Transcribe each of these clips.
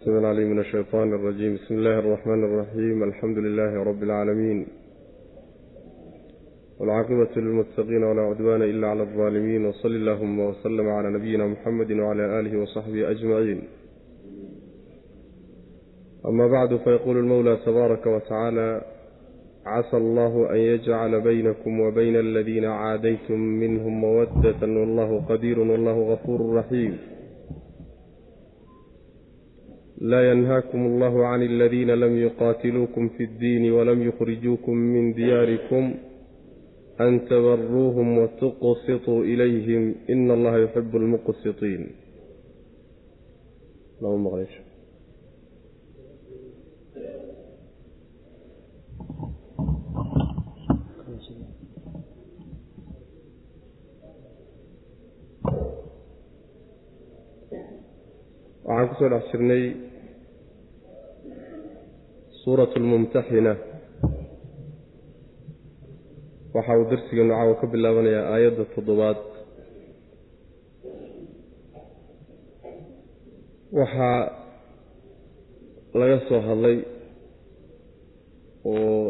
بسم العليم من الشيطان الرجيم بسم الله الرحمن الرحيم الحمد لله رب العالمين والعاقبة للمتقين ولا عدوان إلا على الظالمين وصل اللهم وسلم على نبينا محمد وعلى آله وصحبه أجمعين أما بعد فيقول المولى تبارك وتعالى عسى الله أن يجعل بينكم وبين الذين عاديتم منهم مودة والله قدير والله غفور رحيم laa yanhaakum allahu can aladiina lam yuqaatiluukum fi ddiini walam yukhrijuukum min diyaarikum an tabaruuhum watuqsituu ilayhim ina allaha yuxibu lmuqsitiin waxaan ku soo dhex jirnay suuratu lmumtaxina waxa uu darsigeenu caawa ka bilaabanayaa aayadda toddobaad. Waxaa laga soo hadlay oo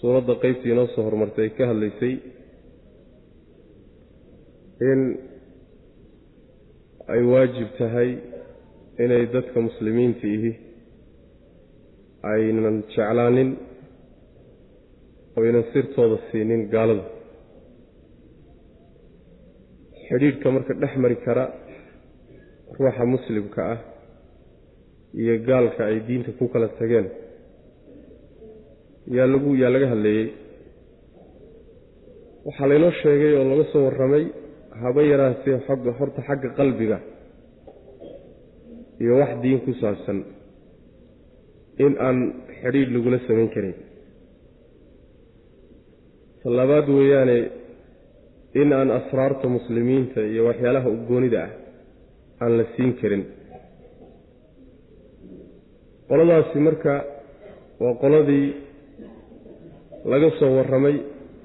suuradda qeybtii inoo soo horumartay ay ka hadlaysay in ay waajib tahay inay dadka muslimiinta ihi aynan jeclaanin oynan sirtooda siinin gaalada. Xidhiidhka marka dhex mari kara ruuxa muslimka ah iyo gaalka ay diinta ku kala tageen yaa lagu yaa laga hadleeyey waxaa laynoo sheegay oo laga soo warramay haba yaraatee xogga horta xagga qalbiga iyo wax diin ku saabsan in aan xidhiidh lagula samayn karin. Talabaad weeyaane in aan asraarta muslimiinta iyo waxyaalaha ugoonida ah aan la siin karin. Qoladaasi marka waa qoladii laga soo warramay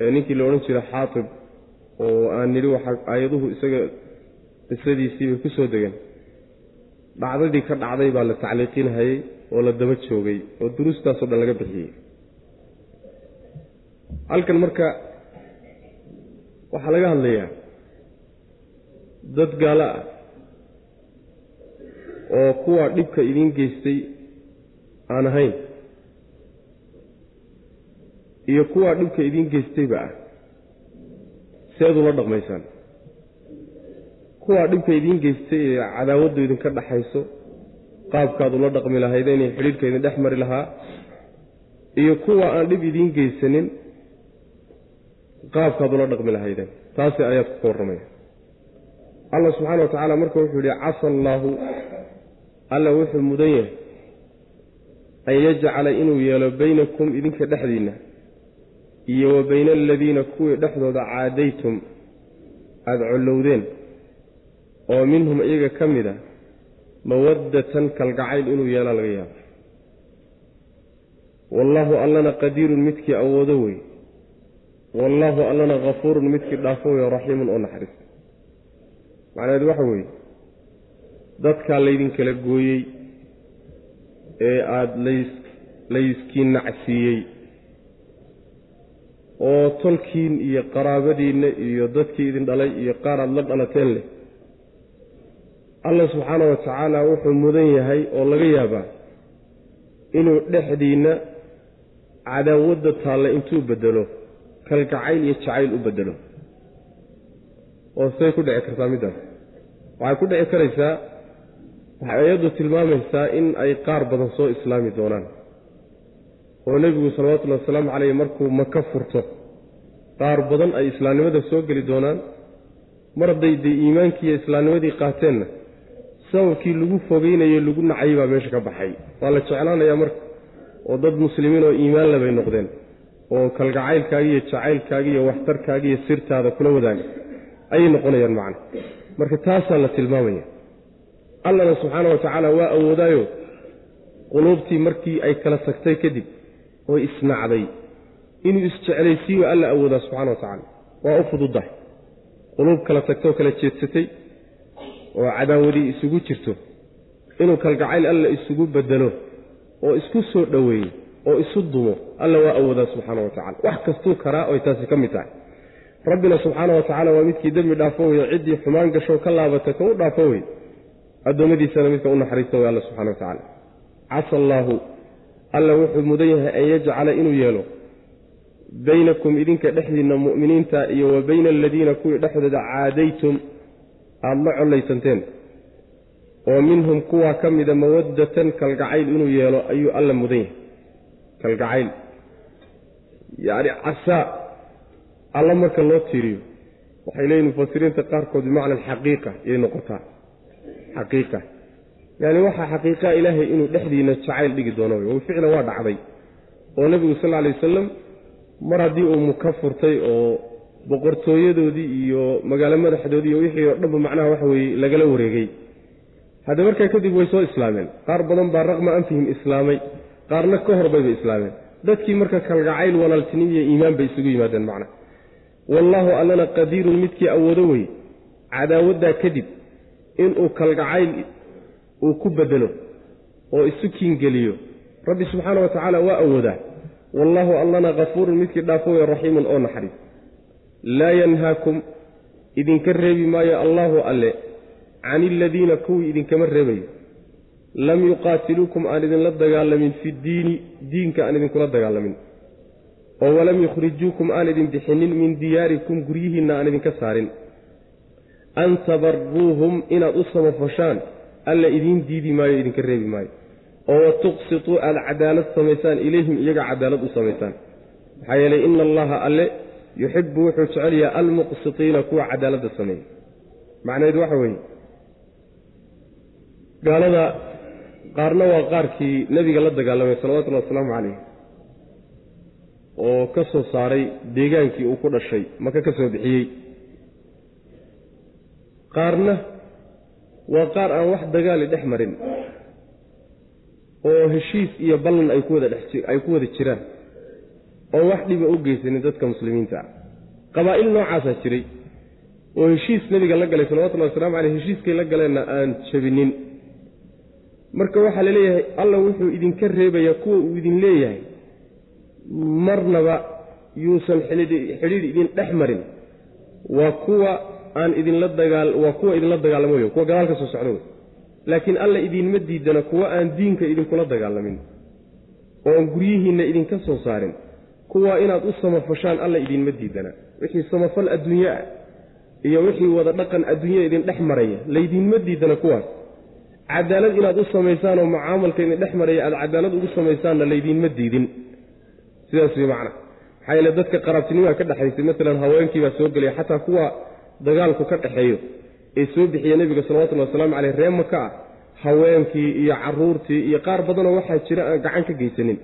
ee ninkii la odhan jiray xaatib oo aan nidhi waxaa aayaduhu isaga qisadiisiibay ku soo degeen. Dhacdadii ka dhacday baa la tacliiqinhayey oo la daba joogay oo duruustaasoo dhan laga bixiyey. Halkan marka waxaa laga hadlayaa dad gaalo ah oo kuwa dhibka idiin geystay aan ahayn iyo kuwaa dhibka idiin geystayba ah seed ula dhaqmaysaan. Kuwaa dhibka idiin geystay ee cadaawaddu idinka dhaxayso qaabkaad ula dhaqmi lahaydeen iyo xidhiidhka idin dhex mari lahaa iyo kuwa aan dhib idiin geysanin qaabkaad ula dhaqmi lahaydeen taasi ayaadku ka warramaya allah subxaana wa tacaala marka wuxuu yihi casa allaahu alla wuxuu mudan yahay an yajcala inuu yeelo baynakum idinka dhexdiinna iyo wa bayna aladiina kuwii dhexdooda caadaytum. Aada collowdeen oo minhum iyaga ka mid a mawaddatan kalgacayl inuu yeelaa laga yaabo wallaahu allana qadiirun midkii awoodo wey wallaahu allana hafuurun midkii dhaafo wey raxiimun oo naxariista macnaheedu waxa weeye dadkaa laydinkala gooyey ee aada lays layskiin nacsiiyey oo tolkiin iyo qaraabadiinna iyo dadkii idin dhalay iyo qaar aada la dhalateen leh allah subxaana wa tacaala wuxuu mudan yahay oo laga yaabaa inuu dhexdiinna cadaawadda taalla intuu bedelo kalgacayl iyo jacayl u bedelo. Oo say ku dhici kartaa middaas waxay ku dhici karaysaa waxay ayaddu tilmaamaysaa in ay qaar badan soo islaami doonaan. Oo nebigu salawatullahi wasalaamu caleyh markuu maka furto qaar badan ay islaamnimada soo geli doonaan mar hadday dee iimaankii iyo islaamnimadii qaateenna sababkii lagu fogeynayo lagu nacayay baa meesha ka baxay. Waa la jeclaanayaa marka oo dad muslimiin oo iimaan lebay noqdeen oo kalgacaylkaagi iyo jacaylkaagi iyo waxtarkaagi iyo sirtaada kula wadaaga. Ayay noqonayaan macna. Marka taasaa la tilmaamaya. Allana subxaana wa tacaala waa awoodaayo quluubtii markii ay kala tagtay kadib oo isnacday. Inuu isjeclaysiiyo alla awoodaa subxana wa tacaala. Waa u fududahay. Quluub kala tagtoo kala jeedsatay oo cadaawadii isugu jirto inuu kalgacayl alla isugu bedelo oo isku soo dhoweeyo oo isu dumo alla waa awoodaa subxaana wa tacala wax kastuu karaa oy taasi ka mid tahay. Rabbina subxaana wa tacaala waa midkii dembi dhaafo weye ciddii xumaan gasho ka laabata ka u dhaafo wey addoommadiisana midka u naxariista wey alla subxana wa tacaala. Casa allaahu alla wuxuu mudan yahay an yajcala inuu yeelo baynakum idinka dhexdiinna mu'miniinta iyo wa bayna aladiina kuwii dhexdooda caadaytum aada la collaysanteen. Oo minhum kuwaa ka mida mawaddatan kalgacayl inuu yeelo ayuu alla mudan yahay. Kalgacayl. Yacni casaa alla marka loo tiiriyo waxay leeyihiin mufasiriinta qaarkood bimacna alxaqiiqa yay noqotaa. Xaqiiqa. Yani waxaa xaqiiqaa ilaahay inuu dhexdiina jacayl dhigi doono. Wey ficlan waa dhacday. Oo nebigu sal alay wasalam mar haddii uu muka furtay oo boqortooyadoodii iyo magaalo madaxdoodii iyo wixii oo dhanba macnaha waxa weeye lagala wareegay. Hadda markaa kadib way soo islaameen. Qaar badan baa raqma anfihim islaamay qaarna ka hor bayba islaameen. Dadkii marka kalgacayl walaaltinimo iyo iimaan bay isugu yimaadeen macna. Wallaahu allana qadiirun midkii awoodo wey. Cadaawaddaa kadib inuu kalgacayl uu ku bedelo oo isu kiingeliyo. Rabbi subxaana wa tacaala waa awoodaa. Wallaahu allana kafuurun midkii dhaafo wey raxiimun oo naxariis laa yanhaakum idinka reebi maayo allaahu alle can iladiina kuwii idinkama reebayo. Lam yuqaatiluukum aan idinla dagaalamin fi diini diinka aan idinkula dagaalamin. Oo walam yukhrijuukum aan idin bixinin min diyaarikum guryihiinna aan idinka saarin. An tabaruuhum inaad u samafashaan alla idiin diidi maayo idinka reebi maayo. Oo wa tuqsituu aada cadaalad samaysaan ilayhim iyaga cadaalad u samaysaan. Maxaa yeelay ina allaha alle yuxibu wuxuu jecel yahay almuqsitiina kuwa cadaaladda sameeya macnaheedu waxa weeye gaalada qaarna waa qaarkii nebiga la dagaalamay salawatullahi wasalaamu calayh oo ka soo saaray deegaankii uu ku dhashay maka ka soo bixiyey. Qaarna waa qaar aan wax dagaali dhex marin oo heshiis iyo ballan ay ku wada dhexay ku wada jiraan oo wax dhiba u geysanin dadka muslimiinta. Ah qabaa'il noocaasaa jiray. Oo heshiis nebiga la galay salawatullahi waslamu caleyh heshiiskay la galeenna aan jabinin. Marka waxaa la leeyahay alla wuxuu idinka reebayaa kuwa uu idin leeyahay. Marnaba yuusan xidhiidh idin dhex marin. Waa kuwa aan idinla dagaal waa kuwa idinla dagaalamo wey kuwa gadaal ka soo socdo. Wey laakiin alla idinma diidana kuwa aan diinka idinkula dagaalamin oo aan guryihiinna idinka soo saarin kuwa inaad u samafashaan alla idinma diidana. Wixii samafal adduunye ah iyo wixii wada dhaqan adduunya idin dhex maraya laydinma diidana kuwaas. Cadaalad inaad u samaysaan oo mucaamalka idin dhex maraya aada cadaalad ugu samaysaanna laydinma diidin. Sidaas wey macna. Maxaa yeele dadka qaraabtinimaa ka dhexaysay maalan haweenkiibaa soo gelaya xataa kuwa dagaalku ka dhexeeyo ee soo bixiya nebiga salawatullahi wasalaamu caleyh ree maka ah haweenkii iyo caruurtii iyo qaar badanoo waxaa jira aan gacan ka geysanin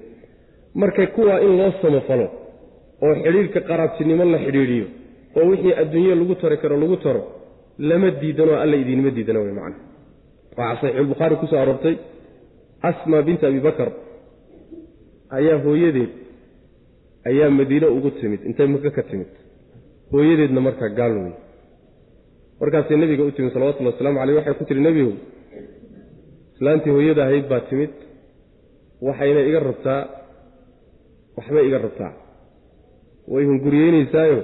marka kuwaa in loo samafalo oo xidhiirhka qaraabtinimo la xidhiidhiyo oo wixii adduunye lagu tari karo lagu taro lama diidanoo alla idiinma diidana wey macna. Waxaa saxiixulbukhaari ku soo aroortay asma binta abi bakar ayaa hooyadeed ayaa madiine ugu timid intay maka ka timid. Hooyadeedna markaa gaal wey markaasay nebiga u timid salawatullhi waslamu caleyh waxay ku tihi nebigow islaantii hooyada ahayd baa timid waxayna iga rabtaa waxbay iga rabtaa. Way hunguriyeynaysaayo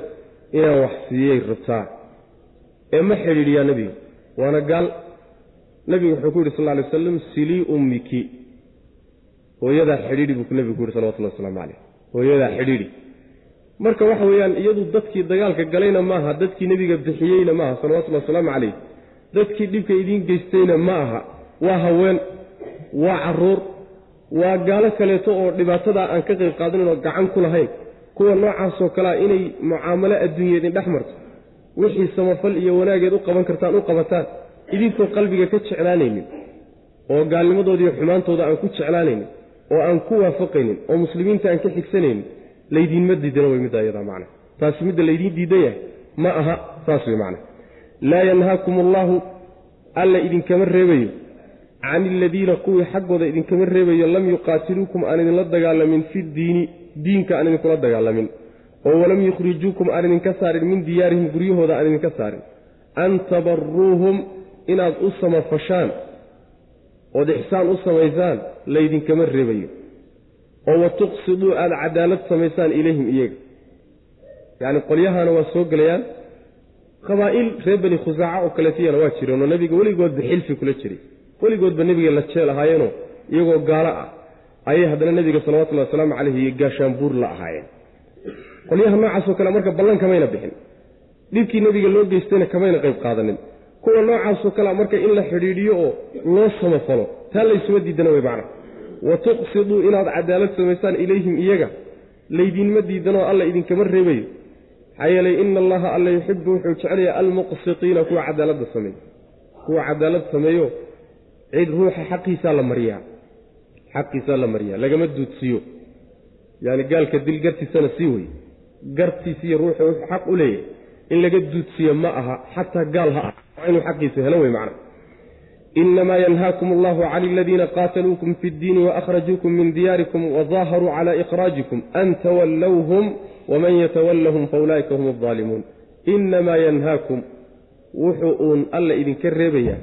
inaan wax siiyey rabtaa. Ee ma xidhiidhiyaa nebiga waana gaal. Nebigu wuxuu ku yidhi sal ly wasalam silii ummiki. Hooyadaa xidhiidhi buu nebigu ku yidhi salawatullahi waslamu caleyh hooyadaa xidhiidhi. Marka waxa weeyaan iyadu dadkii dagaalka galayna maaha dadkii nebiga bixiyeyna maaha salawatullahi wasalaamu calayh dadkii dhibka idiin geystayna ma aha waa haween waa carruur waa gaalo kaleeto oo dhibaatadaa aan ka qayb qaadanin oo gacan ku lahayn. Kuwa noocaasoo kalea inay mucaamalo adduunya idin dhex marto. Wixii samafal iyo wanaageed u qaban kartaan u qabataan idinkoo qalbiga ka jeclaanaynin. Oo gaalnimadoodiiyo xumaantooda aan ku jeclaanaynin. Oo aan ku waafaqaynin. Oo muslimiinta aan ka xigsanaynin laydiinma diidana way middaa iyadaa macna. Taasi midda laydiin diidan yahay ma aha saas wey macna. Laa yanhaakum allaahu alla idinkama reebayo can iladiina kuwii xaggooda idinkama reebayo lam yuqaatiluukum aan idinla dagaalamin fi diini diinka aan idinkula dagaalamin. Oo walam yukhrijuukum aan idinka saarin min diyaarihim guryahooda aan idinka saarin. An tabaruuhum inaad u samafashaan ood ixsaan u samaysaan laydinkama reebayo. Oo wa tuqsiduu aada cadaalad samaysaan ilayhim iyaga. Yacni qolyahana waa soo gelayaan. Qabaa'il reer beni khusaaca oo kaleetiyana waa jireenoo nebiga weligoodba xilfi kula jiray weligoodba nebiga la jeel ahaayeenoo iyagoo gaalo ah ayay haddana nebiga salawatullhi wasalaamu caleyhi iyo gaashaanbuur la ahaayeen. Qolyaha noocaasoo kale marka ballan kamayna bixin. Dhibkii nebiga loo geystayna kamayna qayb qaadanin. Kuwa noocaasoo kalea marka in la xidhiidhiyo oo loo samafalo taa laysuma diidana wey macna. Wa tuqsiduu inaad cadaalad samaysaan ilayhim iyaga laydinma diidanoo alla idinkama reebayo. Maxaa yeelay ina allaha alla yuxibu wuxuu jecelaya almuqsitiina kuwa cadaaladda sameeyo. Kuwa cadaalad sameeyo cid ruuxa xaqiisaa la mariyaa. Xaqiisaa la mariyaa. Lagama duudsiiyo yaani gaalka dil gartiisana sii wey gartiisiiyo ruuxu wuxuu xaq u leeyahay. In laga duudsiiyo ma aha xataa gaal ha ah waa inuu xaqiisa helo wey macna inamaa yanhaakum allahu cala aladiina qaataluukum fi ddiini waakhrajuukum min diyaarikum wadaaharuu cala ikhraajikum an tawallawhum waman yatawallahum faulaa'ika hum aldaalimuun inamaa yanhaakum. Wuxuu uun alla idinka reebayaa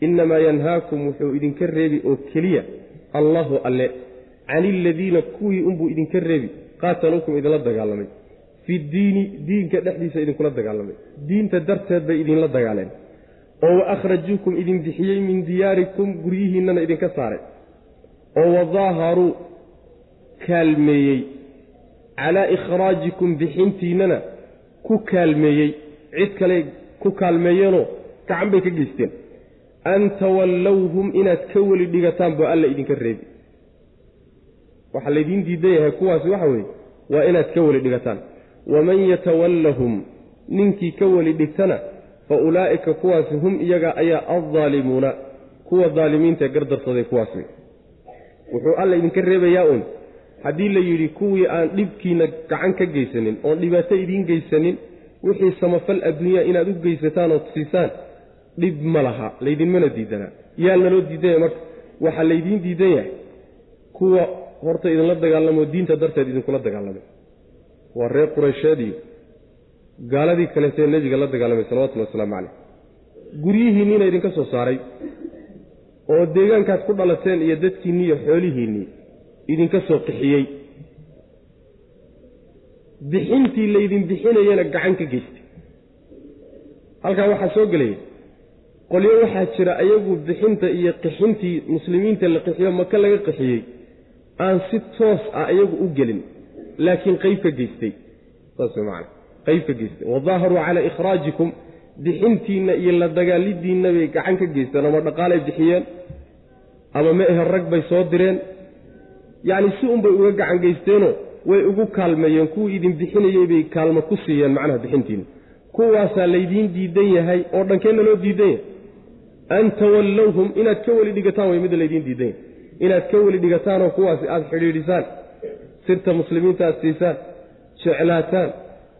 inamaa yanhaakum wuxuu idinka reebi oo keliya allahu alle cani aladiina kuwii unbuu idinka reebi qaataluukum idinla dagaalamay fi diini diinka dhexdiisa idinkula dagaalamay diinta darteed bay idinla dagaaleen oo wa akhrajuukum idin bixiyey min diyaarikum guryihiinnana idinka saaray oo wadaaharuu kaalmeeyey calaa ikhraajikum bixintiinnana ku kaalmeeyey cid kale ku kaalmeeyeenoo gacan bay ka geysteen an tawallawhum inaad ka weli dhigataan boo alla idinka reebi waxaa laydiin diidan yahay kuwaasi waxa weeye waa inaad ka weli dhigataan. Waman yatawallahum ninkii ka weli dhigtana fa ulaa'ika kuwaasi hum iyaga ayaa addaalimuuna kuwa daalimiintae gardarsaday kuwaas wey wuxuu alla idinka reebayaa uun haddii la yidhi kuwii aan dhibkiina gacan ka geysanin oon dhibaato idiin geysanin wixii samafal adduunyaa inaad u geysataan ood siisaan dhib ma laha laydinmana diidanaa. Yaa naloo diidan yahay marka waxaa laydiin diidan yahay kuwa horta idinla dagaalamo diinta darteed idinkula dagaalamay. Waa reer qureysheed iyo gaaladii kaleetee nebiga la dagaalamay salawatullhi wasalaamu caleyh guryihiinniina idinka soo saaray oo deegaankaad ku dhalateen iyo dadkiinnii iyo xoolihiinnii idinka soo qixiyey. Bixintii laydin bixinayana gacan ka geystay halkaa waxaa soo gelaya qolyo waxaa jira ayagu bixinta iyo qixintii muslimiinta la qixiyo maka laga qixiyey. Aan si toos ah iyagu u gelin laakiin qayb ka geystay. Saas macana qayb ka geystay. Wadaaharuu calaa ikhraajikum bixintiinna iyo la dagaalidiinna bay gacan ka geysteen ama dhaqaalay bixiyeen ama ma ahe rag bay soo direen. Yacni si unbay uga gacan geysteenoo way ugu kaalmeeyeen. Kuwii idin bixinayey bay kaalmo ku siiyeen macnaha bixintiinna. Kuwaasaa laydiin diidan yahay oo dhankeenna loo diidan yahay an tawallawhum inaad ka weli dhigataan way midda laydiin diidan inaad ka weli dhigataanoo kuwaasi aada xidhiidhisaan sirta muslimiinta aad siisaan jeclaataan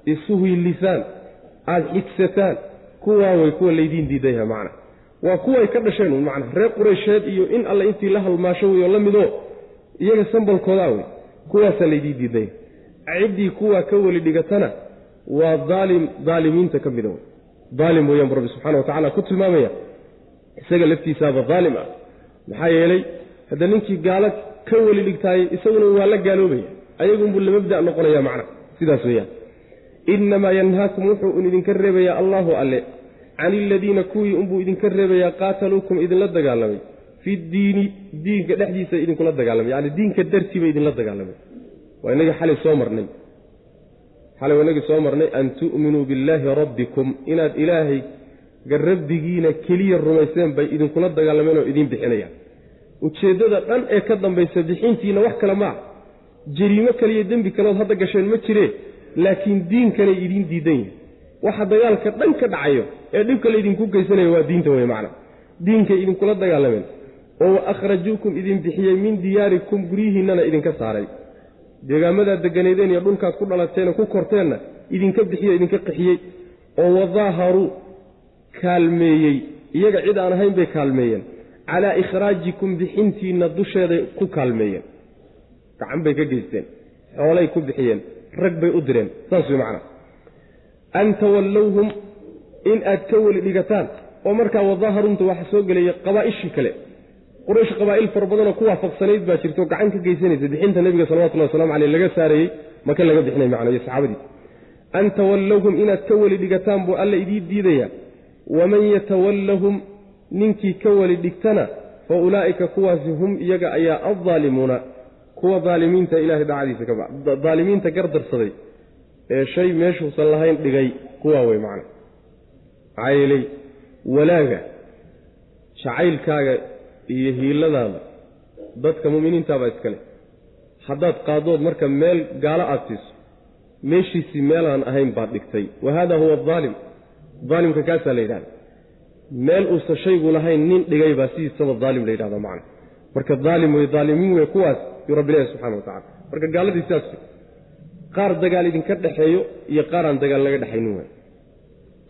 isu hiilisaan aada xigsataan kuwaa way kuwa laydiin diidan yahay macna waa kuway ka dhasheen un macna reer qureysheed iyo in alle intii la halmaasho wey oo la midoo iyaga sambalkoodaa wey kuwaasaa laydiin diidan yahay ciddii kuwaa ka weli dhigatana waa daalim daalimiinta ka mida wey daalim weeyaan rabbi subxana wa tacala ku tilmaamaya isaga laftiisaaba daalim ah. Maxaa yeelay hadda ninkii gaalo ka weli dhigtaayey isaguna waa la gaaloobaya. Ayagunbuu la mabda noqonaya macna. Sidaas weeyaan. Innamaa yanhaakum wuxuu idinka reebayaa allahu alle. Can iladiina kuwii unbuu idinka reebayaa qaataluukum idinla dagaalamay. Fi diini diinka dhexdiisa idinkula dagaalamay. Yacni diinka dartiiba idinla dagaalamay. Waa inagii xalay soo marnay. Xalay waa inagii soo marnay an tu'minuu billaahi rabbikum. Inaad ilaahay garabbigiina keliya rumayseen bay idinkula dagaalameen oo idiin bixinayaan. Ujeeddada dhan ee ka dambaysa bixintiina wax kale ma ah jariimo kaliyo dembi kaleod hadda gasheen ma jiree laakiin diinkanay idiin diidan yihiin waxa dagaalka dhan ka dhacayo ee dhibka laydinku geysanaya waa diinta wey macna. Diinkay idinkula dagaalameen. Oo wa akhrajuukum idin bixiyey min diyaarikum guryihiinnana idinka saaray. Deegaamadaad deganeedeen iyo dhulkaad ku dhalateena ku korteenna idinka bixiyo idinka qixiyey. Oo wadaaharuu kaalmeeyey. Iyaga cid aan ahayn bay kaalmeeyeen. Calaa ikhraajikum bixintiinna dusheeday ku kaalmeeyeen. Gacan bay ka geysteen. Xoolay ku bixiyeen. Rag bay u direen. Saas way macnaa. An tawallawhum in aad ka weli dhigataan. Oo markaa wadaaharunta waxa soo gelaya qabaa'ishii kale. Quraysh qabaa'il fara badanoo ku waafaqsanayd baa jirto. Gacan ka geysanaysa bixinta nebiga salawatullahi waslamu caleyh laga saarayey. Maka laga bixinay macna iyo saxaabadii. An tawallawhum inaad ka weli dhigataan buu alla idii diidaya waman yatawallahum ninkii ka weli dhigtana fa ulaa'ika kuwaasi hum iyaga ayaa addaalimuuna kuwa daalimiinta ilahay dacadiisa ka ba daalimiinta gardarsaday ee shay meeshuusan lahayn dhigay kuwaa wey macna maxaa yeelay walaaga jacaylkaaga iyo hiiladaada dadka mu'miniintaabaa iskale haddaad qaadood marka meel gaalo aad siiso meeshiisii meelaan ahayn baad dhigtay wa haada huwa adaalim daalimka kaasaa la yidhahda meel uusan shaygu lahayn nin dhigay baa sidiisaba daalim la yidhahda macna marka daalim wey daalimiin wey kuwaas yuu rabbi ilahi subxana wa tacala marka gaaladii sidaas qaar dagaal idinka dhexeeyo iyo qaaraan dagaal laga dhexaynin waay.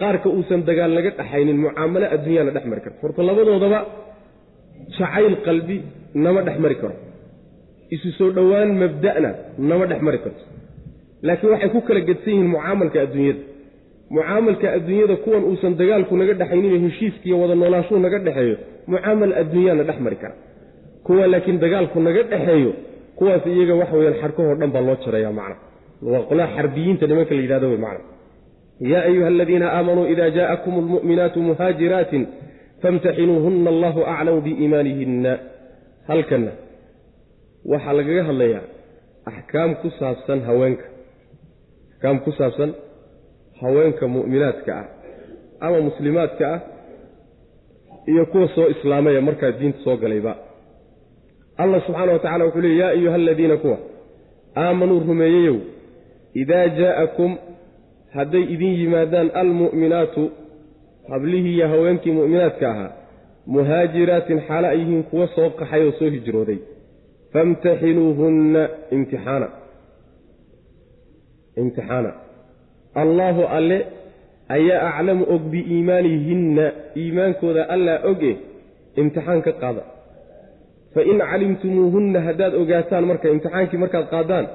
Qaarka uusan dagaal laga dhexaynin mucaamalo adduunyaana dhex mari karto horta labadoodaba jacayl qalbi nama dhex mari karo. Isu soo dhowaan mabda'na nama dhex mari karto. Laakiin waxay ku kala gedsan yihiin mucaamalka adduunyada mucaamalka adduunyada kuwan uusan dagaalku naga dhexayninoo heshiiskiiyo wada noolaashuu naga dhexeeyo mucaamal adduunyaana dhex mari kara. Kuwa laakiin dagaalku naga dhexeeyo kuwaas iyaga waxa weyaan xarkahoo dhan baa loo jaraya macna. Waa qolaha xarbiyiinta nimanka la yidhahdo wey macna. Yaa ayuha aladiina aamanuu ida jaءakum almu'minaatu muhaajiraatin famtaxinuuhuna allahu aclamu biiimaanihinna halkanna waxaa lagaga hadlayaa axkaam ku saabsan haweenka. Axkaam ku saabsan haweenka mu'minaadka ah ama muslimaadka ah iyo kuwa soo islaamaya markaa diinta soo galayba. Allah subxaana wa tacala wuxuu leey yaa ayuha aladiina kuwa aamanuu rumeeyeyow idaa jaa'akum hadday idin yimaadaan almu'minaatu hablihii iyo haweenkii mu'minaadka ahaa muhaajiraatin xaalo ay yihiin kuwa soo qaxay oo soo hijrooday famtaxinuuhunna imtixaana. Imtixaana allaahu alle ayaa aclamu og biiimaanihinna iimaankooda allaa oge imtixaan ka qaada. Fain calimtumuuhunna haddaad ogaataan marka imtixaankii markaad qaadaan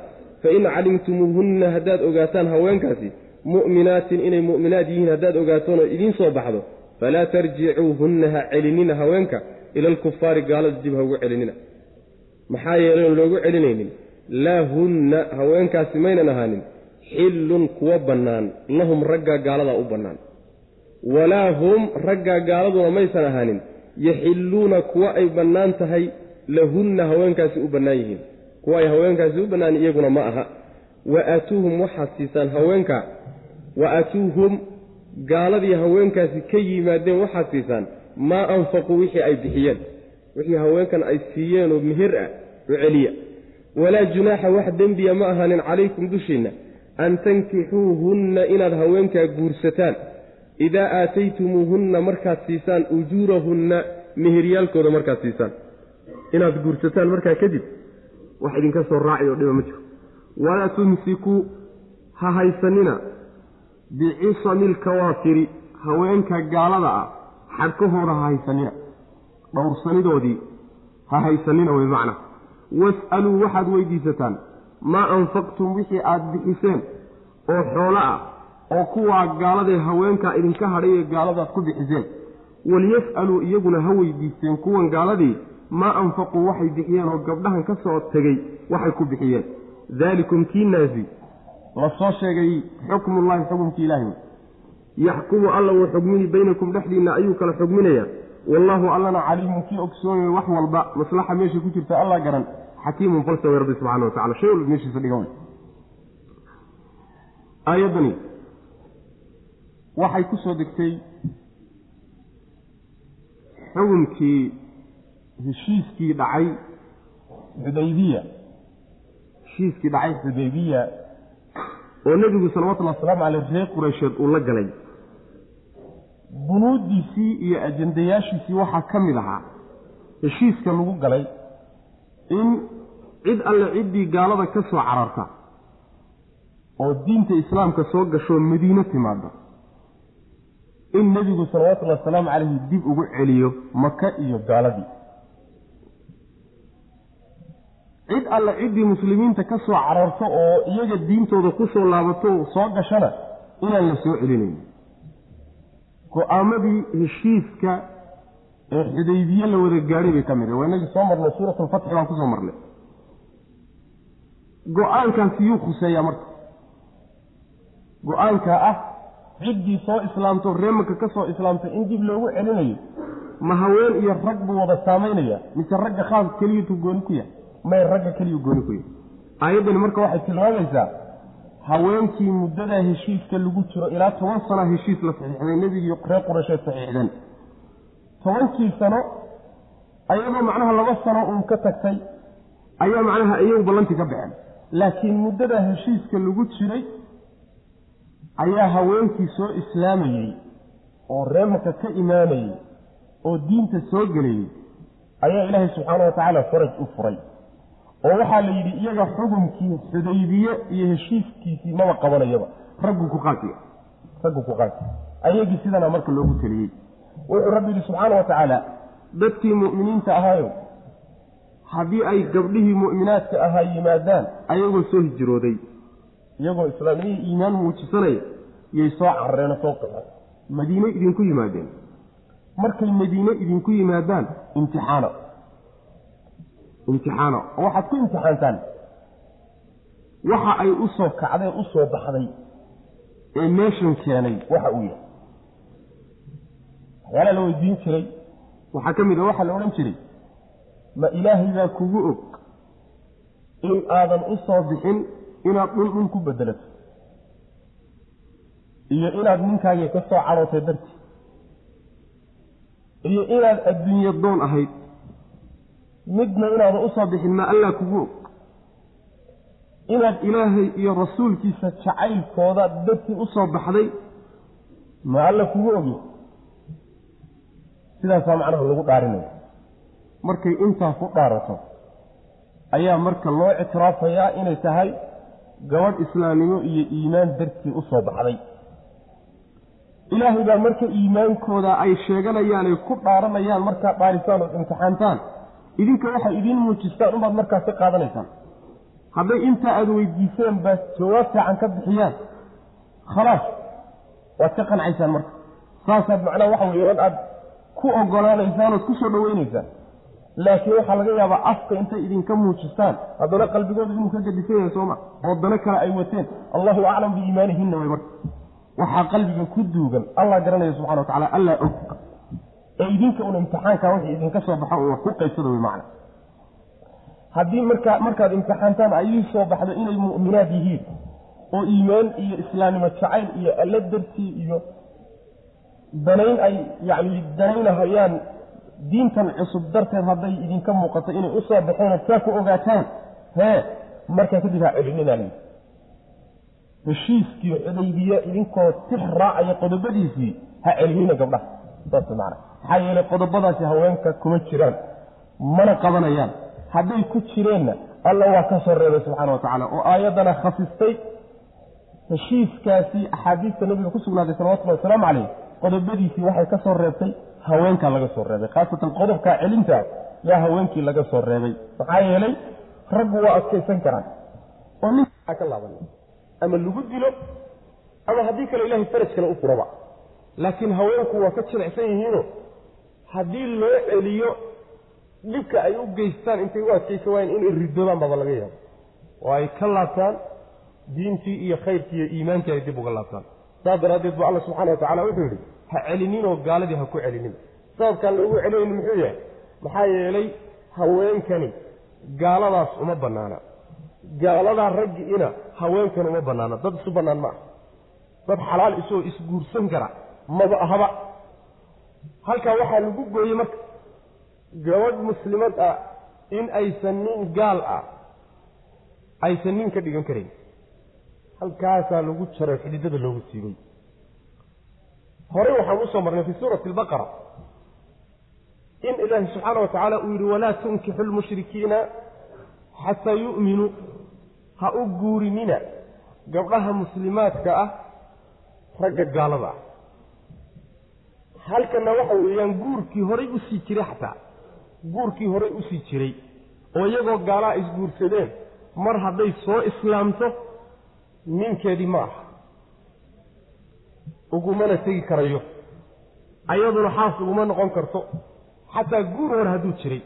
fain calimtumuuhunna haddaad ogaataan haweenkaasi mu'minaatin inay mu'minaad yihiin haddaad ogaatoonoo idiin soo baxdo falaa tarjicuuhunna ha celinina haweenka ila alkufaari gaalada dib ha ugu celinina. Maxaa yeelayn loogu celinaynin? Laa hunna haweenkaasi maynan ahaanin xillun kuwa bannaan lahum raggaa gaaladaa u bannaan. Walaa hum raggaa gaaladuna maysan ahaanin yaxilluuna kuwa ay bannaan tahay lahunna haweenkaasi u bannaan yihiin. Kuwa ay haweenkaasi u bannaan iyaguna ma aha. Wa aatuuhum waxaad siisaan haweenka wa aatuuhum gaaladii haweenkaasi ka yimaadeen waxaad siisaan maa anfaquu wixii ay bixiyeen. Wixii haweenkan ay siiyeenoo meher ah u celiya. Walaa junaaxa wax dembiya ma ahaanin calaykum dushiinna an tankixuuhunna inaad haweenkaa guursataan. Idaa aataytumuuhunna markaad siisaan ujuurahunna meheryaalkooda markaad siisaan. Inaad guursataan markaa kadib wax idinka soo raaci oo dhiba ma jiro. Walaa tumsikuu ha haysanina. Bicisami lkawaafiri haweenka gaalada ah xadhkahooda ha haysanina. Dhowrsanidoodii ha haysanina wey macna. Was'aluu waxaad weydiisataan. Maa anfaqtum wixii aad bixiseen oo xoolo ah oo kuwaa gaaladee haweenkaa idinka hadhay ee gaaladaad ku bixiseen. Waliyas'aluu iyaguna ha weydiisteen kuwan gaaladii maa anfaquu waxay bixiyeen oo gabdhahan ka soo tegey waxay ku bixiyeen. Daalikum kiinaasi la soo sheegay xukmullaahi xukumkii ilaahi yaxkumu alla wuu xugmini baynakum dhexdiinna ayuu kala xugminayaa wallaahu allana caliimun kii ogsoonay wax walba maslaxa meesha ku jirta allah garan. Xakiimun falsa way rabbi subxana wa tacala shay walba meeshiisa dhiga aayaddani waxay ku soo degtay xukunkii heshiiskii dhacay xudaybiya. Heshiiskii dhacay xudaybiya oo nebigu salawatullhi wasalaamu caleyh reer qureysheed uu la galay. Bunuuddiisii iyo ajandayaashiisii waxaa ka mid ahaa heshiiska lagu galay in cid alle ciddii gaalada ka soo cararta oo diinta islaamka soo gashoo madiino timaada in nebigu salawatullahi wasalaamu calayhi dib ugu celiyo maka iyo gaaladii. Cid alle ciddii muslimiinta ka soo cararto oo iyaga diintooda ku soo laabato soo gashana inaan la soo celinayn. Go'aamadii heshiiska ee xudaybiye la wada gaadhay bay ka mid waa inagii soo marnay suuratulfatxi baan ku soo marnay. Go'aankaasi yuu khuseeyaa marka go'aankaa ah ciddii soo islaamto reemanka ka soo islaamtay in dib loogu celinayo ma haween iyo rag buu wada saamaynaya mise ragga khaas keliyatu gooni ku yahay? May ragga keliyu gooni ku yahay. Aayaddani marka waxay tilmaamaysaa haweenkii muddadaa heshiiska lagu jiro ilaa toban sana heshiis la saxiixday nebigii reer quraysheed saxiixdeen. Tobankii sano ayadoo macnaha laba sano uun ka tagtay ayaa macnaha iyagu ballantii ka baxeen. Laakiin muddadaa heshiiska lagu jiray ayaa haweenkii soo islaamayey oo reemanka ka imaanayey oo diinta soo gelayey ayaa ilaahay subxaana wa tacaala faraj u furay. Oo waxaa la yidhi iyaga xukunkii xudaybiye iyo heshiiskiisii maba qabanayaba raggu ku qaasiya raggu ku qaasiya ayagii sidana marka loogu teliyey wuxuu rabbi yidhi subxaana wa tacaala dadkii mu'miniinta ahaayo haddii ay gabdhihii mu'minaadka ahaa yimaadaan ayagoo soo hijrooday iyagoo islaamnihii iimaan muujisanaya yay soo carareen oo soo qaxeen madiine idinku yimaadeen. Markay madiine idinku yimaadaan imtixaana imtixaana oo waxaad ku imtixaantaan. Waxa ay u soo kacdeen u soo baxday ee meeshan keenay waxa uu yahay. Waxyaalaha la weydiin jiray. Waxaa ka mid a waxaa la odhan jiray. Ma ilaahay baa kugu og in aadan u soo bixin inaad dhul dhul ku bedelato iyo inaad ninkaagii ka soo carootay dartii iyo inaad adduunye doon ahayd midna inaadan u soo bixin ma allaa kugu og. Inaad ilaahay iyo rasuulkiisa jacaylkooda dartii u soo baxday ma alla kugu ogi. Sidaasaa macnaha lagu dhaarinaya. Markay intaa ku dhaarato ayaa marka loo ictiraafayaa inay tahay gabadh islaamnimo iyo iimaan dartii u soo baxday ilaahay baa marka iimaankooda ay sheeganayaan ay ku dhaaranayaan markaad dhaarisaan ood imtixaantaan. Idinka waxay idiin muujistaan unbaad markaas ka qaadanaysaan. Hadday intaa aada weydiiseen baa jawaab fiican ka bixiyaan. Khalaas waad ka qancaysaan marka. Saasaad macnaha waxa weeye aad ku ogolaanaysaan ood ku soo dhaweynaysaan. Laakiin waxaa laga yaabaa afka intay idinka muujistaan haddana qalbigooda inuu ka gadisan yahay sooma oo dano kale ay wateen. Allahu aclam biiimaanihinna way marka waxaa qalbiga ku duugan. Allah garanaya subxana wa tacala allaa og. Ee idinka un imtixaanka wixii idinka soo baxo un wax ku qaybsada wey macna. Haddii markaa markaad imtixaantaan ay ii soo baxdo inay mu'minaad yihiin oo iimaan iyo islaamnimo jacayl iyo alla dartii iyo danayn ay yacni danaynahayaan diintan cusub darteed hadday idinka muuqato inay u soo baxeen ood saa ku ogaataan hee markaa kadib ha celinina layidhi heshiiskii xudaybiye idinkoo tix raacaya qodobadiisii ha celinina gabdhaha saas macana maxaa yeelay qodobadaasi haweenka kuma jiraan mana qabanayaan. Hadday ku jireenna alla waa ka soo reebay subxaana wa oo aayaddana khasistay heshiiskaasi axaadiista nabiga ku sugnaaday salawatullahi wasalaamu caleyh qodobadiisii waxay ka soo reebtay haweenkaa laga soo reebay. Khaasatan qodobkaa celintaa yaa haweenkii laga soo reebay. Maxaa yeelay raggu waa adkaysan karaan. Oo ninkaa ka laaban ama lagu dilo ama haddii kale ilahay faraj kale u furaba. Laakiin haweenku waa ka jilicsan yihiino haddii loo celiyo dhibka ay u geystaan intay u adkaysa waayeen inay ridoobaan baba laga yaabo. Oo ay ka laabtaan diintii iyo khayrkii iyo iimaankii ay dib uga laabtaan. Saas daraaddeed bu alla subxana wa tacala wuxuu yidhi ha celininoo gaaladii ha ku celinin. Sababkaan loogu celinayni muxuu yahay? Maxaa yeelay haweenkani gaaladaas uma bannaana gaaladaa raggiina haweenkan uma bannaana dad isu bannaan ma aha. Dad xalaal isoo isguursan kara maba ahaba. Halkaa waxaa lagu gooyey marka gabadh muslimad ah in aysan nin gaal ah aysan nin ka dhigan karayn halkaasaa lagu jaro xididada loogu siibay. Horey waxaan u soo marnay fii suurati albaqara. In ilaahi subxaana wa tacaala uu yidhi walaa tunkixu lmushrikiina xataa yu'minuu ha u guurinina gabdhaha muslimaadka ah ragga gaalada. Ah halkanna waxa weeyaan guurkii horay u sii jiray xataa guurkii horay u sii jiray oo iyagoo gaalaha isguursadeen mar hadday soo islaamto ninkeedii ma aha. Ugumana tegi karayo ayaduna xaas uguma noqon karto xataa guur hore hadduu jiray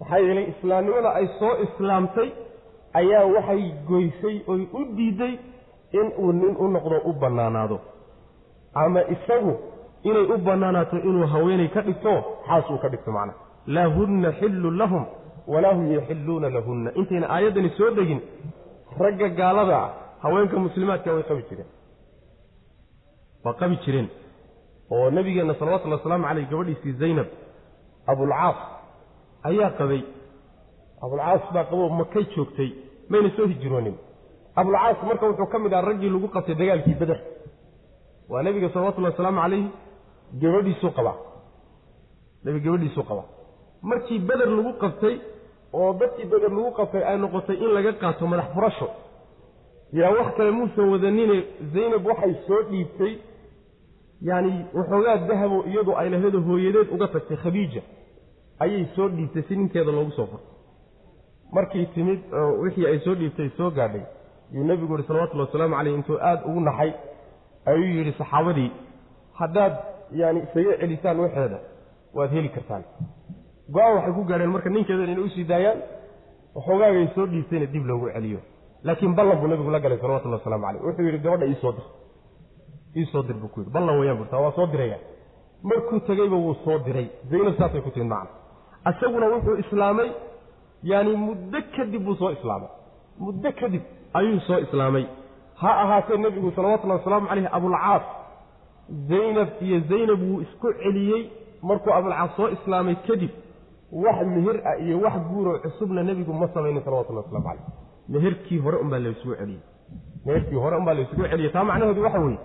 maxaa yeelay islaamnimada ay soo islaamtay ayaa waxay goysay oy u diiday in uu nin u noqdo u bannaanaado. Ama isagu inay u bannaanaato inuu haweenay ka dhigto xaas uu ka dhigto macna. Laa hunna xillun lahum walaa hum yaxilluuna lahunna. Intayna aayaddani soo degin ragga gaalada ah haweenka muslimaadka way qabi jireen. Waa qabi jireen. Oo nabigeenna salawatullhi wasalaamu caleyh gabadhiisii zaynab abulcaas ayaa qabay. Abulcaas baa qabo makay joogtay. Mayna soo hijroonin. Abulcaas marka wuxuu ka mid aha raggii lagu qabtay dagaalkii beder waa nebiga salawatullahi wasalaamu calayhi gabadhiisuu qabaa. Nebiga gabadhiisuu qabaa. Markii beder lagu qabtay oo dadkii beder lagu qabtay ay noqotay in laga qaato madax furasho yaa wax kale muusan wadanine zaynab waxay soo dhiibtay. Yacani waxoogaa dahabo iyadu ay laheedo hooyadeed uga tagtay khadiija ayay soo dhiibtay si ninkeeda loogu soo furtay markay timid oo wixii ay soo dhiibtay soo gaadhay yuu nebigu yihi salawatullhi wasalaamu caleyh intuu aada ugu naxay ayuu yidhi saxaabadii haddaad yaani isaga celisaan waxeeda waad heli kartaan. Go'aan waxay ku gaadheen marka ninkeedan inay u sii daayaan waxoogaagay soo dhiibtayna dib loogu celiyo. Laakiin ballan buu nabigu la galay salawatullahi waslamu caleyh wuxuu yidhi gabadha iisoo dir. Iisoo dir buu ku yidhi. Ballan wayaan burtaa waa soo diraya. Markuu tegeyba wuu soo diray. Zaynab saasay ku timid macna isaguna wuxuu islaamay yaani muddo kadib buu soo islaamay. Muddo kadib ayuu soo islaamay. Ha ahaatee nebigu salawatullahi wasalaamu caleyh abulcaas zaynab iyo zaynab wuu isku celiyey. Markuu abulcaas soo islaamay kadib wax mehir ah iyo wax guuroo cusubna nebigu ma samaynin salawatullahi waslamu caleyh meherkii hore unbaa laysugu celiyey. Meherkii hore unbaa laysugu celiyey. Taa macnaheedu waxa weeye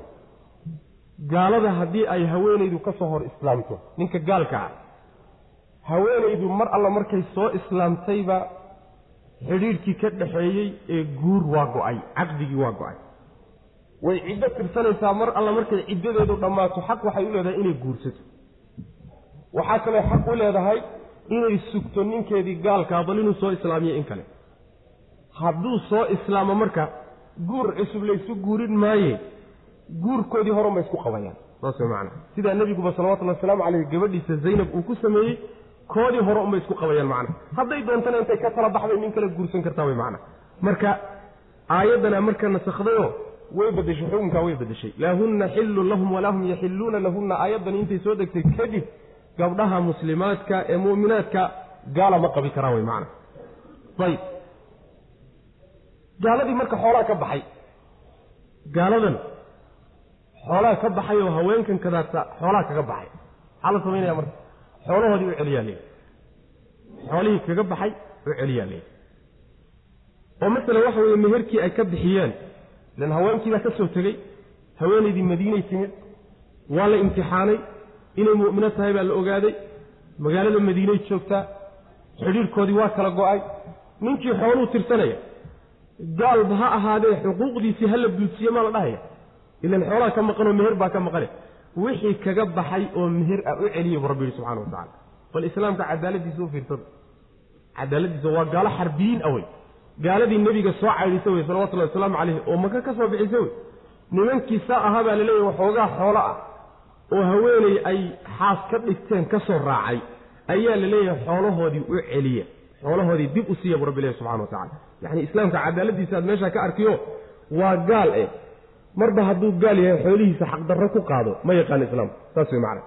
gaalada haddii ay haweenaydu ka soo hor islaamto ninka gaalka ah haweenaydu mar alla markay soo islaamtayba xidhiidhkii ka dhaxeeyey ee guur waa go'ay caqdigii waa go'ay. Way ciddo tirsanaysaa mar alla markay ciddadeedu dhammaato xaq waxay u leedahay inay guursato. Waxaa kaloo xaq u leedahay inay sugto ninkeedii gaalkaa bal inuu soo islaamiyo in kale. Hadduu soo islaamo marka guur cusub laysu guurin maaye guurkoodii horan bay isku qabayaan. Saas way macana sidaa nebiguba salawatullahi wasalaamu caleyh gabadhiisa zaynab uu ku sameeyey koodii hore unbay isku qabayaan macna. Hadday doontana intay ka tala baxday nin kale guursan kartaa way macna. Marka aayaddana marka nasakhdayo way bedeshay xukunkaa way bedeshay laa hunna xillun lahum walaa hum yaxilluuna lahunna. Aayaddani intay soo degtay kadib gabdhaha muslimaadka ee mu'minaadka gaala ma qabi karaan way macna. Ayib gaaladii marka xoolaa ka baxay. Gaaladan xoolaa ka baxay oo haweenkan kadaata xoolaa kaga baxay. Maxaa la samaynaya marka xoolahoodii u celiyaa xoolihii kaga baxay u celiyaa leeyi oo masalan waxa weeye meherkii ay ka bixiyeen ilan haweenkiibaa ka soo tegey haweenaydii madiinay timid waa la imtixaanay inay mu'mino tahay baa la ogaaday magaalada madiinay joogtaa xidhiirhkoodii waa kala go'ay ninkii xooluu tirsanaya gaalba ha ahaadee xuquuqdiisii ha la maa la dhahaya ilan xoolaa ka maqanoo meher baa ka maqane wixii kaga baxay oo meher ah u celiyey buu rabbi yihi subxana wa tacala bal islaamka cadaaladiisa u fiirsada cadaaladiisa waa gaalo xarbiyiin awey gaaladii nebiga soo caydhisa wey salawatullahi wasalaamu caleyhi oo maka ka soo bixisa wey. Nimankii saa ahaa baa laleeyahy waxoogaa xoolo ah oo haweeney ay xaas ka dhigteen ka soo raacay ayaa la leeyahay xoolahoodii u celiya. Xoolahoodii dib u siiya buu rabbi ilahi subxana wa tacala yacni islaamka cadaaladiisa aad meeshaa ka arkiyo waa gaal eh marba hadduu gaal yahay xoolihiisa xaqdarro ku qaado ma yaqaano islaamku saas wey macana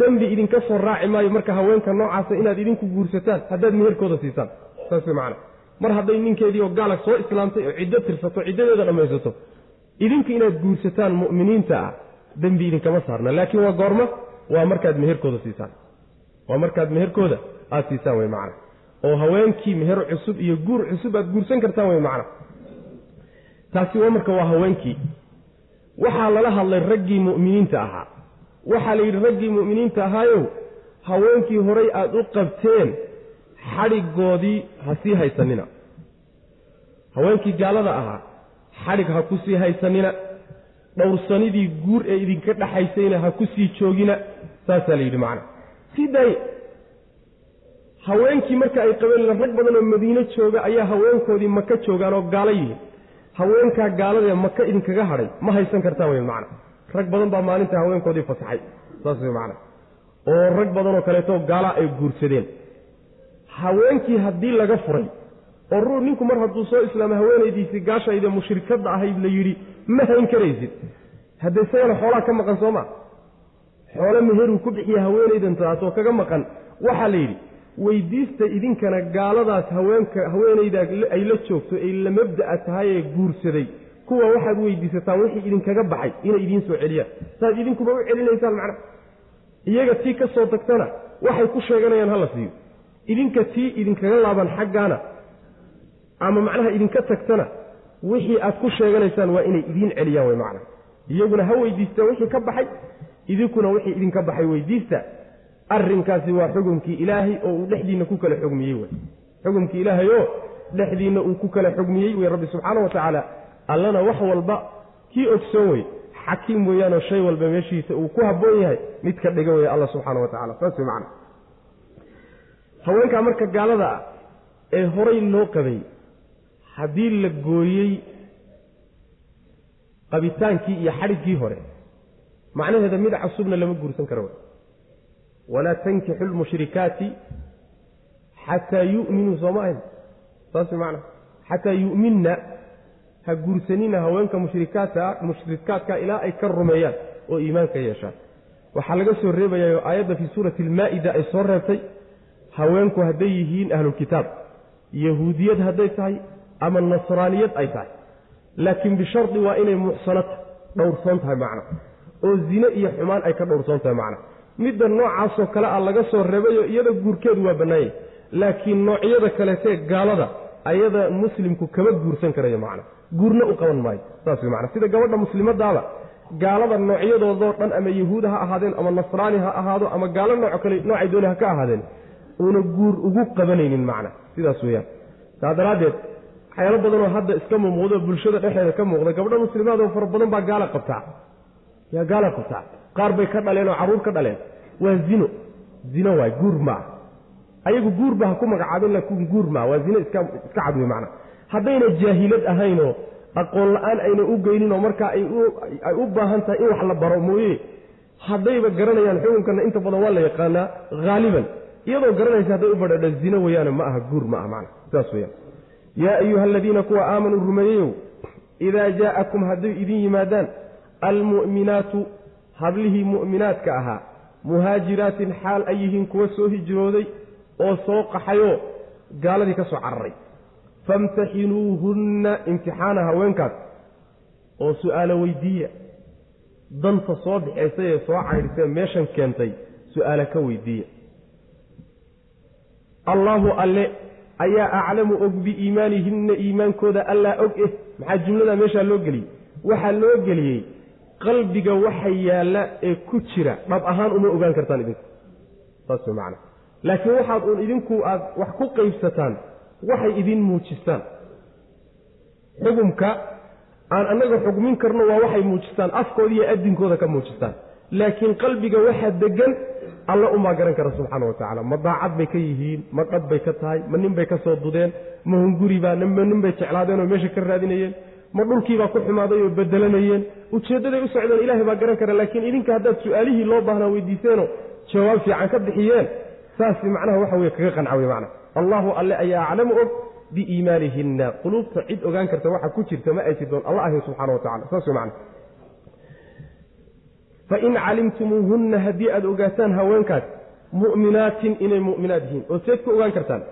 dembi idinka soo raaci maayo marka haweenka noocaasa inaad idinku guursataan haddaad meherkooda siisaan. Saas wey macana mar hadday ninkeedii oo gaala soo islaamtay oo ciddo tirsato ciddadeeda dhammaysato idinku inaad guursataan mu'miniinta ah dembi idinkama saarna. Laakiin waa goorma waa markaad meherkooda siisaan. Waa markaad meherkooda aada siisaan wey macana oo haweenkii meher cusub iyo guur cusub aad guursan kartaan wey macana taasi waa marka waa haweenkii. Waxaa lala hadlay raggii mu'miniinta ahaa. Waxaa la yidhi raggii mu'miniinta ahaayow haweenkii horay aada u qabteen xadhiggoodii ha sii haysanina. Haweenkii gaalada ahaa xadhig ha ku sii haysanina. Dhowrsanidii guur ee idinka dhaxaysayna ha ku sii joogina. Saasaa la yidhi macana sii daaye haweenkii marka ay qabeen rag badan oo madiine jooga ayaa haweenkoodii maka joogaan oo gaalo yihiin haweenkaa gaaladaee maka idinkaga hadhay ma haysan kartaan wey macana rag badan baa maalinta haweenkoodii fasaxay saas wey macana oo rag badanoo kaleeto gaala ay guursadeen. Haweenkii haddii laga furay oo ruu ninku mar hadduu soo islaama haweenaydiisii gaashayda mushrikadda ahayd la yidhi ma hayn karaysid. Hadda isagana xoolaa ka maqan soo ma? Xoolo meheruu ku bixiya haweenaydan taasoo kaga maqan waxaa la yidhi weydiista idinkana gaaladaas haweenka haweenayda ay la joogto ay la mabda'a tahay ee guursaday. Kuwa waxaad weydiisataan wixii idinkaga baxay inay idiin soo celiyaan. Saad idinkuba u celinaysaan macnaha iyaga tii ka soo tagtana waxay ku sheeganayaan hala siiyo. Idinka tii idinkaga laaban xaggaana ama macnaha idinka tagtana wixii aad ku sheeganaysaan waa inay idiin celiyaan way macnaha iyaguna ha weydiistaan wixii ka baxay idinkuna wixii idinka baxay weydiista arrinkaasi waa xukumkii ilaahay oo uu dhexdiinna ku kala xugmiyey wey. Xukumkii ilaahay oo dhexdiinna uu ku kala xugmiyey wey rabbi subxaana wa tacaala. Allana wax walba kii ogsoon wey xakiim weeyaanoo shay walba meeshiisa uu ku habboon yahay mid ka dhiga weya alla subxaana wa tacala saas wey macana haweenkaa marka gaalada ah ee horay loo qabay haddii la gooyey qabitaankii iyo xadhiggii hore macnaheeda mid cusubna lama guursan karo walaa tankixu lmushrikaati xataa yu'minuu sooma ahayn saas macna xataa yu'minna ha guursanina haweenka mushrikaadka mushrikaadka ilaa ay ka rumeeyaan oo iimaanka yeeshaan waxaa laga soo reebayayo aayadda fii suurati almaa'ida ay soo reebtay haweenku hadday yihiin ahlulkitaab yahuudiyad hadday tahay ama nasraaniyad ay tahay laakiin bishardi waa inay muxsanata dhowrsoon tahay macna oo zine iyo xumaan ay ka dhowrsoon tahay macna midda noocaasoo kale ah laga soo reebayo iyada guurkeedu waa bannaanyay laakiin noocyada kaleetee gaalada ayada muslimku kama guursan karayo macna. Guurna u qaban maayo saas wey sida gabadha muslimadaaba gaalada noocyadoodoo dhan ama yahuud ha ahaadeen ama nasraani ha ahaado ama gaalo nooc kale noocay dooni ha ka ahaadeen uuna guur ugu qabanaynin macna. Sidaas weeyaan. Saa daraaddeed waxyaalo badanoo hadda iska muuqdo bulshada dhexeeda ka muuqda gabdho muslimaad oo fara badan baa gaala qabtaa yaa gaala qabtaa qaar bay ka dhaleen oo carruur ka dhaleen. Waa zino. Zino waay guur maa ayagu guurba ha ku magacaabin laakiin guur maa waa zino iska cad wey macna haddayna jaahilad ahaynoo aqoon la'aan ayna u geynin oo markaa ay u baahan tahay in wax la baro mooye. Haddayba garanayaan xukunkana inta badan waa la yaqaanaa haaliban iyadoo garanaysa hadday u badhadha zino weyaane ma aha guur ma aha macna sidaas weyaan yaa ayuha aladiina kuwa aamanuu rumeeyeyow idaa jaa'akum hadday idin yimaadaan almu'minaatu hablihii mu'minaadka ahaa muhaajiraatin xaal ay yihiin kuwa soo hijrooday oo soo qaxayoo gaaladii ka soo cararay famtaxinuuhunna imtixaana haweenkaas oo su'aalo weydiiya danta soo bixaysay ee soo caydhisee meeshan keentay su'aala ka weydiiya allaahu alle ayaa aclamu og biiimaanihinna iimaankooda allaa og eh maxaa jumladaa meeshaa loo geliyey waxaa loo geliyey qalbiga waxa yaalla ee ku jira dhab ahaan uma ogaan kartaan idinku. Saas way macana laakiin waxaad uun idinku aad wax ku qaybsataan waxay idin muujistaan. Xugumka aan annaga xugmin karno waa waxay muujistaan afkooda iyo adinkooda ka muujistaan. Laakiin qalbiga waxa degan alla umaa garan kara subxaana wa tacaala. Ma daacad bay ka yihiin ma dhab bay ka tahay ma nin bay ka soo dudeen ma hunguribaa ma nin bay jeclaadeen meesha ka raadinayeen ma dhulkiibaa ku xumaaday oo bedelanayeen? Ujeeddaday u socdeen ilaahay baa garan kara laakiin idinka haddaad su'aalihii loo baahnaa weydiiseenoo jawaab fiican ka bixiyeen? Saas macnaha waxa weye kaga qanca wey macna. Allahu alle ayaa aclamu og biiimaanihinna quluubta cid ogaan karta waxa ku jirta ma ay jirtoon alla ahayn subxana wa tacala saas macna. Fain calimtumuuhunna haddii aada ogaataan haweenkaas mu'minaatin inay mu'minaad yihiin. Oo seed ku ogaan kartaan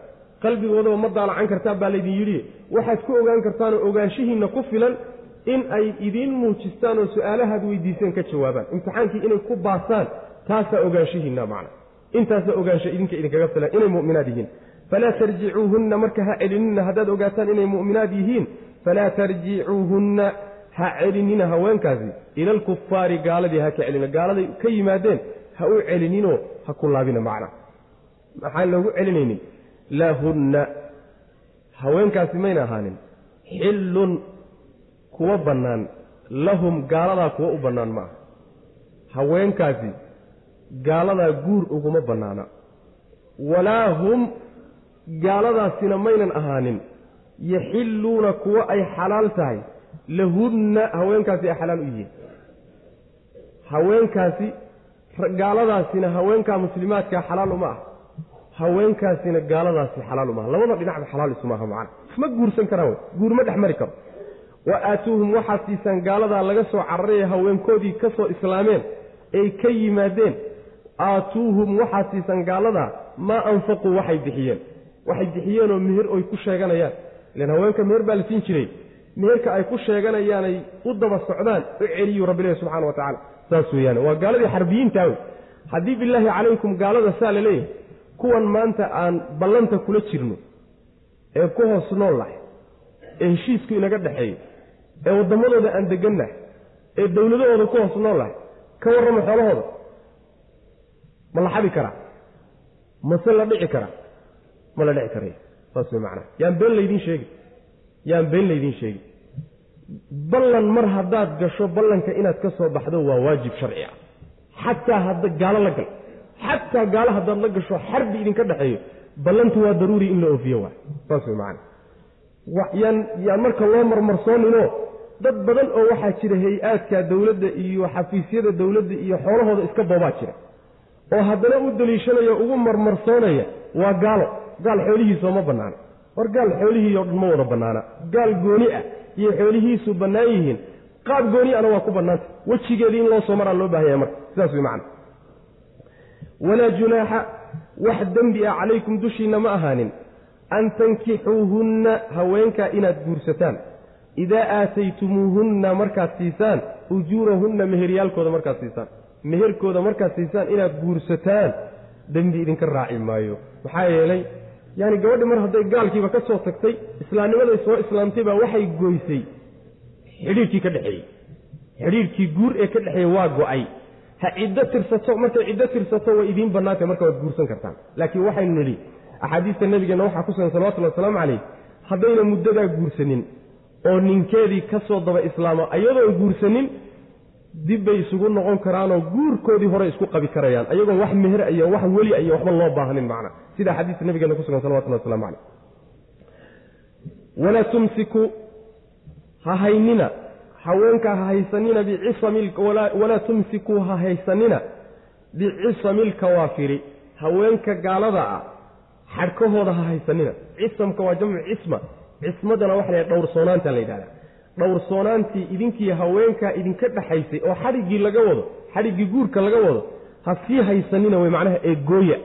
qalbigoodaba ma daalacan kartaan baa laydin yidhi. Waxaad ku ogaan kartaanoo ogaanshihiinna ku filan in ay idiin muujistaan oo su'aalahaad weydiiseen ka jawaabaan. Imtixaankii inay ku baasaan taasaa ogaanshihiinna macna. Intaasaa ogaansha idinka idinkaga filan inay mu'minaad yihiin. Falaa tarjicuuhunna marka ha celinina haddaad ogaataan inay mu'minaad yihiin falaa tarjicuuhunna ha celinina haweenkaasi. Ila alkufaari gaaladii ha ka celina. Gaaladay ka yimaadeen ha u celininoo ha ku laabina macna. Maxaan loogu celinaynin lahunna. Haweenkaasi mayna ahaanin. Xillun kuwa bannaan lahum gaaladaa kuwa u bannaan ma aha. Haweenkaasi gaaladaa guur uguma bannaana. Walaa hum gaaladaasina maynan ahaanin. Yaxilluuna kuwa ay xalaal tahay. Lahunna haweenkaasi ay xalaal u yihiin. Haweenkaasi gaaladaasina haweenkaa muslimaadkaa xalaal uma ah haweenkaasina gaaladaasi xalaal uma aha labada dhinacba xalaal isumaaha macana ma guursan karaan wey guur ma dhex mari karo. Wa aatuuhum waxaad siisaan gaaladaa laga soo cararay ee haweenkoodii ka soo islaameen ay ka yimaadeen. Aatuuhum waxaad siisaan gaaladaa maa anfaquu waxay bixiyeen. Waxay bixiyeenoo meher oy ku sheeganayaan. Ilan haweenka meher baa la siin jiray. Meherka ay ku sheeganayaanay u daba socdaan. U celiyu rabbilahi subxana wa tacala saas weeyaan waa gaaladii xarbiyiintaa wey haddii bilaahi calaykum gaalada saa la leeyahay kuwan maanta aan ballanta kula jirno ee ku hoos nool lahay ee heshiisku inaga dhexeeyo ee waddamadooda aan degannahay ee dowladahooda ku hoos nool lahay ka warrama xoolahooda ma la xabi karaa? Mase la dhici karaa? Ma la dhici karaya saas way macnaha yaan been laydiin sheegi yaan been laydiin sheegi ballan mar haddaad gasho ballanka inaad ka soo baxdo waa waajib sharci ah. Xataa hadda gaalo la gal xataa gaalo haddaad la gasho xarbi idinka dhexeeyo ballantu waa daruuri in la oofiyo yaan marka loo marmarsooninoo dad badan oo waxaa jira hay'aadka dowladda iyo xafiisyada dowladda iyo xoolahooda iska boobaa jira. Oo haddana u daliishanaya ugu marmarsoonaya waa gaalo. Gaal xoolihiisoo ma bannaana. War gaal xoolihiioo dhan ma wada bannaana. Gaal gooni ah iyo xoolihiisu bannaan yihiin qaab gooni ana waa ku bannaanta. Wejigeedii in loo soo maraa loo baahanya marka. Sidaas way macana walaa junaaxa wax dembi ah calaykum dushiinna ma ahaanin. An tankixuuhunna haweenkaa inaad guursataan. Idaa aataytumuuhunna markaad siisaan ujuurahunna meheryaalkooda markaad siisaan. Meherkooda markaad siisaan inaad guursataan dembi idinka raaci maayo. Maxaa yeelay yaani gabadhi mar hadday gaalkiiba ka soo tagtay islaamnimaday soo islaamtay baa waxay goysay. Xidhiirkii ka dhexeeyey. Xidhiirkii guur ee ka dhexeeyey waa go'ay ha ciddo tirsato markay ciddo tirsato way idiin bannaantay marka waad guursan kartaan. Laakiin waxaynu nidhi axaadiista nebigeenna waxaa ku sugan salawatullhi wasalaamu calayh haddayna muddadaa guursanin oo ninkeedii ka soo daba islaamo ayadoon guursanin dib bay isugu noqon karaanoo guurkoodii hore isku qabi karayaan. Ayagoon wax meher iyo wax weli iyo waxba loo baahanin macna. Sida xadiista nabigeena ku sugan salawatullah waslamu caleyh walaa tumsiku ha haynina haweenka ha haysanina bicisami walaa tumsikuu ha haysanina bicisami lkawaafiri haweenka gaalada ah xadhkahooda ha haysanina. Cisamka waa jamcu cisma cismadana waxa la dhowrsoonaanta la yidhahda dhowrsoonaantii idinkii haweenkaa idinka dhexaysay oo xadhiggii laga wado xadhiggii guurka laga wado ha sii haysanina wey macnaha ee gooya.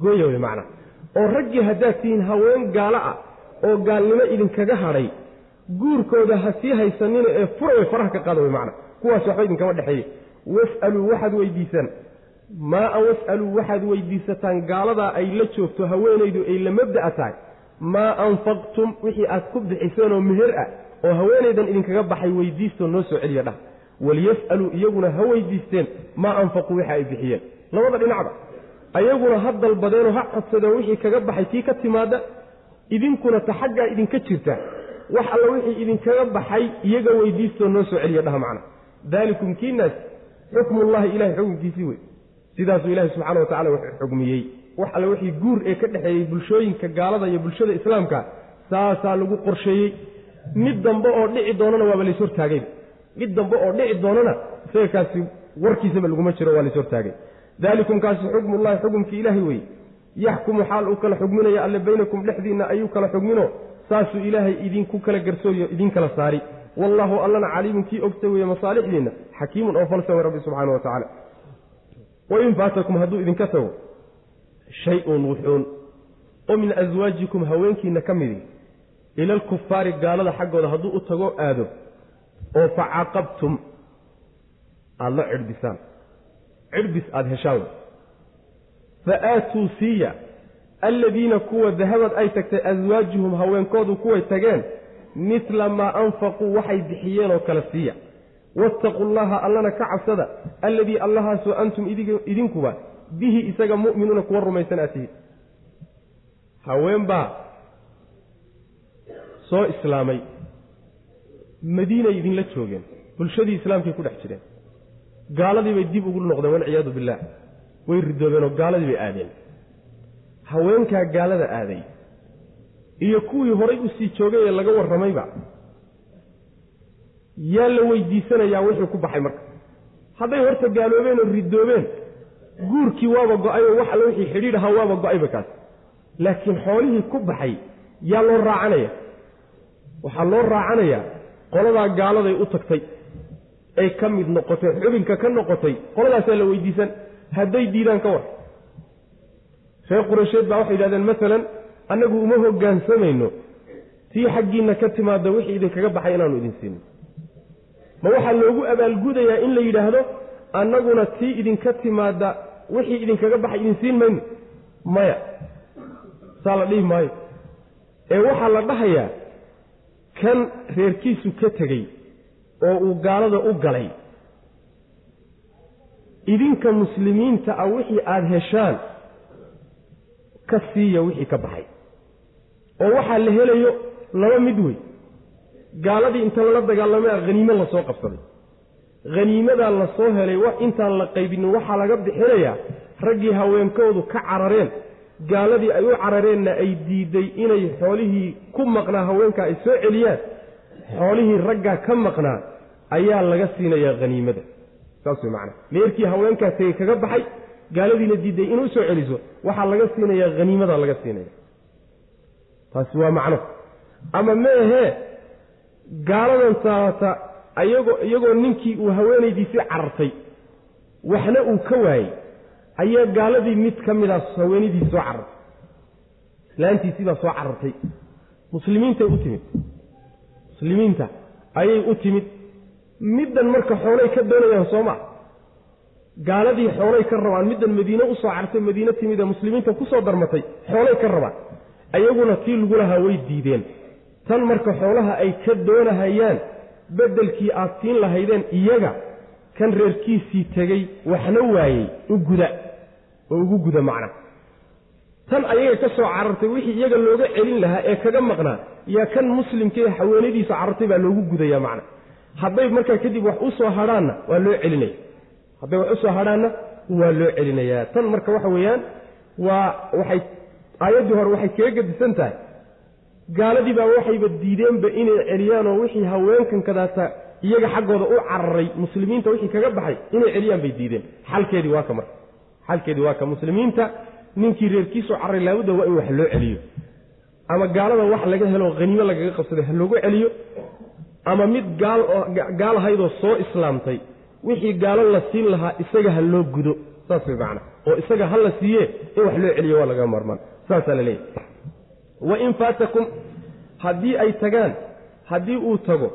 Gooya wey macnaha. Oo raggii haddaad tihiin haween gaalo ah oo gaalnimo idinkaga hadhay guurkooda ha sii haysanina ee fura way faraha ka qaada wey macnaha kuwaas waxba idinkama dhexeeye. Was'aluu waxaad weydiisaan. Maa was'aluu waxaad weydiisataan gaaladaa ay la joogto haweenaydu ay la mabda'a tahay. Maa anfaqtum wixii aad ku bixiseen oo meher ah oo haweenaydan idinkaga baxay weydiistoo noo soo celiya dhah waliyas'aluu iyaguna ha weydiisteen maa anfaquu waxa ay bixiyeen. Labada dhinacba ayaguna ha dalbadeenoo ha codsadeen wixii kaga baxay tii ka timaada idinkuna ta xaggaa idinka jirta wax alla wixii idinkaga baxay iyaga weydiistoo noo soo celiya dhaha macna. Daalikum kiinaas xukmullahi ilahay xukunkiisii wey sidaasuu ilaahay subxana wa tacala wax xugmiyey wax alle wixii guur ee ka dhexeeyey bulshooyinka gaalada iyo bulshada islaamka saasaa lagu qorsheeyey. Mid dambe oo dhici doonana waaba lays hortaagay mid dambe oo dhici doonana isaga kaasi warkiisaba laguma jiro waa lays hortaagay daalikum kaasi xukmullahi xukumkii ilaahay weye yaxkumu xaal uu kala xugminaya alle baynakum dhexdiinna ayuu kala xugmino saasuu ilaahay idinku kala garsooriyo idin kala saari. Wallaahu allana caliimun kii ogta weeye masaalixdiinna xakiimun oo falsan wey rabbi subxaana wa tacaala. Wain faatakum hadduu idinka tago shay-un wuxuun oo min aswaajikum haweenkiinna ka midi ila alkufaari gaalada xaggooda hadduu u tago aado oo fa caqabtum aada la cidhbisaan cidhbis aada heshaan fa aatuu siiya alladiina kuwa dahabad ay tagtay aswaajuhum haweenkoodu kuway tageen midla maa anfaquu waxay bixiyeen oo kale siiya. Waataquu llaha allana ka cabsada alladii allahaasoo antum idinkuba bihi isaga mu'minuuna kuwa rumaysan aad tihiin haween baa soo islaamay madiinay idinla joogeen bulshadii islaamkay ku dhex jireen. Gaaladii bay dib ugu noqdeen walciyaadu billaah way ridoobeen oo gaaladii bay aadeen haweenkaa gaalada aaday iyo kuwii horay u sii joogay ee laga warramayba. Yaa la weydiisanayaa wixii ku baxay marka. Hadday horta gaaloobeen oo ridoobeen guurkii waaba go'ayoo wax alle wixii xidhiidh ahaa waaba go'ayba kaas. Laakiin xoolihii ku baxay yaa loo raacanaya. Waxaa loo raacanayaa qoladaa gaaladay u tagtay ay ka mid noqotay xubinka ka noqotay qoladaasaa la weydiisan. Hadday diidaan ka war reer qureysheed baa waxay yidhahdeen masalan annagu uma hoggaansamayno tii xaggiinna ka timaada wixii idinkaga baxay inaanu idin siinin ma waxaa loogu abaalgudayaa in la yidhaahdo annaguna tii idinka timaada wixii idinkaga baxay idin siin mayno. Maya. Saa la dhihi maayo. Ee waxaa la dhahayaa kan reerkiisu ka tegey oo uu gaalada u galay idinka muslimiinta ah wixii aada heshaan ka siiya wixii ka baxay. Oo waxaa la helayo laba mid wey. Gaaladii inta lala dagaalamay a haniimo la soo qabsaday haniimadaa la soo helay intaan la qaybinin waxaa laga bixinayaa raggii haweenkoodu ka carareen. Gaaladii ay u carareenna ay diiday inay xoolihii ku maqnaa haweenkaa ay soo celiyaan xoolihii raggaa ka maqnaa ayaa laga siinayaa haniimada saas wey meerkii haweenkaa tegey kaga baxay gaaladiina diiday inuu soo celiso waxaa laga siinayaa haniimada laga siinaya taasi waa macno. Ama meehee gaaladan saata ayagoo iyagoo ninkii uu haweenaydiisii carartay waxna uu ka waayey ayaa gaaladii mid ka midaas haweenadiisi soo carartay. Islaantiisii baa soo carartay. Muslimiintay u timid. Muslimiinta ayay u timid. Middan marka xoolay ka doonayaan soo maa gaaladii xoolay ka rabaan middan madiine u soo cartay madiine timid ee muslimiinta ku soo darmatay xoolay ka rabaan. Ayaguna tii lagu lahaa way diideen. Tan marka xoolaha ay ka doonahayaan beddelkii aad siin lahaydeen iyaga kan reerkiisii tegey waxna waayey u guda oo ugu guda macna. Tan ayaga ka soo carartay wixii iyaga looga celin lahaa ee kaga maqnaa yaa kan muslimkaee haweenadiisa carartay baa loogu gudaya macna. Hadday markaa kadib wax u soo hadhaanna waa loo celinaya hadday wax u soo hadhaanna waa loo celinayaa. Tan marka waxa weeyaan waa waxay aayaddii hore waxay kaga gadisan tahay. Gaaladii baa waxayba diideenba inay celiyaanoo wixii haweenkan kadaata iyaga xaggooda u cararay muslimiinta wixii kaga baxay inay celiyaan bay diideen. Xalkeedii waa ka marka xalkeedii waa ka. Muslimiinta ninkii reerkiisoo cararay laabudda waa in wax loo celiyo. Ama gaalada wax laga helo haniimo lagaga qabsaday ha loogu celiyo. Ama mid gaal oo gaal ahaydoo soo islaamtay wixii gaalo la siin lahaa isaga ha loo gudo. Saas way macana oo isaga ha la siiye in wax loo celiyo waa laga marmaan saasaa la leeyahy wain faatakum haddii ay tagaan haddii uu tago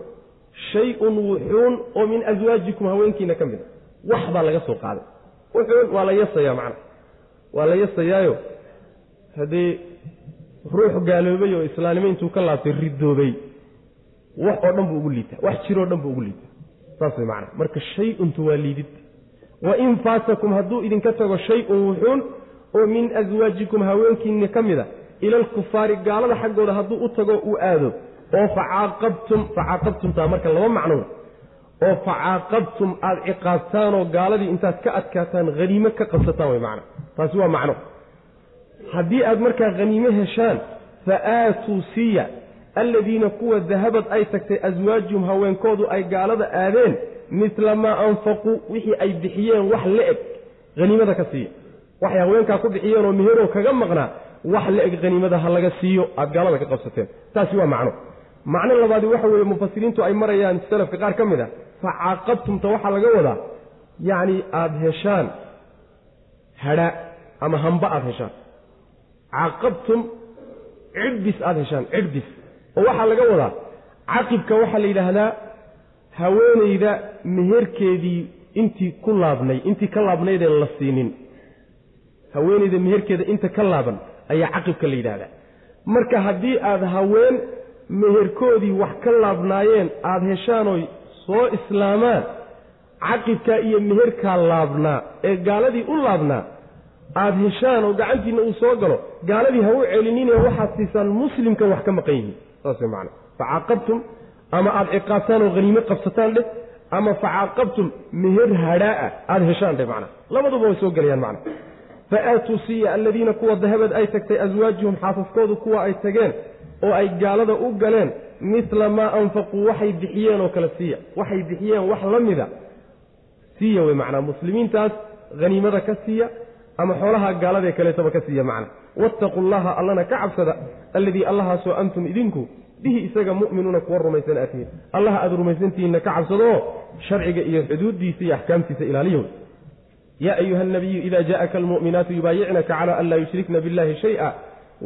shay-un wuxuun oo min aswaajikum haweenkiina ka mid a. Wax baa laga soo qaaday. Wuxuun waa la yasayaa macna. Waa la yasayaayo. Haddii ruux gaaloobay oo islaanimo intuu ka laabtay ridoobay. Wax oo dhan buu ugu liitaa wax jiroo dhan buu ugu liitaa saas way macana marka shay-untu waa liidid. Wain faatakum hadduu idinka tago shay-un wuxuun oo min aswaajikum haweenkiina ka mid a ila alkufaari gaalada xaggooda hadduu u tago uu aado. Oo facaaqabtum facaaqabtumtaa marka laba macno oo facaaqabtum aada ciqaabtaanoo gaaladii intaad ka adkaataan haniimo ka qabsataan way macna. Taasi waa macno. Haddii aad markaa haniimo heshaan fa aatuu siiya alladiina kuwa dahabad ay tagtay aswaajuhum haweenkoodu ay gaalada aadeen midla maa anfaquu wixii ay bixiyeen wax la eg haniimada ka siiya. Waxay haweenkaa ku bixiyeenoo meheroo kaga maqnaa wax la eg haniimada ha laga siiyo aada gaalada ka qabsateen. Taasi waa macno. Macno labaadi waxa weeye mufasiriintu ay marayaan salafka qaar ka mid a fa caaqabtumta waxaa laga wadaa yacni aada heshaan hadha ama hamba aada heshaan. Caaqabtum cidbis aada heshaan cidbis oo waxaa laga wadaa caqibka waxaa la yidhaahdaa haweenayda meherkeedii intii ku laabnay intii ka laabnaydeen la siinin. Haweenayda meherkeeda inta ka laaban ayaa caqibka la yidhaahdaa. Marka haddii aada haween meherkoodii wax ka laabnaayeen aada heshaanoy soo islaamaan caqibkaa iyo meherkaa laabnaa ee gaaladii u laabnaa aada heshaan oo gacantiinna uu soo galo gaaladii ha u celinine waxaad siisaan muslimkan wax ka maqan yihiin saas way facaaqabtum ama aada ciqaabtaan oo haniimo qabsataan dheh ama facaaqabtum meher hadhaa'a aada heshaan dheh macna labaduba way soo gelayaan macna fa aatuu siiya alladiina kuwa dahabad ay tagtay aswaajuhum xaasaskoodu kuwa ay tageen oo ay gaalada u galeen midla maa anfaquu waxay bixiyeen oo kale siiya waxay bixiyeen wax la mida. Siiya wey macnaa. Muslimiintaas haniimada ka siiya ama xoolaha gaaladae kaleetaba ka siiya macna wattaquu llaha allana ka cabsada alladii allahaasoo antum idinku bihi isaga mu'minuuna kuwa rumaysan aatihiin allaha aada rumaysantihiinna ka cabsadoo sharciga iyo xuduuddiisa iyo axkaamtiisa ilaaliyo yaa ayuha nabiyu ida jaءaka almu'minaatu yubaayicnaka cala an laa yushrikna biاllahi shayئa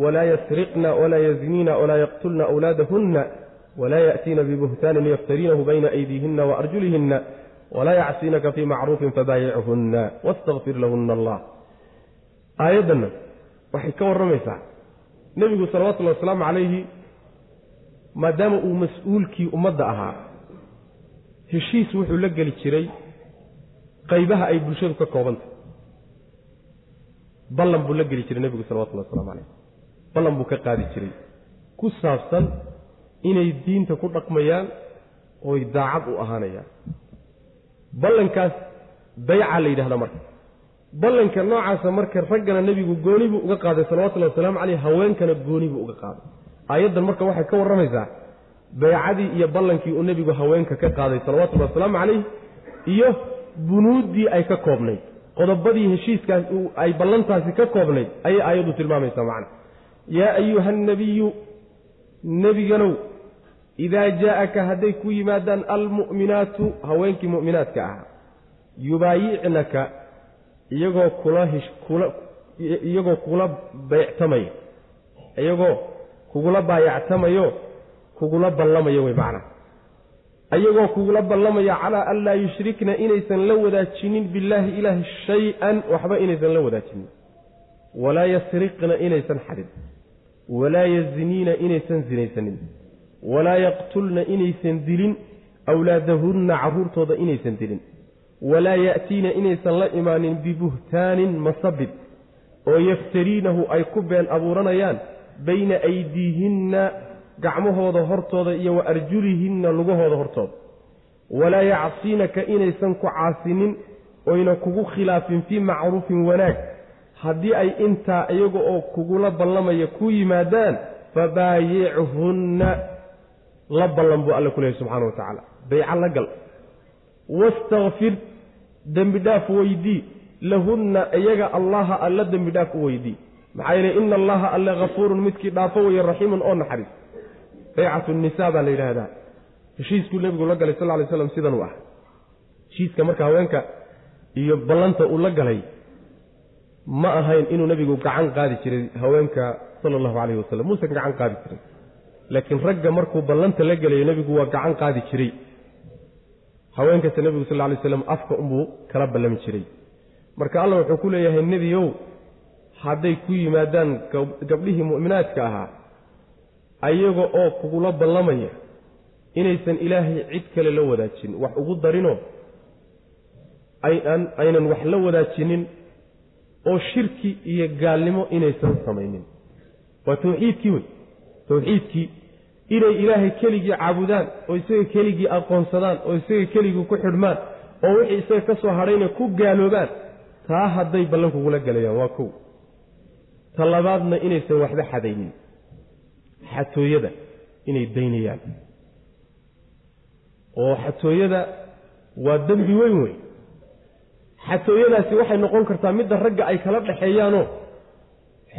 walaa yasriqna walaa yazniina walaa yaqtulna awlaadahunna walaa yaأtiina bibuhtaanin yaftariinahu bayna aydiihina waarjulihina walaa yacsiinaka fii macruufin fabaayichunna wastakfir lahuna allah aayaddanna waxay ka warramaysaa. Nebigu salawatullahi wasalaamu calayhi maadaama uu mas'uulkii ummadda ahaa heshiis wuxuu la geli jiray qaybaha ay bulshadu ka koobantah ballan buu la geli jiray nebigu salawatullahi waslamu calayh ballan buu ka qaadi jiray. Ku saabsan inay diinta ku dhaqmayaan ooy daacad u ahaanayaan. Ballankaas bayca la yidhahda marka ballanka noocaasa marka raggana nebigu gooni buu uga qaaday salawatullahi wasalaamu caleyh haweenkana gooni buu uga qaaday. Aayaddan marka waxay ka warramaysaa baycadii iyo ballankii uu nebigu haweenka ka qaaday salawatullahi wasalaamu calayh iyo bunuuddii ay ka koobnayd. Qodobadii heshiiskaas ay ballantaasi ka koobnayd ayay aayaddu tilmaamaysaa macna. Yaa ayuha annabiyu nebiganow idaa jaa'aka hadday ku yimaadaan almu'minaatu haweenkii mu'minaadka ahaa yubaayicnaka iyagoo kula kula iyagoo kugula bayctamaya iyagoo kugula baayactamayo kugula ballamayo wey macna. Ayagoo kugula ballamaya calaa an laa yushrikna inaysan la wadaajinin billaahi ilaahi shay-an waxba inaysan la wadaajinin. Walaa yasriqna inaysan xadin. Walaa yazniina inaysan sinaysanin walaa yaqtulna inaysan dilin. Awlaadahunna carruurtooda inaysan dilin walaa ya'tiina inaysan la imaanin bibuhtaanin masabid oo yaftariinahu ay ku been abuuranayaan bayna aydiihinna gacmahooda hortooda iyo wa arjulihinna lugahooda hortooda. Walaa yacsiinaka inaysan ku caasinin oyna kugu khilaafin fii macruufin wanaag. Haddii ay intaa iyaga oo kugula ballamaya ku yimaadaan fabaayichunna la ballan buu alle ku leehay subxana wa tacaala. Bayca la gal. Wastakfir dembi dhaaf weydii lahunna iyaga allaha alla dembi dhaaf u weydii. Maxaa yeele ina allaha alle hafuurun midkii dhaafo weeye raxiimun oo naxariis. Baycatu nisa baa la yidhaahdaa. Heshiiskuu nebigu la galay sal ly slam sidan ah. Heshiiska marka haweenka iyo ballanta uu la galay ma ahayn inuu nebigu gacan qaadi jiray haweenka sala allahu calayhi wasalam muusan gacan qaadi jirin. Laakiin ragga markuu ballanta la gelayo nebigu waa gacan qaadi jiray haweenkase nebigu sal lay slam afka unbuu kala ballami jiray. Marka allah wuxuu ku leeyahay nebiyow hadday ku yimaadaan gabdhihii mu'minaadka ahaa ayaga oo kugula ballamaya inaysan ilaahay cid kale la wadaajin wax ugu darinoo aynan wax la wadaajinin oo shirki iyo gaalnimo inaysan samaynin. Waa tawxiidkii wey. Tawxiidkii inay ilaahay keligii caabudaan oo isaga keligii aqoonsadaan oo isaga keligii ku xidhmaan oo wixii isaga ka soo hadhayna ku gaaloobaan taa hadday ballan kugula galayaan waa kow. Ta labaadna inaysan waxba xadaynin. Xatooyada inay daynayaan. Oo xatooyada waa dembi weyn wey xatooyadaasi waxay noqon kartaa midda ragga ay kala dhexeeyaanoo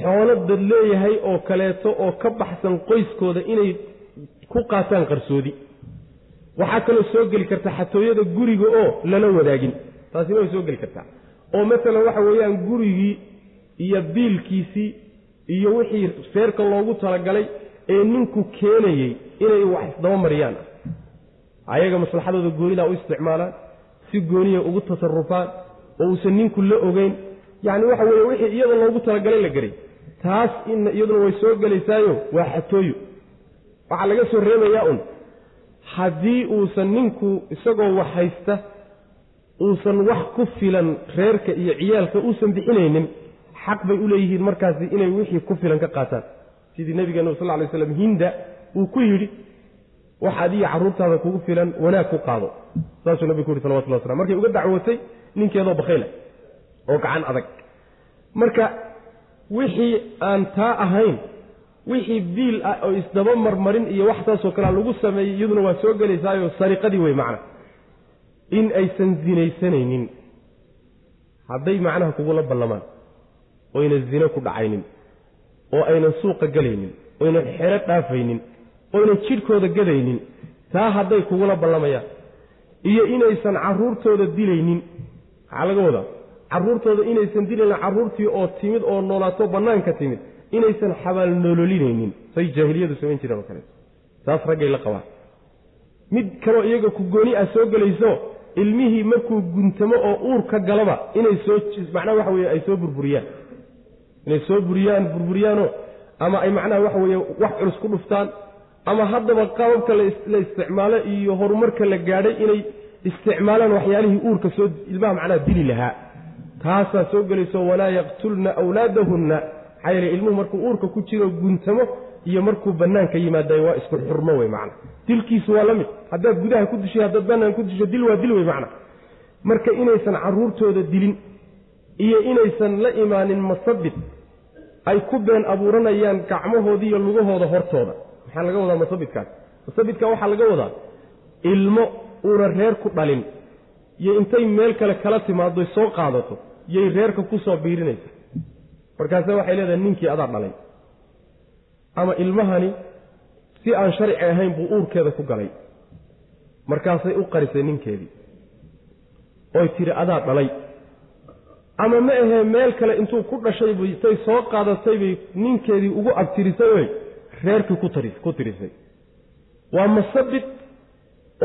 xoolo dad leeyahay oo kaleeto oo ka baxsan qoyskooda inay ku qaataan qarsoodi. Waxaa kaloo soo geli karta xatooyada guriga oo lala wadaagin. Taasina way soo geli kartaa. Oo masalan waxa weeyaan gurigii iyo biilkiisii iyo wixii feerka loogu talagalay ee ninku keenayey inay wax isdaba mariyaan. Ayaga maslaxadooda goonidaa u isticmaalaan si gooniya ugu tasarufaan oo uusan ninku la ogeyn. Yacni waxa weeye wixii iyada loogu talagalay la geray taas ina iyaduna way soo gelaysaayo waa xatooyo waxaa laga soo reebayaa un. Haddii uusan ninku isagoo wax haysta uusan wax ku filan reerka iyo ciyaalka uusan bixinaynin xaq bay u leeyihiin markaasi inay wixii ku filan ka qaataan. Sidii nabigeena sal lay slam hinda uu ku yidhi wax adiga carruurtaada kugu filan wanaag ku qaado. Saasuu nabigu ku yidhi salawatullah waslam markay uga dacwootay ninkeedoo bakhayla oo gacan adag. Marka wixii aan taa ahayn wixii biil ah oo isdaba marmarin iyo wax saasoo kalea lagu sameeyey iyaduna waa soo gelaysaayo sariqadii wey macna. In aysan sinaysanaynin hadday macnaha kugula ballamaan oyna zine ku dhacaynin oo aynan suuqa gelaynin oynan xero dhaafaynin oynan jidhkooda gadaynin taa hadday kugula ballamayaan iyo inaysan carruurtooda dilaynin. Maxaa laga wadaa carruurtooda inaysan dilaynin carruurtii oo timid oo noolaato bannaanka timid inaysan xabaal nololinaynin say jaahiliyadu samayn jireen oo kaleeto taas raggay la qabaan. Mid kaloo iyaga ku gooni ah soo gelayso ilmihii markuu guntamo oo uur ka galaba inay soo macnaha waxa weye ay soo burburiyaan. Inay soo buriyaan burburiyaanoo ama ay macnaha waxa weeye wax culus ku dhuftaan ama haddaba qababka la isticmaalo iyo horumarka la gaadhay inay isticmaalaan waxyaalihii uurka soo ilmaha macnaha dili lahaa. Taasaa soo gelayso walaa yaqtulna awlaadahunna maxaa yeele ilmuhu markuu uurka ku jiro guntamo iyo markuu bannaanka yimaadayo waa isku xurmo wey macna. Dilkiisu waa la mid. Haddaad gudaha ku dishay haddaad bannaan ku disho dil waa dil wey macna. Marka inaysan carruurtooda dilin iyo inaysan la imaanin masabid ay ku been abuuranayaan gacmahooda iyo lugahooda hortooda. Maxaa laga wadaa masabidkaas masabidka waxaa laga wadaa ilmo uuna reer ku dhalin iyo intay meel kale kala timaado soo qaadato yay reerka ku soo biirinaysa markaase waxay leedahay ninkii adaa dhalay. Ama ilmahani si aan sharci ahayn buu uurkeeda ku galay. Markaasay u qarisay ninkeedii oy tidhi adaa dhalay. Ama ma ahee meel kale intuu ku dhashay bay soo qaadatay bay ninkeedii ugu abtirisay oy reerkii ku tirisay. Waa masabid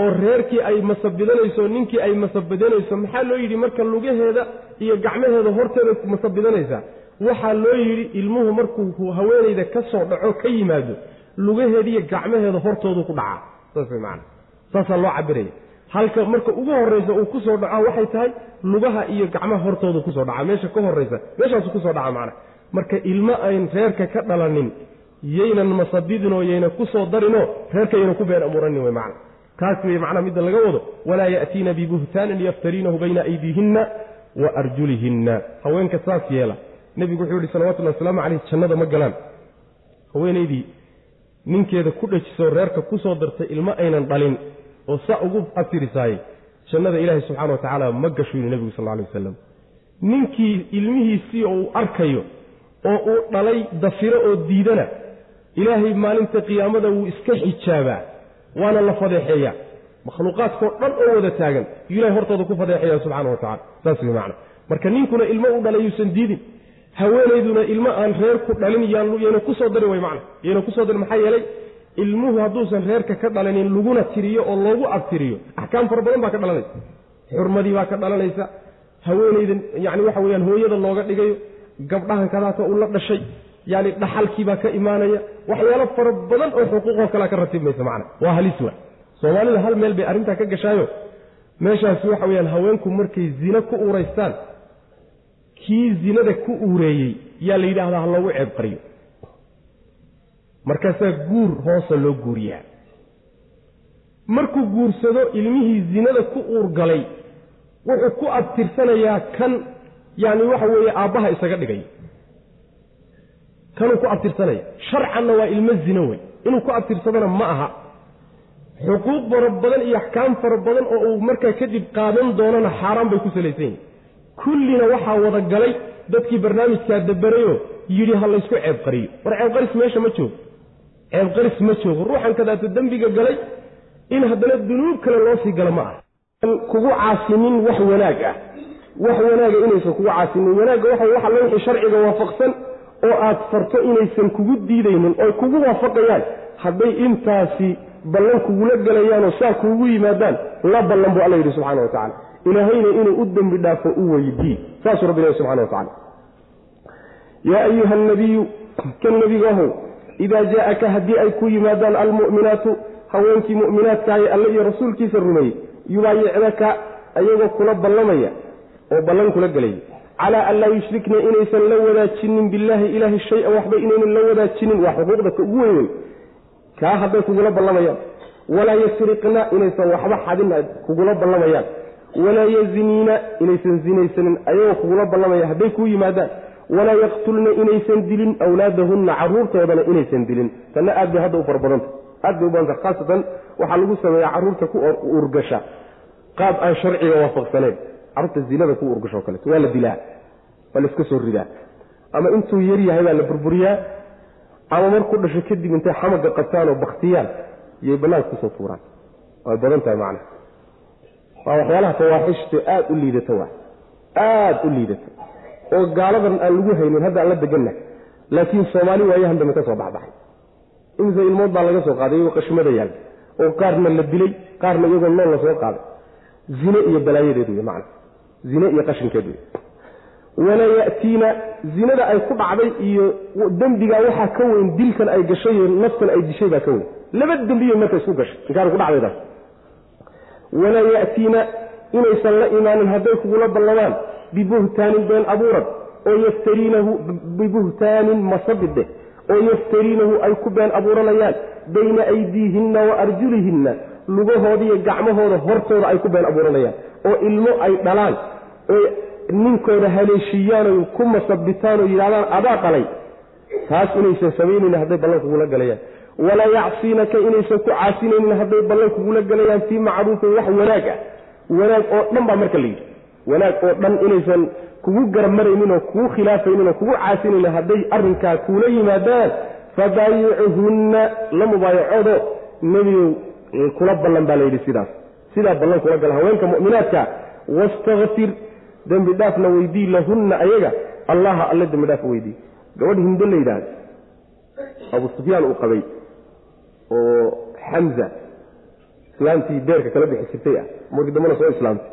oo reerkii ay masabidanayso ninkii ay masabidanayso maxaa loo yidhi marka lugaheeda iyo gacmaheeda horteeda masabidanaysaa waxaa loo yidhi ilmuhu markuu haweenayda ka soo dhaco ka yimaado lugaheeda iyo gacmaheeda hortoodu ku dhacaa. Saas way saasaa loo cabiraya halka marka ugu horraysa uu ku soo dhaco waxay tahay lugaha iyo gacmaha hortoodu ku soo dhaca. Meesha ka horraysa meeshaasu ku soo dhaca macana marka ilmo ayn reerka ka dhalanin yaynan masabidinoo yayna ku soo darinoo reerka yayna ku been amuuranin wey macana taas wey macnaha midda laga wado. Walaa ya'tiina bibuhtaanin yaftariinahu bayna aydiihinna wa arjulihinna. Haweenka saas yeela nebigu wuxuu yihi salawatullhi wasalaamu caleyh jannada ma galaan. Haweenaydii ninkeeda ku dhejisoo reerka ku soo dartay ilmo aynan dhalin oo sa ugu abtirisaayey jannada ilaahay subxana wa tacaala ma gashu yidhi nebigu sal alay wasalam ninkii ilmihiisii uu arkayo oo uu dhalay dafiro oo diidana ilaahay maalinta qiyaamada wuu iska xijaabaa waana la fadeexeeyaa. Makhluuqaadkao dhan oo wada taagan yuu ilahay hortooda ku fadeexeeya subxana wa tacala saas wey macna. Marka ninkuna ilmo u dhalay yuusan diidin haweenayduna ilmo aan reer ku dhalin yayna ku soo darin way macna. Yayna ku soo darin maxaa yeelay ilmuhu hadduusan reerka ka dhalanin laguna tiriyo oo loogu abtiriyo axkaam fara badan baa ka dhalanaysa. Xurmadii baa ka dhalanaysa. Haweenayda yani waxa weyaan hooyada looga dhigayo gabdhahan kadaata uu la dhashay yani dhaxalkiibaa ka imaanaya. Waxyaalo fara badan oo xuquuqoo kalea ka ratibmaysa macna. Waa halis wa soomaalida hal meel bay arrintaa ka gashaayo. Meeshaasi waxa weyaan haweenku markay zino ku uuraystaan kii zinada ku uureeyey yaa la yidhaahdaa ha loogu ceeb qariyo. Markaasaa guur hoosa loo guuriyaa. Markuu guursado ilmihii zinada ku uurgalay wuxuu ku abtirsanayaa kan yacni waxa weeye aabbaha isaga dhigay. Kanuu ku abtirsanaya. Sharcanna waa ilmo zino wey. Inuu ku abtirsadana ma aha. Xuquuq fara badan iyo axkaam fara badan oo uu markaa kadib qaadan doonana xaaraan bay ku salaysan yihiin kullina waxaa wada galay dadkii barnaamijkaa dabarayoo yidhi ha laysku ceeb qariyo. War ceebqaris meesha ma joogo. Ceebqaris ma joogo. Ruuxan kadaata dembiga galay in haddana dunuub kale loo sii galo ma ah kugu caasinin wax wanaag ah. Wax wanaaga inaysan kugu caasinin. Wanaagga waxa waxa la wixii sharciga waafaqsan oo aad farto inaysan kugu diidaynin oy kugu waafaqayaan. Hadday intaasi ballan kugula gelayaanoo saa kuugu yimaadaan la ballan buu alla yidhi subxana wa tacala ilaahayna inuu u dembi dhaafo u weydii saasuu rabbi ilahi subxana wa tacala yaa ayuha nabiyu kan nebigahow idaa jaaaka haddii ay ku yimaadaan almu'minaatu haweenkii mu'minaadkaaye alle iyo rasuulkiisa rumeeyey yubaayicnaka ayagoo kula ballamaya oo ballan kula gelaya calaa an yushrikna inaysan la wadaajinin billaahi ilaahi shay-an waxba inaynan la wadaajinin waa xuquuqda ugu weyn. Wey kaa hadday kugula ballamayaan walaa yasriqna inaysan waxba xadin kugula ballamayaan walaa yaziniina inaysan zinaysanin ayagoo kugula ballamaya hadday kuu yimaadaan walaa yaqtulna inaysan dilin awlaadahunna caruurtoodana inaysan dilin. Tanna aad bay hadda u fara badanta aad bay u khaasatan waxaa lagu sameeyaa carruurta ku urgasha. Qaab aan sharciga waafaqsanayn. Carruurta zinada ku urgasho kaleeto waa la dilaa. Waa la iska soo ridaa. Ama intuu yar yahay baa la burburiyaa. Ama markuu dhasho kadib intay xamaga qabtaan oo baktiyaan iyay banaanka ku soo tuuraan. Way badan macnaha waa waxyaalaha fawaaxishta aada u liidata waa. Aada u liidata oo gaaladan aan lagu haynin hadda aan la deganna laakiin soomaali waayahan dambe ka soo baxbaxay. Imise ilmood baa laga soo qaaday iyagoo qashmada yaal. Oo qaarna la dilay qaarna iyagoo nool la soo qaaday. Zine iyo balaayadeed wey macna. Zine iyo qashinkeed wey wala ya'tiina zinada ay ku dhacday iyo dembigaa waxaa ka weyn dilkan ay gashay iyo naftan ay dishay baa ka weyn. Laba dembiyo marka isku gashay inkaana ku dhacdaydaas walaa ya'tiina inaysan la imaanin hadday kugula ballamaan bibuhtaanin been abuurad oo yaftariinahu bibuhtaanin masabide oo yaftariinahu ay ku been abuuranayaan bayna aydiihinna wa arjulihinna lugahooda iyo gacmahooda hortooda ay ku been abuuranayaan oo ilmo ay dhalaan oo ninkooda haleeshiiyaan oy ku masabitaan oo yidhahdaan adaa qalay taas inaysan samaynaynin hadday ballan kugula galayaan walaa yacsiinaka inaysan ku caasinaynin hadday ballan kugula galayaan fii macruufin wax wanaag ah wanaag oo dhan baa marka la yidhi. Wanaag oo dhan inaysan kugu garamaraynin oo kugu khilaafaynin oo kugu caasinaynin hadday arrinkaa kuula yimaadaan fabaayicuhunna la mubaayacoodo nebigow kula ballan baa layidhi sidaas. Sidaa ballan kula gala haweenka mu'minaadka wastakfir dembi dhaafna weydii lahunna ayaga. Allaha alle dembi dhaaf weydii. Gabadh hindo la yidhaahda abu sufyaan uu qabay oo xamza islaamtii beerka kala bixi jirtay ah. Markii dambena soo islaamtay.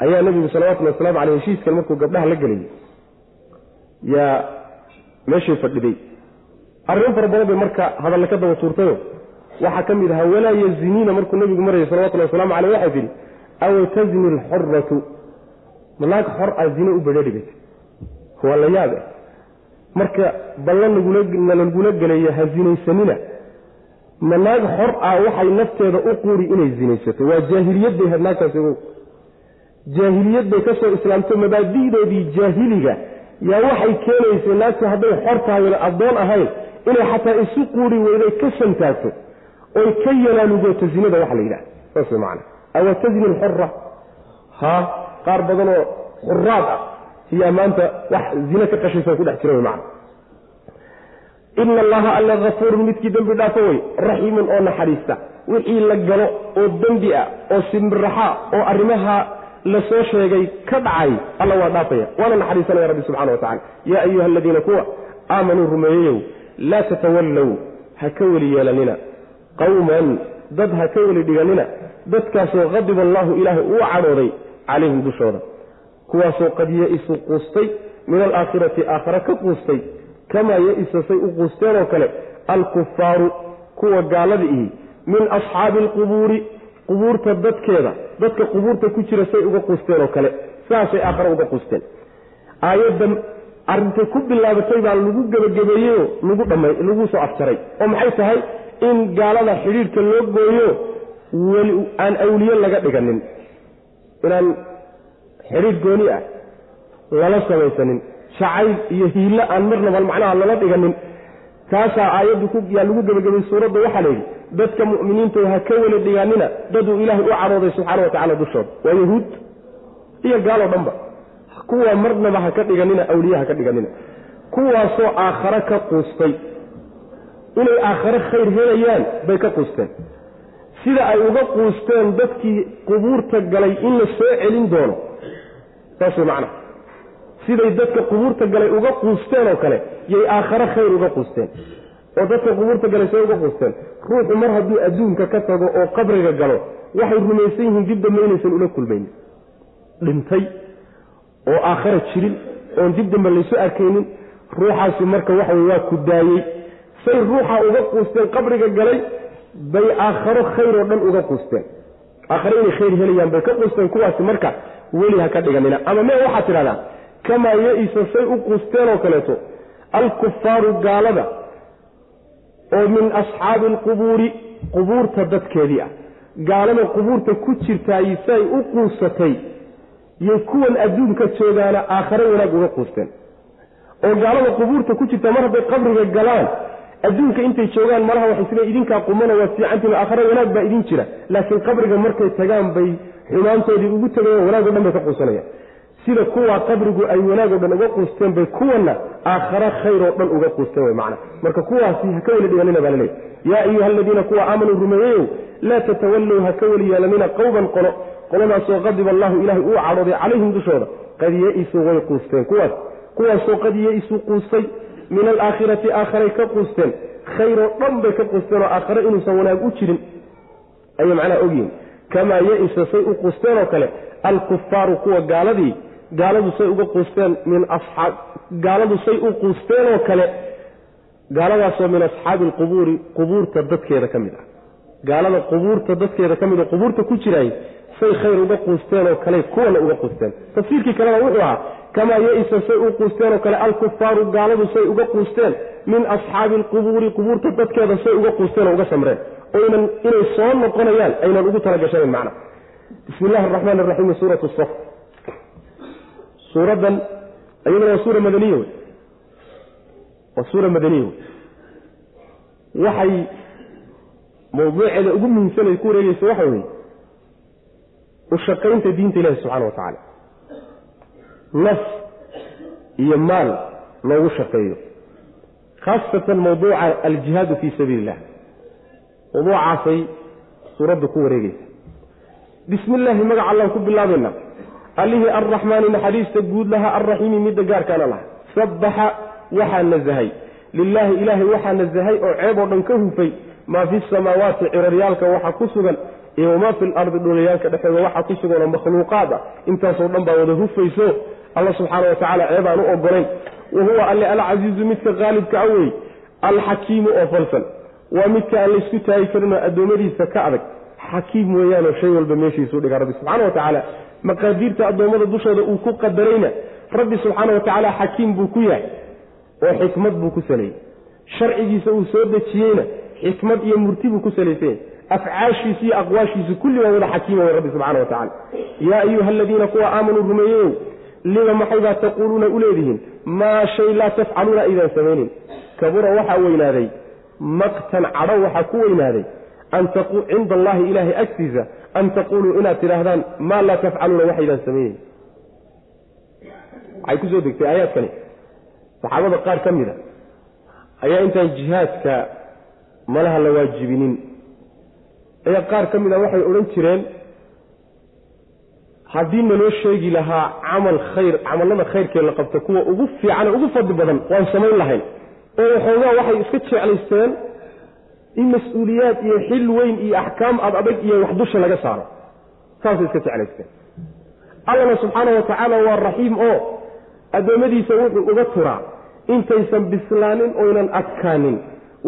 Ayaa nebigu salawatullhi wasalaamu caleyh heshiiskan markuu gabdhaha la gelayay yaa meeshay fadhiday. Arrimo fara badan bay marka hadalle ka daba tuurtayo waxaa ka mid ahaa walaa yaziniina markuu nebigu marayay salawatullahi waslamu caleyh waxay tidhi aw tazni alxuratu malaag xor ah zine u badhadhigaysa waa la yaabe marka ballan nalagula gelayo ha zinaysanina manaag xor ah waxay nafteeda u quuri inay zinaysato. Waa jaahiliyad bay had naagtaas jaahiliyad bay ka soo islaamto mabaadi'doodii jaahiliga. Yaa waxay keenaysa naagtu hadday xor tahay wayna addoon ahayn inay xataa isu quuri weyday ka santaagto oy ka yanaalugooto zinada waxa la yidhaha saas way macana awa tazni alxura ha qaar badanoo xuraad ah. Siyaa maanta wax zine ka qashaysan ku dhex jira way macana ina allaha alle hafuurun midkii dembi dhaafo wey raxiimun oo naxariista. Wixii la galo oo dembi ah oo simbiraxa oo arrimaha la soo sheegay ka dhacay alla waa dhaafaya. Waana naxariisanaya rabbi subxana wa tacala yaa ayuha aladiina kuwa aamanuu rumeeyeyow laa tatawallow ha ka weli yeelanina. Qawman dad ha ka weli dhiganina. Dadkaasoo qadiba allaahu ilaahay uu cadhooday calayhim dushooda. Kuwaasoo qad ya-isu quustay min alaakhirati aakhare ka quustay kamaa ya-isa say u quusteen oo kale alkufaaru kuwa gaalada ihi min asxaabi alqubuuri qubuurta dadkeeda dadka qubuurta ku jira say uga quusteen oo kale saasay aakhare uga quusteen. Aayaddan arrintay ku bilaabatay baa lagu gebagabeeyeyoo lagu dhama lagu soo afjaray oo maxay tahay? In gaalada xidhiidhka loo gooyo weli aan awliye laga dhiganin. Inaan xidhiidh gooni ah lala samaysanin jacayl iyo hiilo aan marnaba macnaha lala dhiganin. Taasaa aayaddu yaa lagu gebagabay suuradda waxaa la yidhi dadka mu'miniinta ha ka weli dhiganina daduu ilaahay u cadhooday subxaana wa tacala dushooda waa yahuud iyo gaaloo dhanba. Kuwa marnaba ha ka dhiganina awliye ha ka dhiganina kuwaasoo aakhare ka quustay. Inay aakhare khayr helayaan bay ka quusteen. Sida ay uga quusteen dadkii qubuurta galay in la soo celin doono saas way macnaha siday dadka qubuurta galay uga quusteen oo kale yay aakhare khayr uga quusteen. Oo dadka qubuurta galay say uga quusteen. Ruuxu mar hadduu adduunka ka tago oo qabriga galo waxay rumaysan yihiin dib dambe inaysan ula kulmaynin dhintay oo aakhara jirin oon dib dambe laysu arkaynin ruuxaasi marka waxa wey waa ku daayey. Say ruuxa uga quusteen qabriga galay bay aakharo khayr oo dhan uga quusteen. Aakhare inay khayr helayaan bay ka quusteen kuwaasi marka weli ha ka dhiganina. Ama mee waxaad tidhahdaa kamaa ya-isa say u quusteen oo kaleeto. Alkufaaru gaalada oo min asxaabi alqubuuri qubuurta dadkeedii ah. Gaalada qubuurta ku jirtaay say u quusatay yay kuwan adduunka joogaana aakhare wanaag uga quusteen. Oo gaalada qubuurta ku jirta mar hadday qabriga galaan adduunka intay joogaan malaha waxay isle idinkaa qumana waa fiicantiin aakhare wanaag baa idin jira. Laakiin qabriga markay tagaan bay xumaantoodii ugu tegayan wanaag o dhan bay ka quusanayaan sida kuwaa qabrigu ay wanaag o dhan uga quusteen bay kuwana aakhare khayr oo dhan uga quusteen way macna. Marka kuwaasi ha ka weli dhiganina baa laleeyahy yaa ayuha aladiina kuwa aamanuu rumeeyeyow laa tatawallow ha ka weli yeelanina qowban qolo. Qoladaasoo qadiba allahu ilaahay uu cadhooday calayhim dushooda qad ye-isuu way quusteen. Kuwaas kuwaasoo qad ye-isuu quustay min alaakhirati aakharay ka quusteen. Khayroo dhan bay ka quusteen oo aakhare inuusan wanaag u jirin. Ayay macnaha ogyihiin kamaa ye-isa say u quusteen oo kale alkufaaru kuwa gaaladii gaaladu say uga quusteen min aaa gaaladu say u quusteen oo kale gaaladaasoo min asxaabi alqubuuri qubuurta dadkeeda ka mid ah. Gaalada qubuurta dadkeeda ka mid oo qubuurta ku jiraay say khayr uga quusteen oo kale kuwana uga quusteen. Tafsiirkii kalena wuxuu ahaa kamaa ya-isa say u quusteen oo kale alkufaaru gaaladu say uga quusteen min asxaabi alqubuuri qubuurta dadkeeda say uga quusteen oo uga samreen. Oynan inay soo noqonayaan aynan ugu talagashanayn macna. Bismi illahi araxmaan araxiim suuratu saf suuraddan iyaduna waa suura madaniya wey. Waa suura madaniya wey. Waxay mawduuceeda ugu muhiimsanay ku wareegeysa waxa weeye u shaqaynta diinta ilahi subxana wa tacaala. Naf iyo maal loogu shaqeeyo khaasatan mawduuca aljihaadu fii sabiili illah mawduucaasay suuradda ku wareegeysa bismi illaahi magaca allaan ku bilaabayna allihii arraxmaani naxariista guud lahaa alraxiimi midda gaarkaana laha. Sabbaxa waxaa nasahay lilaahi ilaahay waxaa nasahay oo ceeb oo dhan ka hufay. Maa fi samaawaati ciraryaalka waxa ku sugan iyo wamaa fi lardi dhulayaalka dhexooda waxa ku sugan oo makhluuqaad ah. Intaasoo dhan baa wada hufayso. Alla subxaana wa tacala ceeb aan u ogolayn wa huwa alle alcasiizu midka qaalibka a wey. Alxakiimu oo falsan waa midka aan laysku taagi karinoo addoommadiisa ka adag. Xakiim weeyaanoo shay walba meeshiisuu dhiga rabbi subxana wa tacaala maqaadiirta addoommada dushooda uu ku qadarayna rabbi subxaana wa tacaala xakiim buu ku yahay oo xikmad buu ku saleeyey sharcigiisa uu soo dejiyeyna xikmad iyo murti buu ku salaysanya afcaashiisu iyo aqwaashiisu kulli waa wada xakiima wey rabbi subxana wa tacala yaa ayuha aladiina kuwa aamanuu rumeeyeyow lima maxaybaa taquuluuna u leedihiin? Maa shay laa tafcaluuna aydaan samaynin. Kabura waxaa weynaaday maqtan cadho waxaa ku weynaaday cinda allahi ilaahay agtiisa an taquuluu inaad tidhaahdaan maa laa tafcaluuna waxaydaan samayneyn waxay ku soo degtay aayaadkani saxaabada qaar ka mid a ayaa intaan jihaadka malaha la waajibinin ayaa qaar ka mid a waxay odhan jireen haddii naloo sheegi lahaa camal khayr camallada khayrkee la qabta kuwa ugu fiicane ugu fadli badan waan samayn lahayn oo waxoogaa waxay iska jeclaysteen in mas'uuliyaad iyo xil weyn iyo axkaam ad adag iyo wax dusha laga saaro. Saasay iska jeclaysteen. Allana subxaana wa tacaala waa raxiim oo addoommadiisa wuxuu uga turaa intaysan bislaanin oynan adkaanin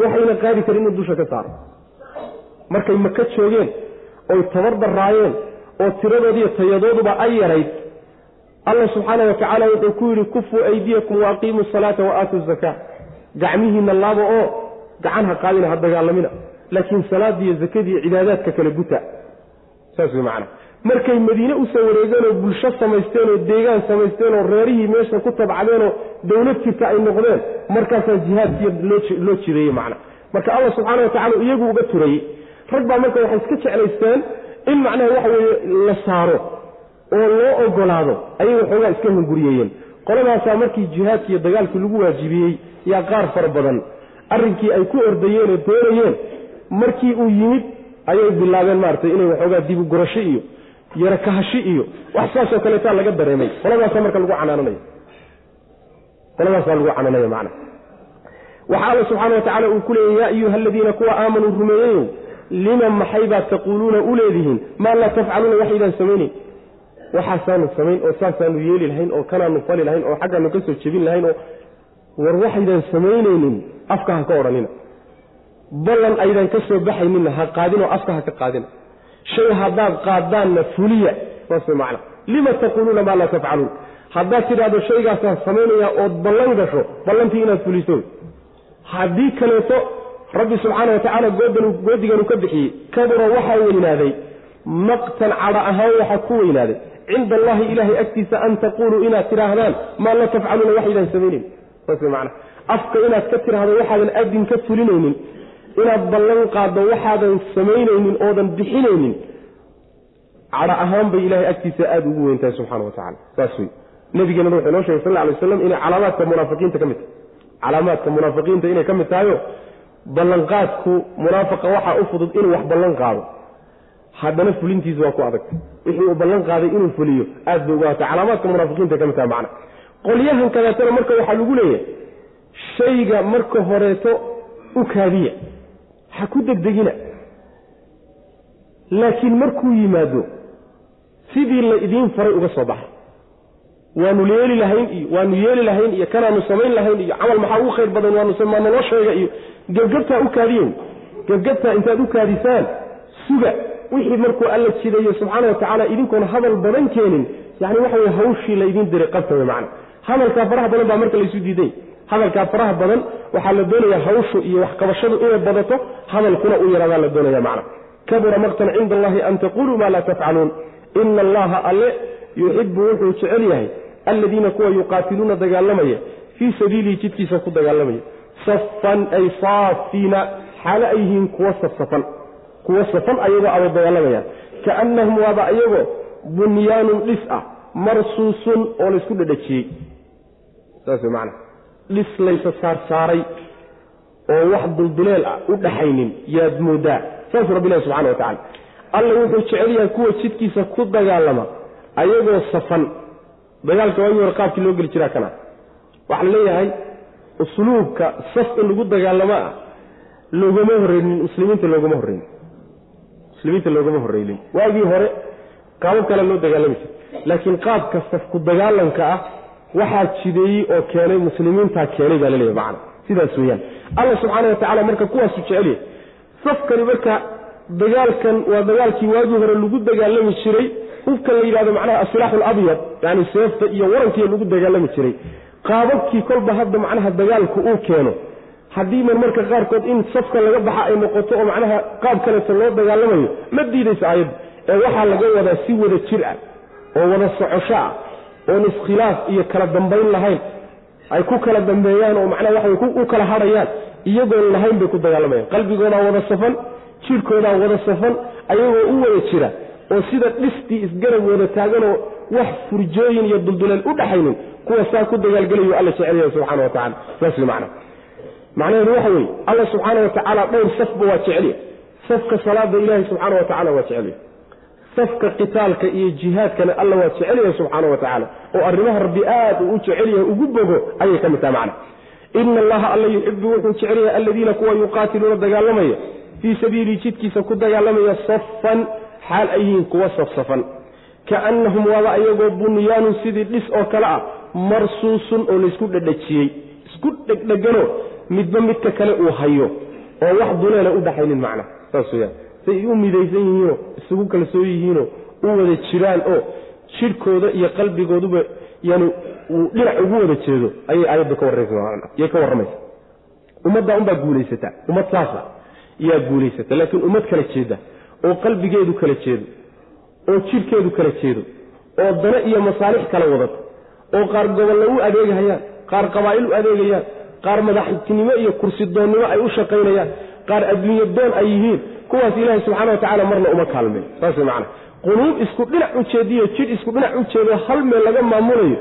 waxayna qaadi karin inuu dusha ka saaro. Markay maka joogeen oy tabar daraayeen oo tiradoodiiyo tayadooduba ay yarayd alla subxaana wa tacaala wuxuu ku yidhi kufuu aydiyakum wa aqiimuu salaata wa aatuu zakaa gacmihiinna laabo oo gacan ha qaadina ha dagaalamina laakiin salaadiiyo zakadiiyo cibaadaadka kale guta. Saas wey macana markay madiine u soo wareegeen oo bulsho samaysteen oo deegaan samaysteen oo reerihii meesha ku tabcadeenoo dowlad jirta ay noqdeen markaasaa jihaadkii loo jireeyey macna. Marka allah subxaana wa tacala iyagu uga turayey rag baa marka waxay iska jeclaysteen in macnaha waxa weeye la saaro oo loo ogolaado ayay waxoogaa iska hunguriyeyeen. Qoladaasaa markii jihaadkiiyo dagaalkii lagu waajibiyey yaa qaar fara badan arrinkii ay ku ordayeen oo doonayeen markii uu yimid ayay bilaabeen maaragtay inay waxoogaa dibu gurasho iyo yaro kahashi iyo wax saasoo kaleetaa laga dareemay. Qoladaasaa marka lagu canaananayo. Qoladaasaa lagu canaanaya macna. Waxa alla subxaana wa tacala uu ku leeyay yaa ayuha aladiina kuwa aamanuu rumeeyeyow lima maxaybaad taquuluuna u leedihiin? Maa laa tafcaluuna waxaydaan samayneyn waxaasaanu samayn oo saasaanu yeeli lahayn oo kanaanu fali lahayn oo xaggaanu ka soo jebin lahayn oo war waxaydaan samaynaynin afka ha ka odhanina. Ballan aydaan ka soo baxayninna ha qaadinoo afka ha ka qaadina. Shay haddaad qaadaanna fuliya saas macna. Lima taquuluuna maa laa tafcaluun? Haddaad tidhaahdo shaygaasaan samaynayaa ood ballan gasho ballantii inaad fuliso. Haddii kaleeto rabbi subxaana wa tacaala goodiganuu ka bixiyey kabura waxaa weynaaday. Maqtan cadho ahaan waxaa ku weynaaday. Cinda allahi ilaahay agtiisa an taquuluu inaad tidhaahdaan maa la tafcaluuna waxaydaan samaynayn afka inaad ka tiraahdo waxaadan adin ka fulinaynin inaad ballan qaaddo waxaadan samaynaynin oodan bixinaynin cadho ahaan bay ilahay agtiisa aada ugu weyntahay subxana wa tacala saas wey nabigeenana wuxuu inoo shegay sal lla alay waslam inay calaamaadka munaafiqiinta ka mid tahay. Calaamaadka munaafiqiinta inay ka mid tahayo ballanqaadku munaafaqa waxaa u fudud inuu wax ballan qaado. Haddana fulintiisa waa ku adagtay wixii uu ballan qaaday inuu fuliyo aad bay ugu adagtay calaamaadka munaafiqiinta ka mid tahay macna qolyahan kaleetana marka waxaa lagu leeyahay shayga marka horeeto u kaadiya ha ku degdegina. Laakiin markuu yimaado sidii la idiin faray uga soo baxa waanu yeeli lahayn iyo waanu yeeli lahayn iyo kanaanu samayn lahayn iyo camal maxaa ugu khayr badan waanmaa naloo sheega iyo gebgabtaa u kaadiyen gebgabtaa intaad u kaadisaan suga wixii markuu alla jidayo subxaana wa tacaala idinkoona hadal badan keenin. Yani waxa wey hawshii laydin diray qabta wey macna hadalkaa faraha badan baa marka laysu diiday. Hadalkaa faraha badan waxaa la doonayaa hawshu iyo waxqabashadu inay badato hadalkuna u yaraadaa la doonaya macna. Kabura maqtan cinda allahi an taquluu maa laa tafcaluun. Ina allaha alle yuxibu wuxuu jecel yahay aladiina kuwa yuqaatiluuna dagaalamaya fii sabiilihi jidkiisa ku dagaalamaya. Safan ay saafiina xaalo ay yihiin kuwa safsafan kuwa safan ayagoo aba dagaalamayaan kaannahum waaba ayagoo bunyaanun dhis ah marsuusun oo laysku dhadhajiyey saas wey dhis laysa saarsaaray oo wax dulduleel ah u dhaxaynin yaad moodaa. Saasuu rabbi ilahi subxana wa tacala alla wuxuu jecel yahay kuwa jidkiisa ku dagaalama ayagoo safan. Dagaalka waagii hore qaabkii loo geli jiraa kana. Waxaa la leeyahay usluubka saf in lagu dagaalamo ah loogama horreynin muslimiinta loogama horreynin. Muslimiinta loogama horreynin. Waagii hore qaabab kale loo dagaalami jiray. Laakiin qaabka safku dagaalanka ah waxaa jideeyey oo keenay muslimiintaa keenay baa laleeyahy macana sidaas weeyaan. Alla subxaana wa tacala marka kuwaasu jecelyahy safkani marka dagaalkan waa dagaalkii waagii hore lagu dagaalami jiray. Hubkan la yidhahdo macnaha asilaaxu alabyad yani seefta iyo warankiiya lagu dagaalami jiray. Qaababkii kolba hadda macnaha dagaalku uu keeno. Haddii man marka qaarkood in safka laga baxa ay noqoto oo macnaha qaab kaleeto loo dagaalamayo ma diidaysa ayadda ee waxaa laga wadaa si wada jir ah oo wada socosho ah oon iskhilaaf iyo kala dambayn lahayn ay ku kala dambeeyaan oo macnaha waxay u kala hadhayaan iyagoon lahayn bay ku dagaalamayaan qalbigoodaa wada safan jirhkoodaa wada safan ayagoo u wada jira oo sida dhistii isgarab wada taaganoo wax furjooyin iyo dulduleel u dhaxaynin kuwa saa ku dagaalgelayo alla jecelyahay subxana wa tacala saas wey macna macnaheedu waxa weeye alla subxaana wa tacaala dhowr safba waa jecelya safka salaada ilaahi subxaana wa tacala waa jecelya safka qitaalka iyo jihaadkana alla waa jecelyahay subxaana wa tacaala oo arrimaha rabbi aad uu u jecelyahay ugu bogo ayay ka mid taha macna. Ina allaha alla yuxibu wuxuu jecelyahay aladiina kuwa yuqaatiluuna dagaalamaya fii sabiilii jidkiisa ku dagaalamaya safan xaal ay yihiin kuwa safsafan. Kaannahum waaba ayagoo bunyaanun sidii dhis oo kale ah marsuusun oo laysku dhadhajiyey isku dhegdheganoo midba midka kale uu hayo oo wax duleela u dhaxaynin macna saas weyaan say u midaysan yihiinoo isugu kalsoon yihiinoo u wada jiraan oo jidhkooda iyo qalbigooduba yani uu dhinac ugu wada jeedo ayay aayadda ka warrayay ka warramaysa. Ummaddaa unbaa guulaysata ummad saasa yaa guulaysata laakiin ummad kala jeeda oo qalbigeedu kala jeedo oo jidhkeedu kala jeedo oo dana iyo masaalix kala wadato oo qaar gobolla u adeegahayaan qaar qabaa'il u adeegayaan qaar madaxtinimo iyo kursidoonnimo ay u shaqaynayaan qaar adduunye doon ay yihiin. Kuwaas ilaahay subxana wa tacala marna uma kaalmeeyo saas way macana qunuub isku dhinac ujeediyo jidh isku dhinac ujeedo hal meel laga maamulayo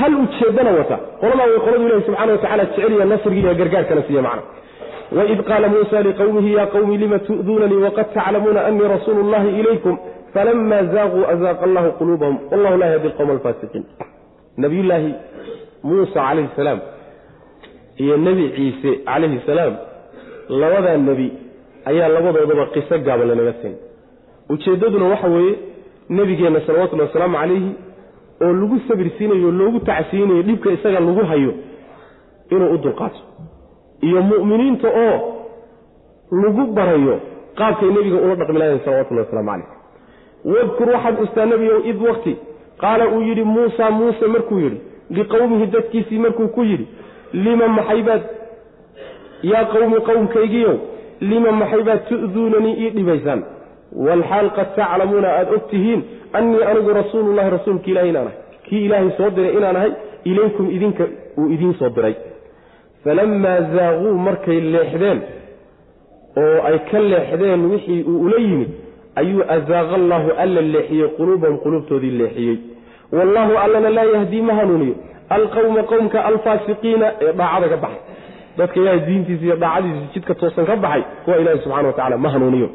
hal ujeedana wata. Qoladaa way qoladu ilahi subxana wa tacala jeceliya nasrigii iyo gargaarkana siiya macna waid qaala muusa liqowmihi ya qowmi lima tu'duunanii waqad taclamuuna anii rasuulu llahi ilaykum? Falama zaaquu azaaqa allahu quluubahum. Wallahu laa yahdi alqowma alfaasiqiin. Nabiyullaahi muusa calayhi salaam iyo nebi ciise calayhi salaam labadaa nebi ayaa labadoodaba qiso gaaban lanaga siin. Ujeeddaduna waxa weeye nebigeenna salawatullhi wasalaamu calayhi oo lagu sabirsiinayo o loogu tacsiinayo dhibka isaga lagu hayo inuu u dulqaato. Iyo mu'miniinta oo lagu barayo qaabkay nebiga ula dhaqmi lahayen salawatullahi waslamu calayh wadkur waxaad xustaa nebigow id wakti qaala uu yidhi muusa muuse markuu yidhi liqowmihi dadkiisii markuu ku yidhi lima maxaybaad yaa qowmi qowmkaygiiow lima maxaybaad tu'duunanii ii dhibaysaan? Walxaal qad taclamuuna aada og tihiin annii anigu rasuulullahi rasuulki ilahi inaan ahay. Kii ilaahay soo diray inaan ahay ilaykum idinka uu idiin soo diray. Falammaa zaaquu markay leexdeen oo ay ka leexdeen wixii uu ula yimid ayuu azaaqa allaahu alla leexiyey quluubahum quluubtoodii leexiyey. Wallaahu allana laa yahdii ma hanuuniyo. Alqowma qowmka alfaasiqiina ee daacada ka baxay dadka ilaahay diintiisa iyo daacadiisa jidka toosan ka baxay kuwa ilaahi subxana wa tacala ma hanuuniyo.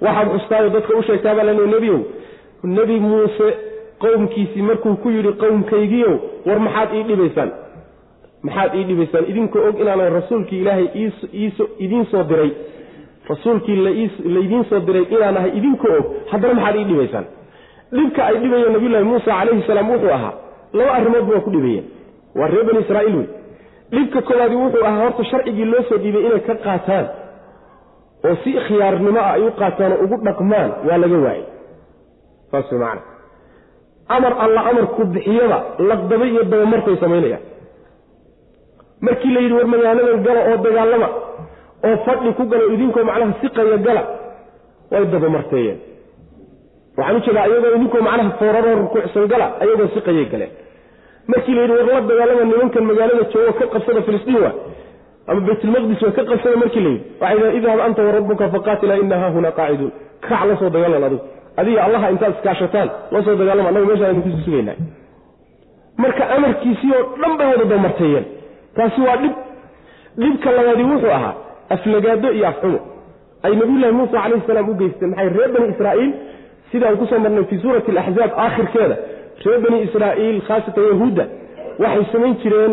Waxaad xustaayo dadka u sheegtaa baa laleey nebiyow nebi muuse qowmkiisii markuu ku yidhi qowmkaygiiow war maxaad ii dhibaysaan? Maxaad ii dhibaysaan? Idinkoo og inaanan rasuulkii ilaahay idiin soo diray. Rasuulkii laydiin soo diray inaan ahay idinkoo og haddana maxaad ii dhibaysaan? Dhibka ay dhibayeen nabiyullaahi muusa calayhi salaam wuxuu ahaa laba arrimoodba waa ku dhibayeen waa reer bani israa'iil wey dhibka koowaadi wuxuu ahaa horta sharcigii loo soo dhiibay inay ka qaataan. Oo si khiyaarnimo ah ay u qaataan oo ugu dhaqmaan waa laga waayey saas way macana amar alla amarku bixiyada laqdaba iyo dabamarkay samaynayaan markii la yidhi war magaaladan gala oo dagaalama oo fadhi ku galo idinkoo macnaha siqaya gala way dabamarteeyeen waxaan u jeedaa iyagoo idinkoo macnaha fooraroo rukuucsan gala ayagoo siqayay galeen markii la yidhi war la dagaalama nimankan magaalada joogo ka qabsada filistiin waa? Ama baytulmaqdis waa ka qabsada markii la yidhi anta warabbuka faqaatila ina haahuna qaaciduun. Kac la dagaalan adigu adiga allaha intaad iskaashataan la dagaalama annaga meeshaan idinkusi sugaynaa marka amarkiisii oo dhan bay wada dabamarteeyeen taasi waa dhib. Dhibka labaadi wuxuu ahaa aflagaado iyo afxumo ay nabiyullahi muusa calayhi salaam u geysteen maxay reer bani israa'iil? Sida aan ku soo marnay fii suurati alaxzaab aakhirkeeda reer bani israa'iil khaasatan yahuudda waxay samayn jireen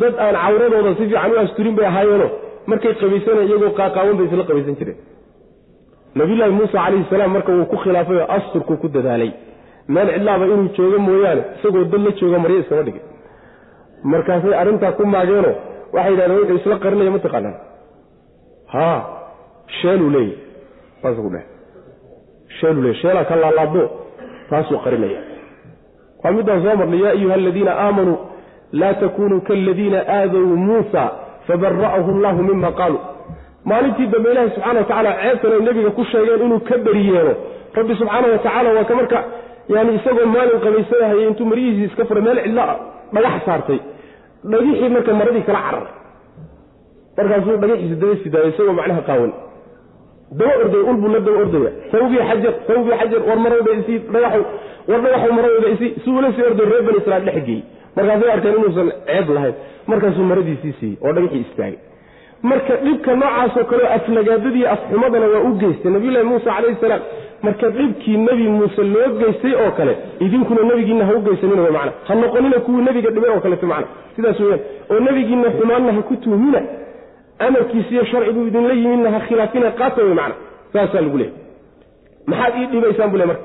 dad aan cawradooda si fiican u asturin bay ahaayeeno. Markay qabaysaneen iyagoo qaaqaawan bay isla qabaysan jireen. Nabiyullaahi muusa calayhi salaam marka wuu ku khilaafay oo asturku ku dadaalay. Meel cidlaaba inuu joogo mooyaane isagoo dad la jooga maryo iskama dhigin. Markaasay arrintaa ku maageenoo waxay yidhahdeen wuxuu isla qarinaya mataqaanaa haa sheeluu leeyahy saasuu ku sheeluu leeyahy sheelaa ka laalaado taasuu qarinaya waa middaan soo marnay yaa ayuha aladiina aamanuu laa takunuu kaaladiina aadaw muusa fabara'ahu allahu mima qaaluu maalintii dambe ilaahi subxana wa tacala ceebtan ay nebiga ku sheegeen inuu ka beri yeelo. Rabbi subxaana wa tacala waa ka marka yani isagoo maalin qabaysanahayay intuu maryihiisii iska furay meel cidla dhagax saartay. Dhagixii marka maradii kala cararay markaasuu dhagaxiisi daba sidaayay isagoo macnaha qaawan. Daba orday ulbuu la daba ordaya sawbii xajar sawbii xajar war marowda isii dhagaxow war dhagaxow marowda isii si ula sii orday reer bani israiil dhex geeyey markaasay arkeen inuusan ceeb lahayn. Markaasuu maradiisii siiyey oo dhagaxii istaagay. Marka dhibka noocaasoo kaleo aflagaadadii afxumadana waa u geystay. Nabiyullahi muuse calayhi salaam. Marka dhibkii nebi muuse loo geystay oo kale idinkuna nebigiinna ha u geysanina w macna. Ha noqonina kuwii nebiga dhibay oo kaleeto macna. Sidaas weyaan oo nebigiinna xumaanna ha ku tuhmina amarkiisiiyo sharcigu idinla yimidna ha khilaafina qaata wey macna. Saasaa lagu leehay maxaad ii dhibaysaan buu le marka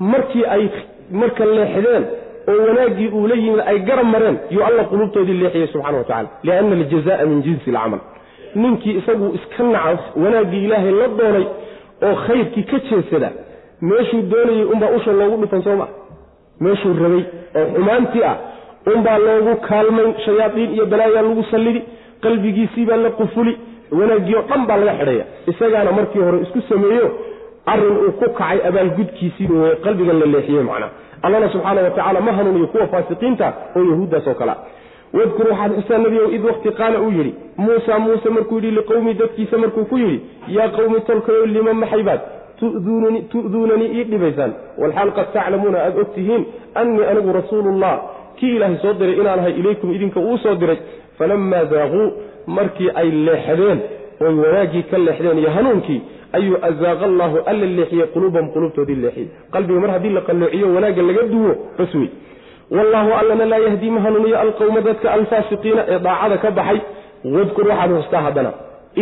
markii ay marka leexdeen oo wanaaggii uu la yimid ay garab mareen yuu alla quluubtoodii leexiyey subxana wa tacala lianna aljazaa min jinsi alcamal ninkii isagu iska naca wanaaggii ilaahay la doonay oo khayrkii ka jeedsada meeshuu doonayey unbaa usha loogu dhufan soo maa meeshuu rabay oo xumaantii ah unbaa loogu kaalmayn shayaadiin iyo balaayaa lagu sallidi qalbigiisiibaa la qufuli wanaaggii oo dhan baa laga xidhaya. Isagaana markii hore isku sameeyo arrin uu ku kacay abaalgudkiisii wey qalbigan la leexiyey macnaa allana subxaana wa tacala ma hanuuniyo kuwa faasiqiinta oo yahuuddaas oo kalea wadkur waxaad xustaa nebigow id wakti qaala uu yidhi muusa muuse markuu yidhi liqowmi dadkiisa markuu ku yidhi yaa qowmi tolkayo lima maxaybaad tu'duunanii ii dhibaysaan. Walxaal qad taclamuuna aad og tihiin annii anigu rasuulullah. Kii ilaahay soo diray inaan ahay ilaykum idinka uu soo diray. Falammaa daaquu markii ay leexdeen oy wanaaggii ka leexdeen iyo hanuunkii ayuu azaaqa allaahu alla leexiyey quluubahum quluubtoodii leexiyey qalbiga mar haddii la qalloociyo wanaagga laga duwo bas wey wallaahu allana laa yahdii ma hanuuniyo alqowma dadka alfaasiqiina ee daacada ka baxay wadkur waxaad hustaa haddana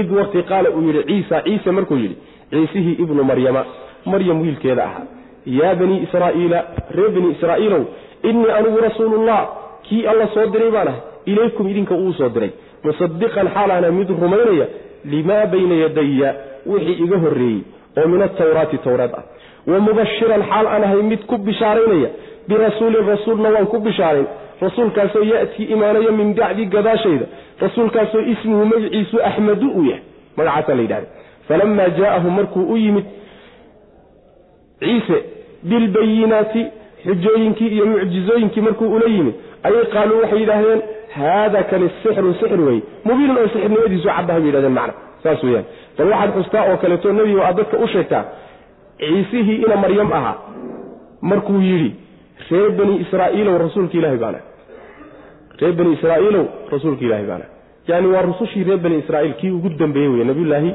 id waqti qaala uu yidhi ciisa ciise markuu yidhi ciisihii ibnu maryama maryam wiilkeeda ahaa yaa banii israa'iila reer bani israa'iilow innii anigu rasuulullah kii alla soo diray baan ahay ilaykum idinka uu soo diray musadiqan xaalaana mid rumaynaya limaa bayna yadaya wixii iga horreeyey oo min atawraati towraad ah. Wa mubashiran xaal aan ahay mid ku bishaaraynaya birasuulin rasuulna waan ku bishaarayn rasuulkaasoo ya'tii imaanaya min bacdi gadaashayda. Rasuulkaasoo ismuhu magiciisu axmadu uu yahay. Magacaasaa la yidhahda falamaa jaa'ahu markuu u yimid ciise bilbayinaati xujooyinkii iyo mucjizooyinkii markuu ula yimid ayay qaaluu waxay yidhaahdeen haada kani sixrun sixir wey mubiinun oo sixirnimadiisu caddaha bay yidhahdeen macna saas weyaan bal waxaad xustaa oo kaleeto nebigo aad dadka u sheegtaa ciisihii ina maryam ahaa. Markuu yidhi reer bani israa'iilow rasuulka ilaahi baana. Reer bani israa'iilow rasuulka ilaahi baana. Yani waa rusushii reer bani israa'iil kii ugu dambeeyey wey nabiyullaahi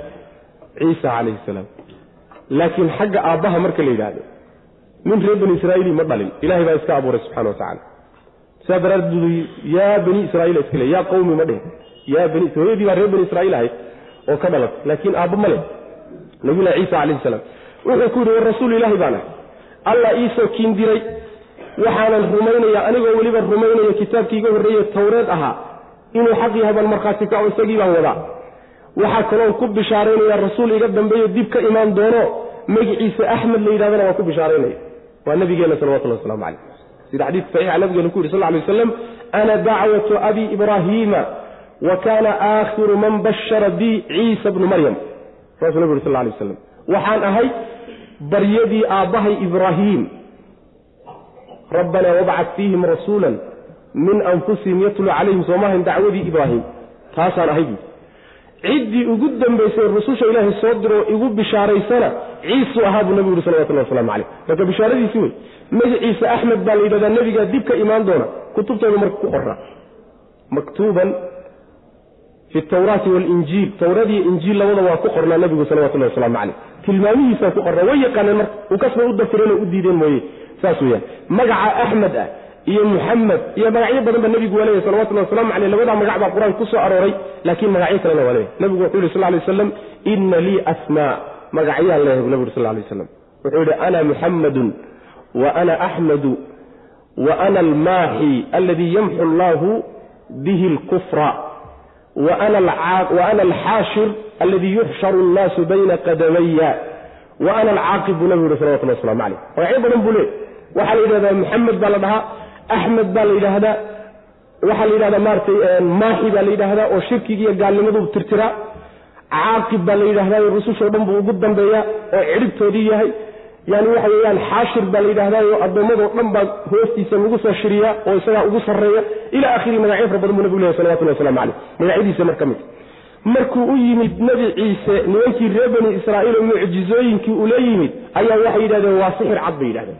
ciisa calayhi salaam. Laakiin xagga aabbaha marka la yidhaahdo nin reer bani israa'iili ma dhalin. Ilahay baa iska abuuray subxana wa tacala sidaa daraaddeed yaa bani israa'iil iska le yaa qawmi ma dhihin yaa bani hooyadii baa reer bani israa'iil ahayd oo ka dhalatay laakiin aabba ma leh. Nabiyullahi ciisa calayhi salaam. Wuxuu ku yidhi war rasuul ilaahi baan ah allah iisoo kiin diray waxaanan rumaynaya anigoo weliba rumaynaya kitaabkii iga horreeye tawreed ahaa. Inuu xaq yahay baan markhaati kaco isagii baan wadaa. Waxaa kaloon ku bishaaraynaya rasuul iga dambeeyo dib ka imaan doono. Magiciisa axmed la yidhahdana waan ku bishaaraynaya. Waa nabigeenna salawatullahi waslamu caleyh sida xadiidka saxiixa nabigeenu ku yidhi sal lay waslam ana dacwatu abi ibraahiima wa kaana aakhiru man bashara bi ciisa bnu maryam saasuu nabigu yuri sal lay waslam waxaan ahay baryadii aabbahay ibraahiim rabbanaa wabcad fiihim rasuula min anfusihim yatluu calayhim soomahan dacwadii ibraahim. Taasaan ahay buui ciddii ugu dambaysay rususha ilaahay soo diroo igu bishaaraysana ciisuu ahaa buu nabigu yuri salawatullah waslamu caleyh marka bishaaradiisi wey magaciisa axmed baa la yidhahdaa nebigaa dib imaan doona kutubtooda marka ku qoraa maktuuban fi tawraati walinjiil tawradiyo injiil labada waa ku qornaa nabigu salawatullahi waslamu caleyh tilmaamihiisaa ku qornaa way yaqaaneen marka uu kasba u dafireenoo u diideen mooye saas weyaan magaca axmed ah iyo muxamed iyo magacyo badan ba nebigu waa leeyahy salawatullahi waslamu caleyh labadaa magac baa qur'aanka ku soo arooray laakiin magacyo kalena waa leeyahy nebigu wuxuu yihi sal lay waslam ina lii asmaa magacyaan leeyahay bu nebigu sal lay waslam wuxuu yidhi ana muxammadun wa ana axmedu wa ana almaaxi alladii yamxu allahu bihi alkufra wa ana alxaashir alladii yuxsharu annaasu bayna qadamaya. Wa ana alcaaqib buu nabigu yihi salawatullah waslamu caleyh magacyo badan buu leey waxaa la yidhahdaa muxamed baa la dhahaa axmed baa la yidhaahdaa waxaa la yidhahdaa maaratay maaxi baa la yidhaahdaa oo shirkiga iyo gaalnimaduu tirtiraa caaqib baa la yidhahdaa rusushoo dhan buu ugu dambeeyaa oo cidhibtoodii yahay yani waxa weeyaan xaashir baa la yidhahdaayo addoommadoo dhan baa hoostiisa lagu soo shiriyaa oo isagaa ugu sarreeya ilaa akhiri magacyo fara badan buu nabigu lehy salawatullahi waslamu caleyh magacyadiisa mar ka mid. Markuu u yimid nebi ciise nimankii reer bani israa'iil oo mucjizooyinkii ula yimid ayaa waxay yidhahdeen waa sixir cad bay yidhahdeen.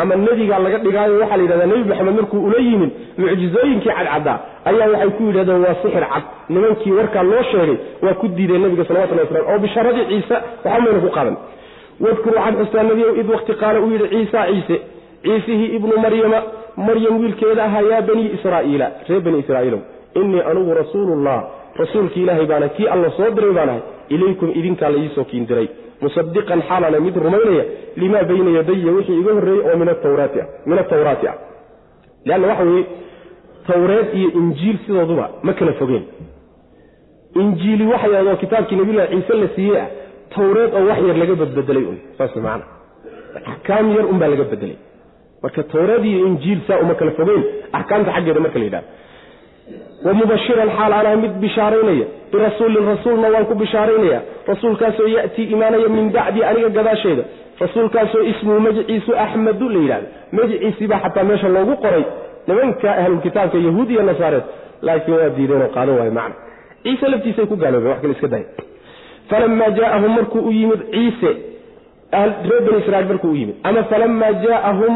Ama nebigaa laga dhigaayo waxaa la yidhahdaa nebi maxamed markuu ula yimid mucjizooyinkii cadcaddaa ayaa waxay ku yidhahdeen waa sixir cad. Nimankii warkaa loo sheegay waa ku diideen nebiga salawatullahi waslam oo bisharadii ciise waxba mayna ku qadan wadkur waxaad xustaa nebiyow id wakti qaala uu yidhi ciisa ciise ciisihii ibnu maryama maryam wiilkeeda ahaa yaa banii israa'iila reer bani israa'iilow innii anugu rasuulullah rasuulki ilaahay baana kii alla soo diray baan ahay ilaykum idinkaa kiin diray musadiqan xaalana mid rumaynaya limaa bayna yadaya wixii iga horreeyey oo min atawraati ah leanna waxa weeye tawreed iyo injiil sidooduba ma kala fogeen. Injiili waxay kitaabkii nabiyullahi ciise la siiyey ah tawreed oo wax yar laga badbedelay un saas maana axkaam yar unbaa laga bedelay. Marka tawreed iyo injiil saa uma kala fogeen axkaamta xaggeeda marka la yidhahdo wa mubashiran xaal anaa mid bishaaraynaya birasuulin rasuulna waan ku bishaaraynaya rasuulkaasoo ya'tii imaanaya min bacdi aniga gadaasheeda rasuulkaasoo ismuhu magiciisu axmedu la yidhahdo magiciisiibaa xataa meesha loogu qoray nimanka ahlulkitaabka yahuud iyo nasaareed laakiin waa diideenoo qaadan waayo macna. Ciise laftiisay ku gaaloobeen wax kale iska day falamaa jaaahum markuu u yimid ciise reer bani israiil markuu u yimid ama falamaa jaaahum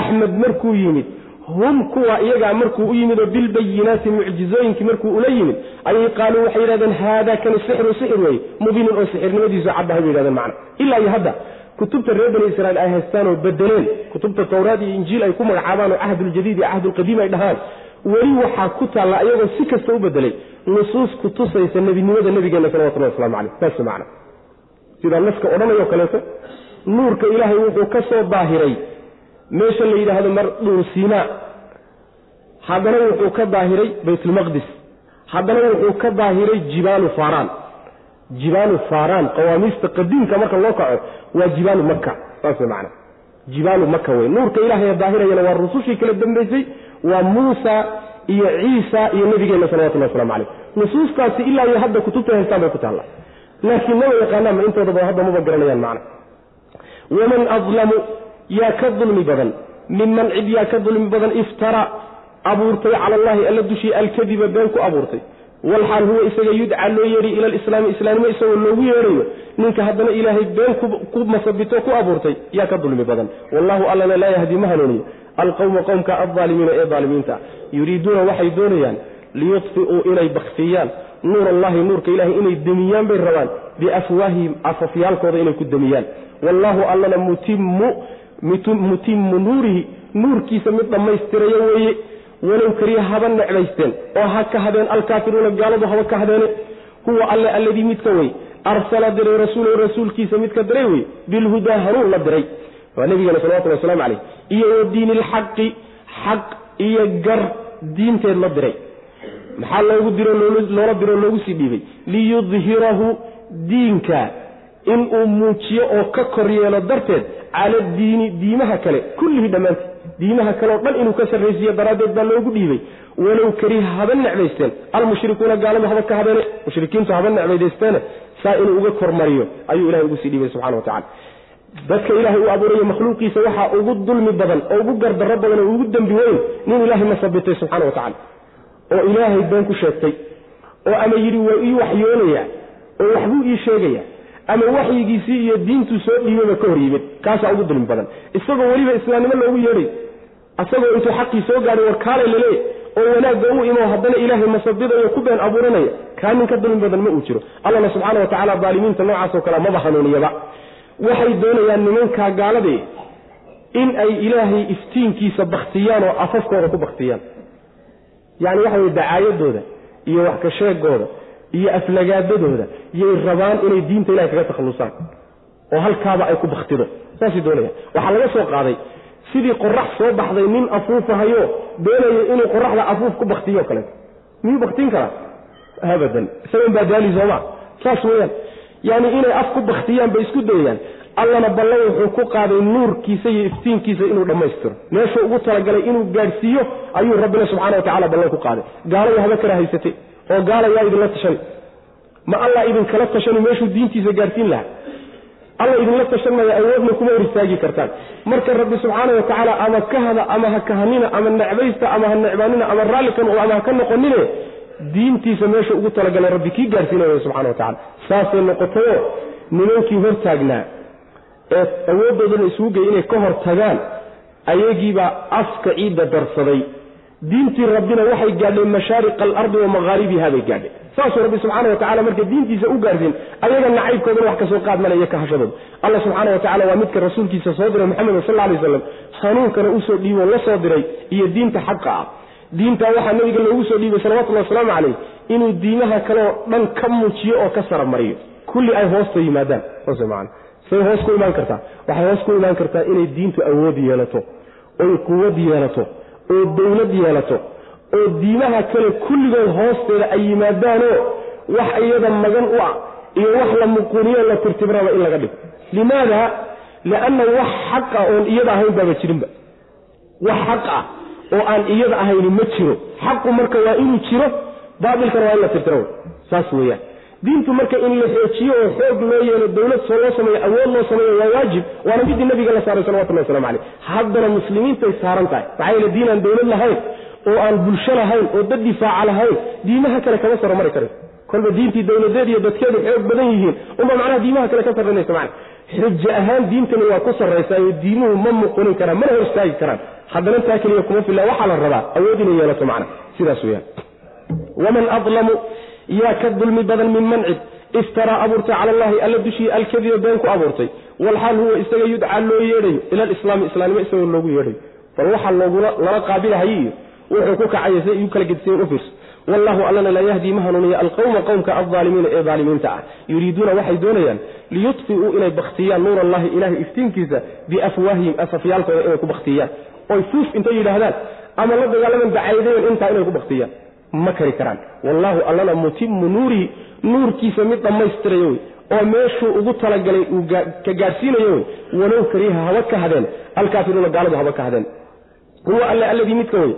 axmed markuu yimid hum kuwa iyagaa markuu u yimid oo bilbayinaati mucjizooyinkii markuu ula yimid ayay qaaluu waxay yidhahdeen haada kani sixru sixir weeye mubiinun oo sixirnimadiisu caddahay bay yidhahdeen macna ilaa iyo hadda kutubta reer bani israiil ay haystaan oo bedeleen kutubta tawraad iyo injiil ay ku magacaabaan oo cahdul-jadiid iyo cahdulqadiim ay dhahaan weli waxaa ku taalla ayagoo si kasta u bedelay nusuus ku tusaysa nebinimada nabigeena salawatullahi waslamu caleyh saas macna sidaa naska odhanayoo kaleeto nuurka ilaahay wuxuu ka soo daahiray meesha la yidhaahdo mar dhuur haddana wuxuu ka daahiray baytulmaqdis haddana wuxuu ka daahiray jibaalu faaraan. Jibaalu faaraan qawaamiista qadiimka marka loo kaco waa jibaalu maka saas macna jibaalu maka wey nuurka ilaahay daahirayana waa rusushii kala dambaysay waa muusa iyo ciisa iyo nabigeenna salawatullahi waslamu caleyh nusuustaasi ilaa iyo hadda kutubta haystaan bay ku taalla. Laakiin maba yaqaanaanma intoodaba hadda maba garanayaan macna. Waman adlamu yaa ka dulmi badan. Minman cid yaa ka dulmi badan iftara abuurtay cala allahi alla dushii alkadiba been ku abuurtay. Walxaal huwa isaga yudca loo yeedhay ila alislaami islaamnimo isagoo loogu yeedhayo ninka haddana ilaahay been ku masabito ku abuurtay yaa ka dulmi badan. Wallahu allana laa yahdi ma hanuuniyo alqowma qowmka aldaalimiina ee daalimiinta yuriiduuna waxay doonayaan liyudfi'uu inay baktiyaan nuur allahi nuurka ilahay inay demiyaan bay rabaan biafwaahihim afafyaalkooda inay ku demiyaan wallahu allana mutimu nuurihi nuurkiisa mid dhammaystirayo weeye walow kariya haba necbaysteen oo ha ka hadeen alkaafiruuna gaaladu haba ka hadeene huwa alle alladii midka wey arsala diray rasuulahu rasuulkiisa midka diray wey bilhudaa hanuun la diray waa nabigana salawatulli waslamu caleyh iyo wa diini ilxaqi xaq iyo gar diinteed la diray. Maxaa loogu diro loola diro loogu sii dhiibay? Liyudhirahu diinka inuu muujiyo oo ka kor yeelo darteed cala diini diimaha kale kullihi dhammaanteed. Diimaha kale oo dhan inuu ka sarraysiiyo daraaddeed baa loogu dhiibay. Walow kariha haba necbaysteen almushrikuuna gaaladu haba ka habeene. Mushrikiintu haba necbaydaysteene saa inuu uga kormariyo ayuu ilahay ugu sii dhiibay subxana wa tacala dadka ilaahay uu abuurayo makhluuqiisa waxaa ugu dulmi badan oo ugu gardarro badan oo ugu dembi weyn nin ilaahay masabitay subxana wa tacala oo ilaahay been ku sheegtay oo ama yidhi waa ii waxyoonaya oo waxbuu ii sheegaya ama waxyigiisii iyo diintuu soo dhiibaba ka hor yimid kaasaa ugu dulmi badan. Isagoo weliba islaamnimo loogu yeedhay isagoo intuu xaqii soo gaadhay warkaalay laleey oo wanaagga u imo haddana ilaahay masabidayo ku been abuuranaya kaa nin dulmi badan ma uu jiro. Allana subxaana wa tacaala daalimiinta noocaasoo kale maba hanuuniyaba waxay doonayaan nimankaa gaaladii in ay ilaahay iftiinkiisa baktiyaan oo afafkooda ku baktiyaan yacni waxa weye dacaayadooda iyo wax ka iyo aflagaadadooda yay rabaan inay diinta ilahay kaga takhallusaan oo halkaaba ay ku baktido saasay doonayaan. Waxaa laga soo qaaday sidii qorax soo baxday nin afuufahayo doonayo inuu qoraxda afuuf ku baktiyo kaleeto miyuu baktin karaa? Abadan isagan baa daali sooma saas weyaan yaani inay af ku baktiyaan bay isku dayayaan. Allana ballan wuxuu ku qaaday nuurkiisa iyo iftiinkiisa inuu dhammaystiro meeshuu ugu talagalay inuu gaadhsiiyo ayuu rabbina subxana wa tacala ballan ku qaaday. Gaalada haba kala haysatay oo gaala yaa idinla tashani. Ma allah idinkala tashani meeshuu diintiisa gaadhsiin lahaa. Alla idinla tashan maya awoodna kuma hor kartaan. Marka rabbi subxaana wa tacaala ama ka hada ama ha kahanina ama necbaysta ama ha necbaanina ama raalli ka noqdo ama ha ka noqonine diintiisa meesha ugu talagalay rabbi kii gaarsiinaya subxana wa tacala saasay noqotayo nimankii hortaagnaa ee awooddoodana isugu geyay inay ka hor tagaan ayagiibaa afka ciidda darsaday. Diintii rabbina waxay gaadhay mashaariqa alardi wa maqaaribiha bay gaadhay. Saasuu rabbi subxaana wa tacala marka diintiisa u gaarsiin ayaga nacaybkoodana wax ka soo qaad malaya ka hashadooda. Alla subxaana wa tacala waa midka rasuulkiisa soo diray moxamed sal alay waslam hanuunkana u soo dhiibo la soo diray iyo diinta xaqa ah diintaa waxaa nabiga loogu soo dhiibay salawatullahi wasalaamu calayh inuu diimaha kale oo dhan ka muujiyo oo ka saromariyo kulli ay hoosta yimaadaan. Saas man say hoos ku imaan kartaa. Waxay hoos ku imaan kartaa inay diintu awood yeelato oy quwad yeelato oo dawlad yeelato oo diimaha kale kulligood hoosteeda ay yimaadaanoo wax iyada magan u ah iyo wax la muquuniyo la tirtibraba in laga dhigo. Limaada lianna wax xaq ah oon iyada ahayn baaba jirinba. Wax xaq ah oo aan iyada ahayni ma jiro. Xaqu marka waa inuu jiro baatilkana waa in la tirtiro. Saas weeyaan. Diintu marka in la xoojiyo oo xoog loo yeelo dawlad soo loo sameeyo awood loo sameeyo waa waajib. Waana midii nabiga la saaray salawatullahi waslamu caleyh haddana muslimiintay saaran tahay. Maxaa yeele diin aan dawlad lahayn oo aan bulsho lahayn oo dad difaaca lahayn diimaha kale kama saro mari karin. Kolba diintii dawladeed iyo dadkeedu xoog badan yihiin unba macnaha diimaha kale ka sarranaysa macna xujo ahaan diintani waa ku sarraysaayo diimuhu ma muqunin karaan mana hor istaagi karaan. Haddana taa keliya kuma filla waxaa la rabaa awood inay yeelato macna. Sidaas weyaan waman adlamu yaa ka dulmi badan min mancid iftaraa abuurtay cala allahi alla dushii alkadiba been ku abuurtay. Walxaal huwa isaga yudcaa loo yeedhayo ila alislaami islaamnimo isagoo loogu yeedhayo bal waxaa loogula lala qaabilahay iyo wuxuu ku kacaya si iyu kala gedsiyen u fiirso wallahu allana laa yahdii ma hanuuniya alqowma qowmka aldaalimiina ee daalimiinta ah. Yuriiduuna waxay doonayaan liyudfi'uu inay baktiyaan nuur allahi ilahay iftiinkiisa biafwaahihim afafyaalkooda inay ku baktiyaan oy fuuf intay yidhaahdaan ama la dagaalaman bacaydayan intaa inay ku baktiyaan ma kari karaan. Wallahu allana mutimu nuurihi nuurkiisa mid dhammaystirayo wey. Oo meeshuu ugu talagalay uu ka gaadhsiinayo wey. Walow kariha haba ka hadeen. Alkaafiruuna gaaladu haba ka hadeen. Huwa alle alladii midka wey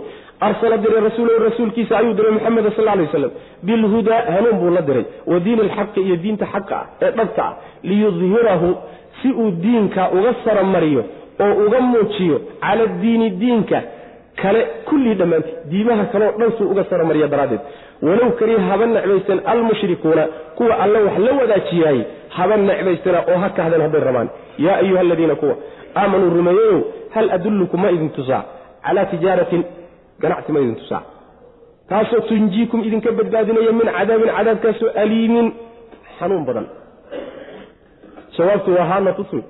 arsala diray rasuulahu rasuulkiisa ayuu diray muxameda sal alay waslam bilhudaa hanuun buu la diray wa diini alxaqi iyo diinta xaqa ah ee dhabta ah liyudhirahu si uu diinka uga saromariyo oo uga muujiyo cala diini diinka kale kullii dhammaantii diimaha kaleoo dhan suu uga saramariya daraaddeed walow kariya haba necbaysan almushrikuuna kuwa alle wax la wadaajiyaayey haba necbaystana oo ha kahdeen hadday rabaan yaa ayuha aladiina kuwa aamanuu rumeeyeyow hal adullukum ma idin tusaa calaa tijaaratin ganacsi ma idin tusaa. Taasoo tunjiikum idinka badbaadinaya min cadaabin cadaabkaasoo aliimin. Xanuun badan. Jawaabtu waa haana tusmi.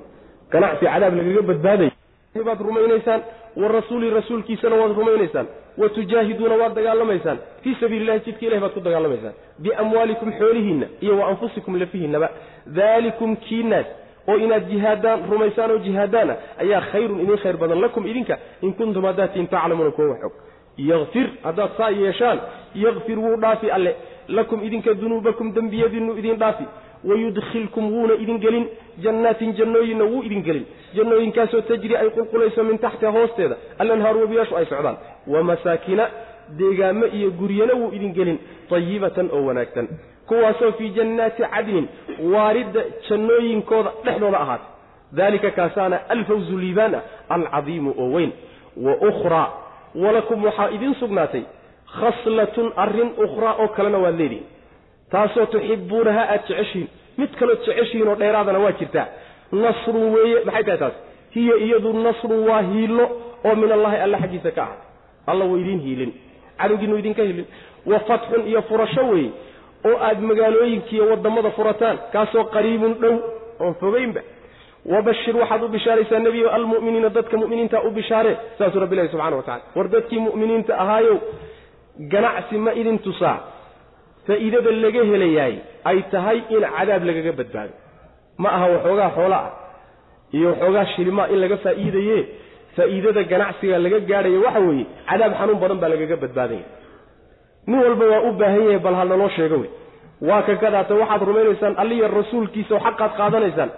Ganacsi cadaab lagaga badbaadayo baad rumaynaysaan. Wa rasuuli rasuulkiisana waad rumaynaysaan. Wa tujaahiduuna waad dagaalamaysaan. Fii sabiili illahi jidka ilahi baad ku dagaalamaysaan. Biamwaalikum xoolihiinna iyo wa anfusikum lafihinnaba daalikum kiinaas. Oo inaad jihaadaan rumaysaan oo jihaadaana ayaa khayrun idin khayr badan lakum idinka. In kuntum haddaad tiin taclamuuna kuwa wax og yakfir haddaad saa yeeshaan yakfir wuu dhaafi alle. Lakum idinka dunuubakum dembiyadiinnu idin dhaafi. Wayudkhilkum wuuna idin gelin. Jannaatin jannooyinna wuu idin gelin. Jannooyinkaasoo tajri ay qulqulayso min taxtiha hoosteeda. Alanhaaru webiyaashu ay socdaan. Wa masaakina deegaamo iyo guryana wuu idin gelin. Tayibatan oo wanaagsan. Kuwaasoo fii jannaati cadnin waaridda jannooyinkooda dhexdooda ahaatay daalika kaasaana alfawzu liibaan ah alcadiimu oo weyn. Wa ukhraa walakum waxaa idin sugnaatay khaslatun arrin ukhraa oo kalena waad leedihin taasoo tuxibuunaha aad jeceshihiin. Mid kalood jeceshihiin oo dheeraadana waa jirtaa nasrun weeye maxay tahay taas? Hiya iyadu nasrun waa hiillo oo min allahi alla xaggiisa ka ahaatay alla wa idiin hiilin. Cadowgiinu idinka hilin wa fatxun iyo furasho weeye oo aad magaalooyinkiiyo waddammada furataan kaasoo qariibun dhow oon fogaynba wabashir waxaad u bishaaraysaa nebiyo almu'miniina dadka mu'miniinta u bishaaree saasuu rabbi ilahi subxana wa tacala war dadkii mu'miniinta ahaayow ganacsi ma idin tusaa faa'iidada laga helayaay ay tahay in cadaab lagaga badbaado ma aha waxoogaa xoola ah iyo waxoogaa shilimaa in laga faa'iidaye faa'iidada ganacsiga laga gaadhayo waxa weeye cadaab xanuun badan baa lagaga badbaadaya nin walba waa u baahan yahay bal ha naloo sheego wey waa ka gadaata waxaad rumaynaysaan alliya rasuulkiisa xaqaad qaadanaysaan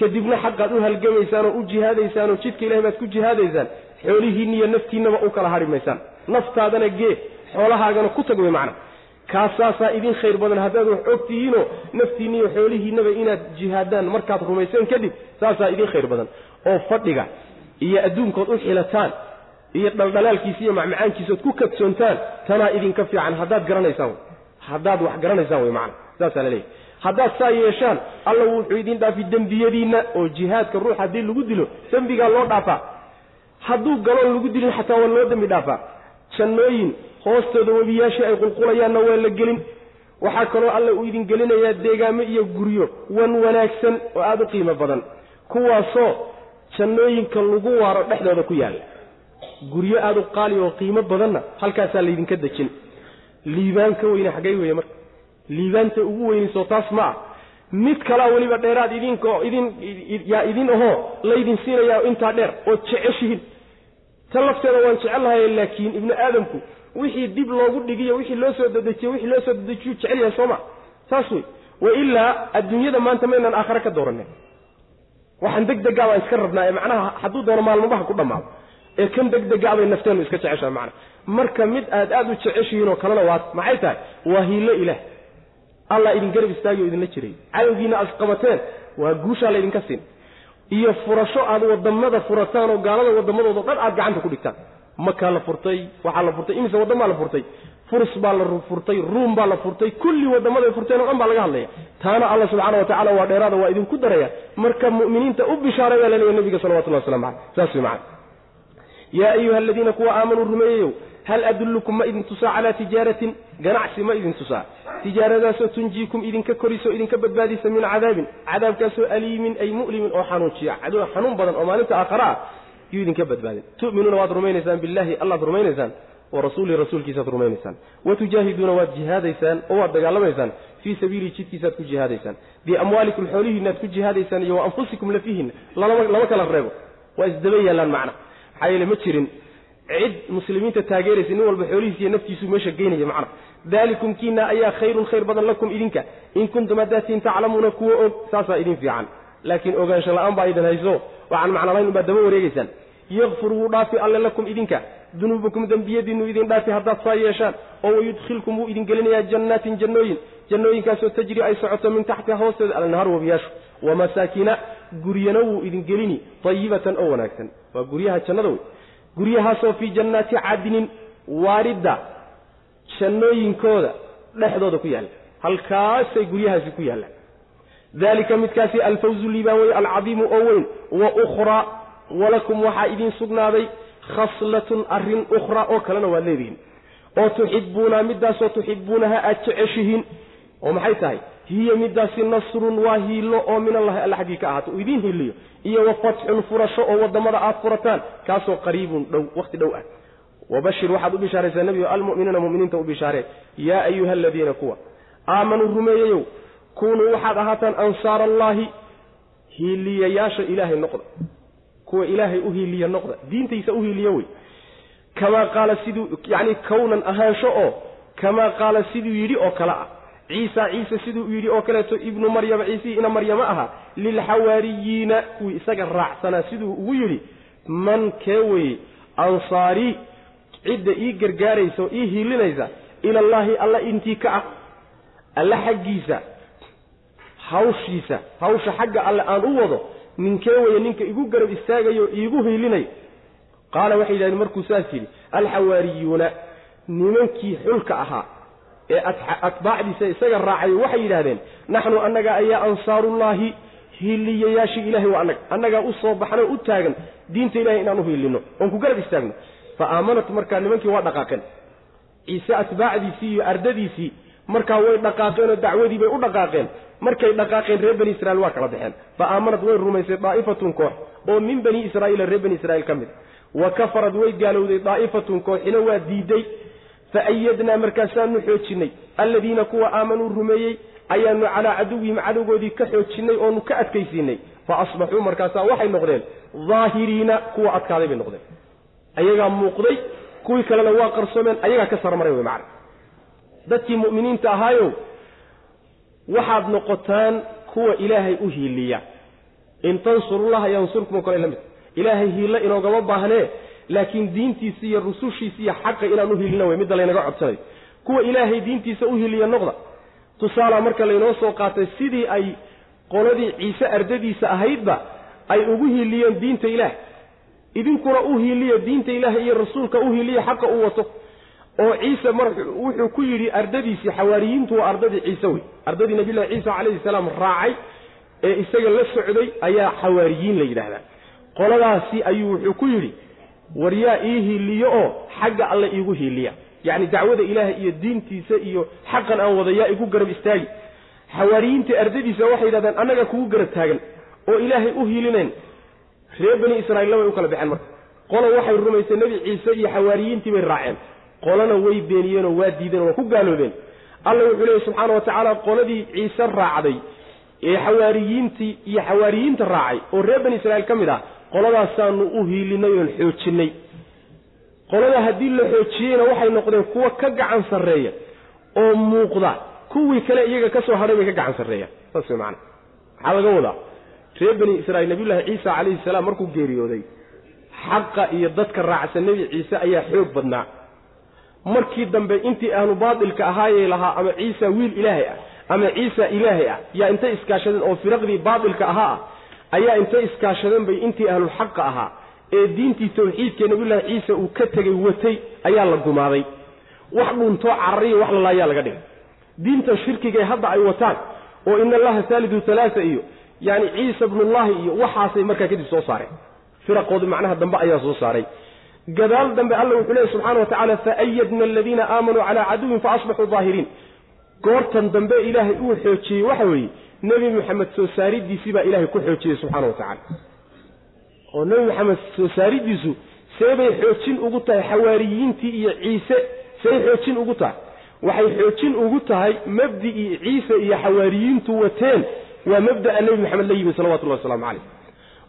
kadibna xaqaad u halgamaysaan oo u jihaadaysaan jidka ilahay baad ku jihaadaysaan xoolihiinna iyo naftiinnaba u kala hadhi maysaan. Naftaadana gee xoolahaagana ku tag wey macna. Kaasaasaa idin khayr badan haddaad wax og tihiinoo naftiinna iyo xoolihiinnaba inaad jihaadaan markaad rumayseen kadib saasaa idin khayr badan. Oo fadhiga iyo adduunkood u xilataan iyo dhaldhalaalkiisa iyo macmacaankiisaod ku kadsoontaan tanaa idinka fiican haddaad garanaysaan haddaad wax garanaysaan wey macana saasaa la leeyahy haddaad saa yeeshaan alla wuxuu idin dhaafi dembiyadiinna oo jihaadka ruux haddii lagu dilo dembigaa loo dhaafaa. Hadduu galoon lagu dilin xataa waa loo dembi dhaafaa. Jannooyin hoostooda webiyaashii ay qulqulayaanna waa la gelin. Waxaa kaloo alla uu idin gelinayaa deegaamo iyo guryo wan wanaagsan oo aada u qiimo badan. Kuwaasoo jannooyinka lagu waaro dhexdooda ku yaalla guryo aada u qaali oo qiimo badanna halkaasaa laydinka dejin. Liibaan weyne xaggay weeye marka liibaanta ugu weynaysoo taas ma ah mid kalaa weliba dheeraad idinko idin ahoo laydin siinayaa intaa dheer ood jeceshihin. Tan lafteeda waan jecellahay laakiin ibnu aadamku wixii dib loogu dhigiyo wixii loo soo dedejiyo wixii loo soo dedejiyuu jecel yahay sooma saas wey. Wa ilaa adduunyada maanta maynaan aakhare ka dooranay waxaan deg degaa baan iska rabnaa ee macnaha hadduu doono maalmabaha ku dhammaado. Ee kan deg degaa bay nafteenu iska jeceshaha macna marka mid aad aada u jeceshihiin oo kalena waad maxay tahay? Waa hiillo ilaah allah idin garab istaagi idinla jiray. Cadowgiina aad qabateen waa guushaa laydinka siin. Iyo furasho aad waddamada furataan oo gaalada waddamadooda dhan aad gacanta ku dhigtaan. Makaa la furtay waxaa la furtay imise waddan baa la furtay. Furs baa la furtay ruum baa la furtay kulli waddamaday furteen o dhan baa laga hadlaya. Taana alla subxaana wa tacala waa dheeraada waa idinku daraya. Marka mu'miniinta u bishaaray baa laleeyahy nabiga salawatullahi waslamu caleyh saas wey macana yaa ayuha aladiina kuwa aamanuu rumeeyeyow hal adullukum ma idin tusaa calaa tijaaratin? Ganacsi ma idin tusaa tijaaradaasoo tunjiikum idinka koriso idinka badbaadisa min cadaabin cadaabkaasoo aliimin ay mu'limin oo xanuujiya cadaab xanuun badan oo maalinta aakhara ah yuu idinka badbaadin. Tu'minuuna waad rumaynaysaan billahi allaad rumaynaysaan wa rasuulihi rasuulkiisaad rumaynaysaan. Wa tujaahiduuna waad jihaadaysaan oo waad dagaalamaysaan fii sabiilihi jidkiisaad ku jihaadaysaan. Biamwaalikum xoolihiinnaad ku jihaadaysaan iyo wa anfusikum lafihinna lama kala reebo. Waa isdaba yaallaan macna. Maxaa yeele ma jirin cid muslimiinta taageeraysa nin walba xoolihiis iyo naftiisuu meesha geynaya macna daalikum kiina ayaa khayrun khayr badan lakum idinka. In kuntum haddaatiin taclamuuna kuwa og saasaa idin fiican. Laakiin ogaansho la'aan baa idin hayso. Waxaan macnalayn unbaad daba wareegaysaan yakfir wuu dhaafi alle lakum idinka. Dunuubakum dembiyadiinnu idin dhaafi haddaad saa yeeshaan. Oo wayudkhilkum wuu idin gelinayaa jannaatin jannooyin. Jannooyinkaasoo tajri ay socoto min taxtiha hoosteeda alnahaar wabiyaashu wamasaakina guryana wuu idin gelini tayibatan oo wanaagsan. Waa guryaha jannada wey guryahaasoo fii jannaati cadnin waaridda jannooyinkooda dhexdooda ku yaalla. halkaasay guryahaasi ku yaallaan dalika midkaasi alfawzu liibaan weye alcadiimu oo weyn wa ukhraa walakum waxaa idiin sugnaaday khaslatun arrin ukhraa oo kalena waad leedihiin. oo tuxibuuna middaasoo tuxibuunaha aad jeceshihiin. oo maxay tahay? hiya middaasi nasrun waa hiilo oo min allahi alla xaggii ka ahaato uu idiin hiiliyo iyo wa fatxun furasho oo waddamada aad furataan kaasoo qariibun dhow wakhti dhow ah. Wabashir waxaad u bishaaraysaa nebigo almu'miniina mu'miniinta u bishaaree yaa ayuha aladiina kuwa aamanuu rumeeyeyow kunuu waxaad ahaataan ansaara allaahi hiiliyayaasha ilaahay noqda. Kuwa ilaahay u hiiliya noqda diintaysa u hiiliya wey. Kamaa qaala siduu yacni kownan ahaansho oo kamaa qaala siduu yidhi oo kale ah ciisa ciise siduu yidhi oo kaleeto ibnu maryama ciisihii ina maryama ahaa lilxawaariyiina kuwii isaga raacsanaa siduu ugu yidhi man kee weye ansaarii cidda ii gargaaraysa oo ii hiilinaysa ilallaahi alla intii ka ah alle xaggiisa hawshiisa hawsha xagga alle aan u wado ninkee weye ninka igu garab istaagayo iigu hiilinayo qaala waxay yidhahdeen markuu saas yidhi alxawaariyuuna nimankii xulka ahaa ee atbaacdiisa isaga raacayo waxay yidhahdeen naxnu annaga ayaa ansaarullaahi hiiliyayaashii ilahay waa annaga annagaa u soo baxnoo u taagan diinta ilahay inaan u hiilino oon ku garab istaagno. Fa aamanat markaa nimankii waa dhaqaaqeen. Ciise atbaacdiisii iyo ardadiisii markaa way dhaqaaqeenoo dacwadii bay u dhaqaaqeen. Markay dhaqaaqeen reer bani israiil waa kala baxeen. Fa aamanad way rumaysay daa'ifatun koox oo min bani israa'iila reer bani israiil ka mid. Wa kafarad way gaalowday daa'ifatun kooxina waa diiday fa ayadnaa markaasaanu xoojinnay alladiina kuwa aamanuu rumeeyey ayaanu calaa caduwihim cadowgoodii ka xoojinnay oonu ka adkaysiinay fa asbaxuu markaasaa waxay noqdeen daahiriina kuwa adkaaday bay noqdeen ayagaa muuqday kuwii kalena waa qarsoomeen ayagaa ka sarmaray wey macana dadkii mu'miniinta ahaayow waxaad noqotaan kuwa ilaahay u hiiliya in tansurullaha yansurkum oo kale la mid ilaahay hiillo inoogama baahnee laakiin diintiisa iyo rusushiisa iyo xaqa inaan u hiilina wey midda laynaga codsanayo kuwa ilaahay diintiisa u hiiliya noqda tusaalaa marka laynoo soo qaatay sidii ay qoladii ciise ardadiisa ahaydba ay ugu hiiliyeen diinta ilaah. Idinkuna u hiiliya diinta ilaah iyo rasuulka u hiiliya xaqa u wato. Oo ciise mar wuxuu ku yidhi ardadiisii xawaariyiintu waa ardadii ciise wey. Ardadii nabiyllahi ciisa calayhi salaam raacay ee isaga la socday ayaa xawaariyiin la yidhaahdaa. Qoladaasi ayuu wuxuu ku yidhi war yaa ii hiiliyo oo xagga alle iigu hiiliya. Yacni dacwada ilaahay iyo diintiisa iyo xaqan aan wada yaa igu garab istaagi. Xawaariyiinta ardadiisa waxay yidhahdeen annaga kugu garab taagan oo ilaahay u hiilinayn. Reer bani israa'iilla way u kala baxeen marka. Qola waxay rumaysay nebi ciise iyo xawaariyiintii bay raaceen. Qolana way beeniyeenoo waa diideen oo waa ku gaaloobeen. Alla wuxuu leeyay subxaana wa tacaala qoladii ciise raacday ee xawaariyiintii iyo xawaariyiinta raacay. Oo reer bani israa'iil ka mid ah qoladaasaanu u hiilinay oon xoojinay. Qolada haddii la xoojiyeyna waxay noqdeen kuwa ka gacan sarreeya oo muuqda. Kuwii kale iyaga ka soo hadhay bay ka gacan sarreeyaan saas way macana maxaa laga wadaa reer bani israiil nabiyullaahi ciisa calayhi salaam markuu geeriyooday xaqa iyo dadka raacsan nebi ciise ayaa xoog badnaa. Markii dambe intii ahlu baatilka ahaayay lahaa ama ciisa wiil ilaahay ah ama ciisa ilaahay ah yaa intay iskaashadeen oo firaqdii baatilka ahaa ah ayaa intay iskaashadeen bay intii ahlulxaqa ahaa ee diintii tawxiidkee nabiyullaahi ciise uu ka tegey watay ayaa la gumaaday. Wax dhuuntoo carariyo wax lalaayaa laga dhigay. Diintan shirkigae hadda ay wataan oo ina allaha saalidu halaasa iyo yani ciisa bnullahi iyo waxaasay markaa kadib soo saareen firaqoodu macnaha dambe ayaa soo saaray. Gadaal dambe alla wuxuu leeyahy subxana wa tacala faayadna aladiina aamanuu calaa caduwin faasbaxuu daahiriin goortan dambe ilaahay uu xoojiyey waxa weeye nebi maxamed soo saaridiisii baa ilaahay ku xoojiyey subxaana wa tacala oo nebi maxamed soo saaridiisu seebay xoojin ugu tahay xawaariyiintii iyo ciise seey xoojin ugu tahay. Waxay xoojin ugu tahay mabdi'ii ciise iyo xawaariyiintu wateen waa mabda'a nebi maxamed la yimi salawatullahi waslamu calayh.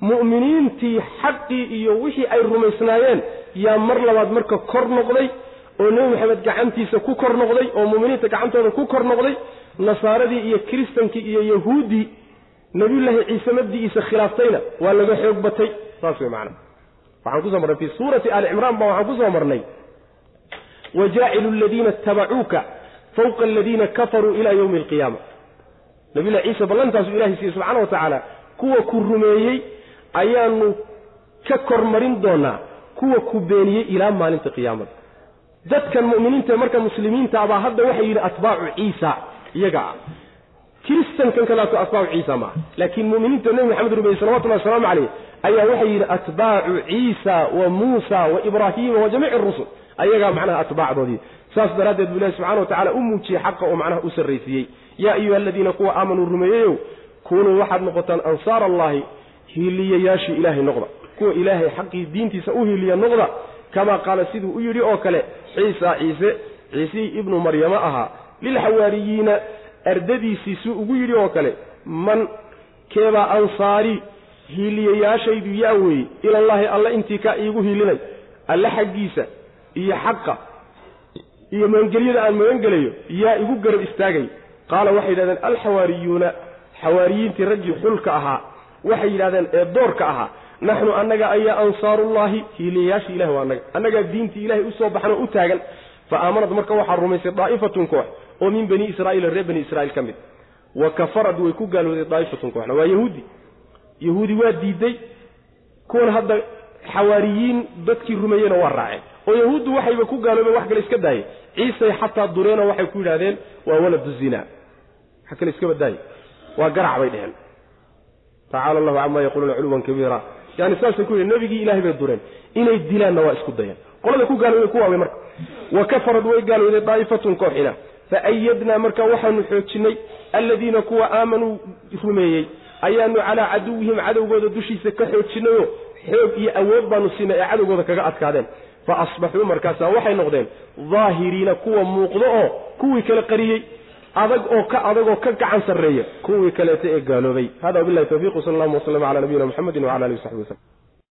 Mu'miniintii xaqii iyo wixii ay rumaysnaayeen yaa mar labaad marka kor noqday oo nebi maxamed gacantiisa ku kor noqday oo mu'miniinta gacantooda ku kor noqday nasaaradii iyo kiristankii iyo yahuuddii nebiyullaahi ciise mabdi'iisa khilaaftayna waa laga xoog batay. Saas wey macana waxaan ku soo marnay fii suurati aali cimraan baa waxaan ku soo marnay. Wajaacilu aladiina itabacuuka fawqa aladiina kafaruu ila yowmi alqiyaama. Nabiyullahi ciise ballantaasuu ilahay siiyey subxana wa tacaala kuwa ku rumeeyey ayaanu ka kormarin doonaa kuwa ku beeniyey ilaa maalinta qiyaamada. Dadkan mu'miniinta marka muslimiintaabaa hadda waxay yidhi atbaacu ciisa iyaga ah. Kiristankan kadaatu atbaacu ciisa maaha laakiin mu'miniinta nebi maxamed rumeeyey salawatullahi wasalaamu caleyh ayaa waxay yidhi atbaacu ciisa wa muusa wa ibraahiima wa jamiici rusul. Ayagaa macnaha atbaacdoodii. Saas daraaddeed buu ilahi subxana wa tacala u muujiyey xaqa oo macnaha u sarraysiiyey yaa ayuha aladiina kuwa aamanuu rumeeyeyow kunuu waxaad noqotaan ansaar allahi hiiliyayaashii ilaahay noqda. Kuwa ilaahay xaqii diintiisa u hiiliya noqda kamaa qaala siduu u yidhi oo kale ciisa ciise ciisihii ibnu maryamo ahaa lilxawaariyiina ardadiisii suu ugu yidhi oo kale man keebaa ansaari hiiliyayaashaydu yaa weeye ilallaahi alla intii kaa iigu hiilinay alle xaggiisa iyo xaqa iyo magangelyada aan magangelayo yaa igu garab istaagay. Qaala waxay yidhahdeen alxawaariyuuna xawaariyiintii raggii xulka ahaa waxay yidhahdeen ee doorka ahaa naxnu annaga ayaa ansaarullaahi hiiliyayaasha ilahi waa annaga annagaa diintii ilahay u soo baxnoo u taagan. Fa aamanad marka waxaa rumaysay daa'ifatun koox oo min bani israa'iila reer bani israa'iil ka mid. Wa kafarad way ku gaalooday daa'ifatun kooxna. Waa yahuudi. Yahuudi waa diiday kuwan hadda xawaariyiin dadkii rumeeyeyna waa raaceen. Oo yahuuddu waxayba ku gaaloobeen wax kale iska daayay ciisay xataa dureenoo waxay ku yidhahdeen waa waladu zinaa wax kale iska badaaye waa garac bay dheheen tacaala allahu camaa yaquuluuna culuwan kabiira yani saasay ku yidhi nebigii ilahay bay dureen. Inay dilaanna waa isku dayeen. Qolada ku gaaloobay kuwaa wey marka. Wa kafarad way gaalooday daa'ifatun kooxina faayadnaa marka waxaanu xoojinnay alladiina kuwa aamanuu rumeeyey ayaanu calaa caduwihim cadowgooda dushiisa ka xoojinayo xoog iyo awood baanu siinay ee cadowgooda kaga adkaadeen fa asbaxuu markaasaa waxay noqdeen daahiriina kuwa muuqdo oo kuwii kale qariyey adag oo ka adag oo ka gacan sarreeya kuwii kaleeta ee gaaloobay hada wabillahi tawfiiq sal allahuma waslama cala nabiyina muxamedin wcala alihi wasaxbi waslm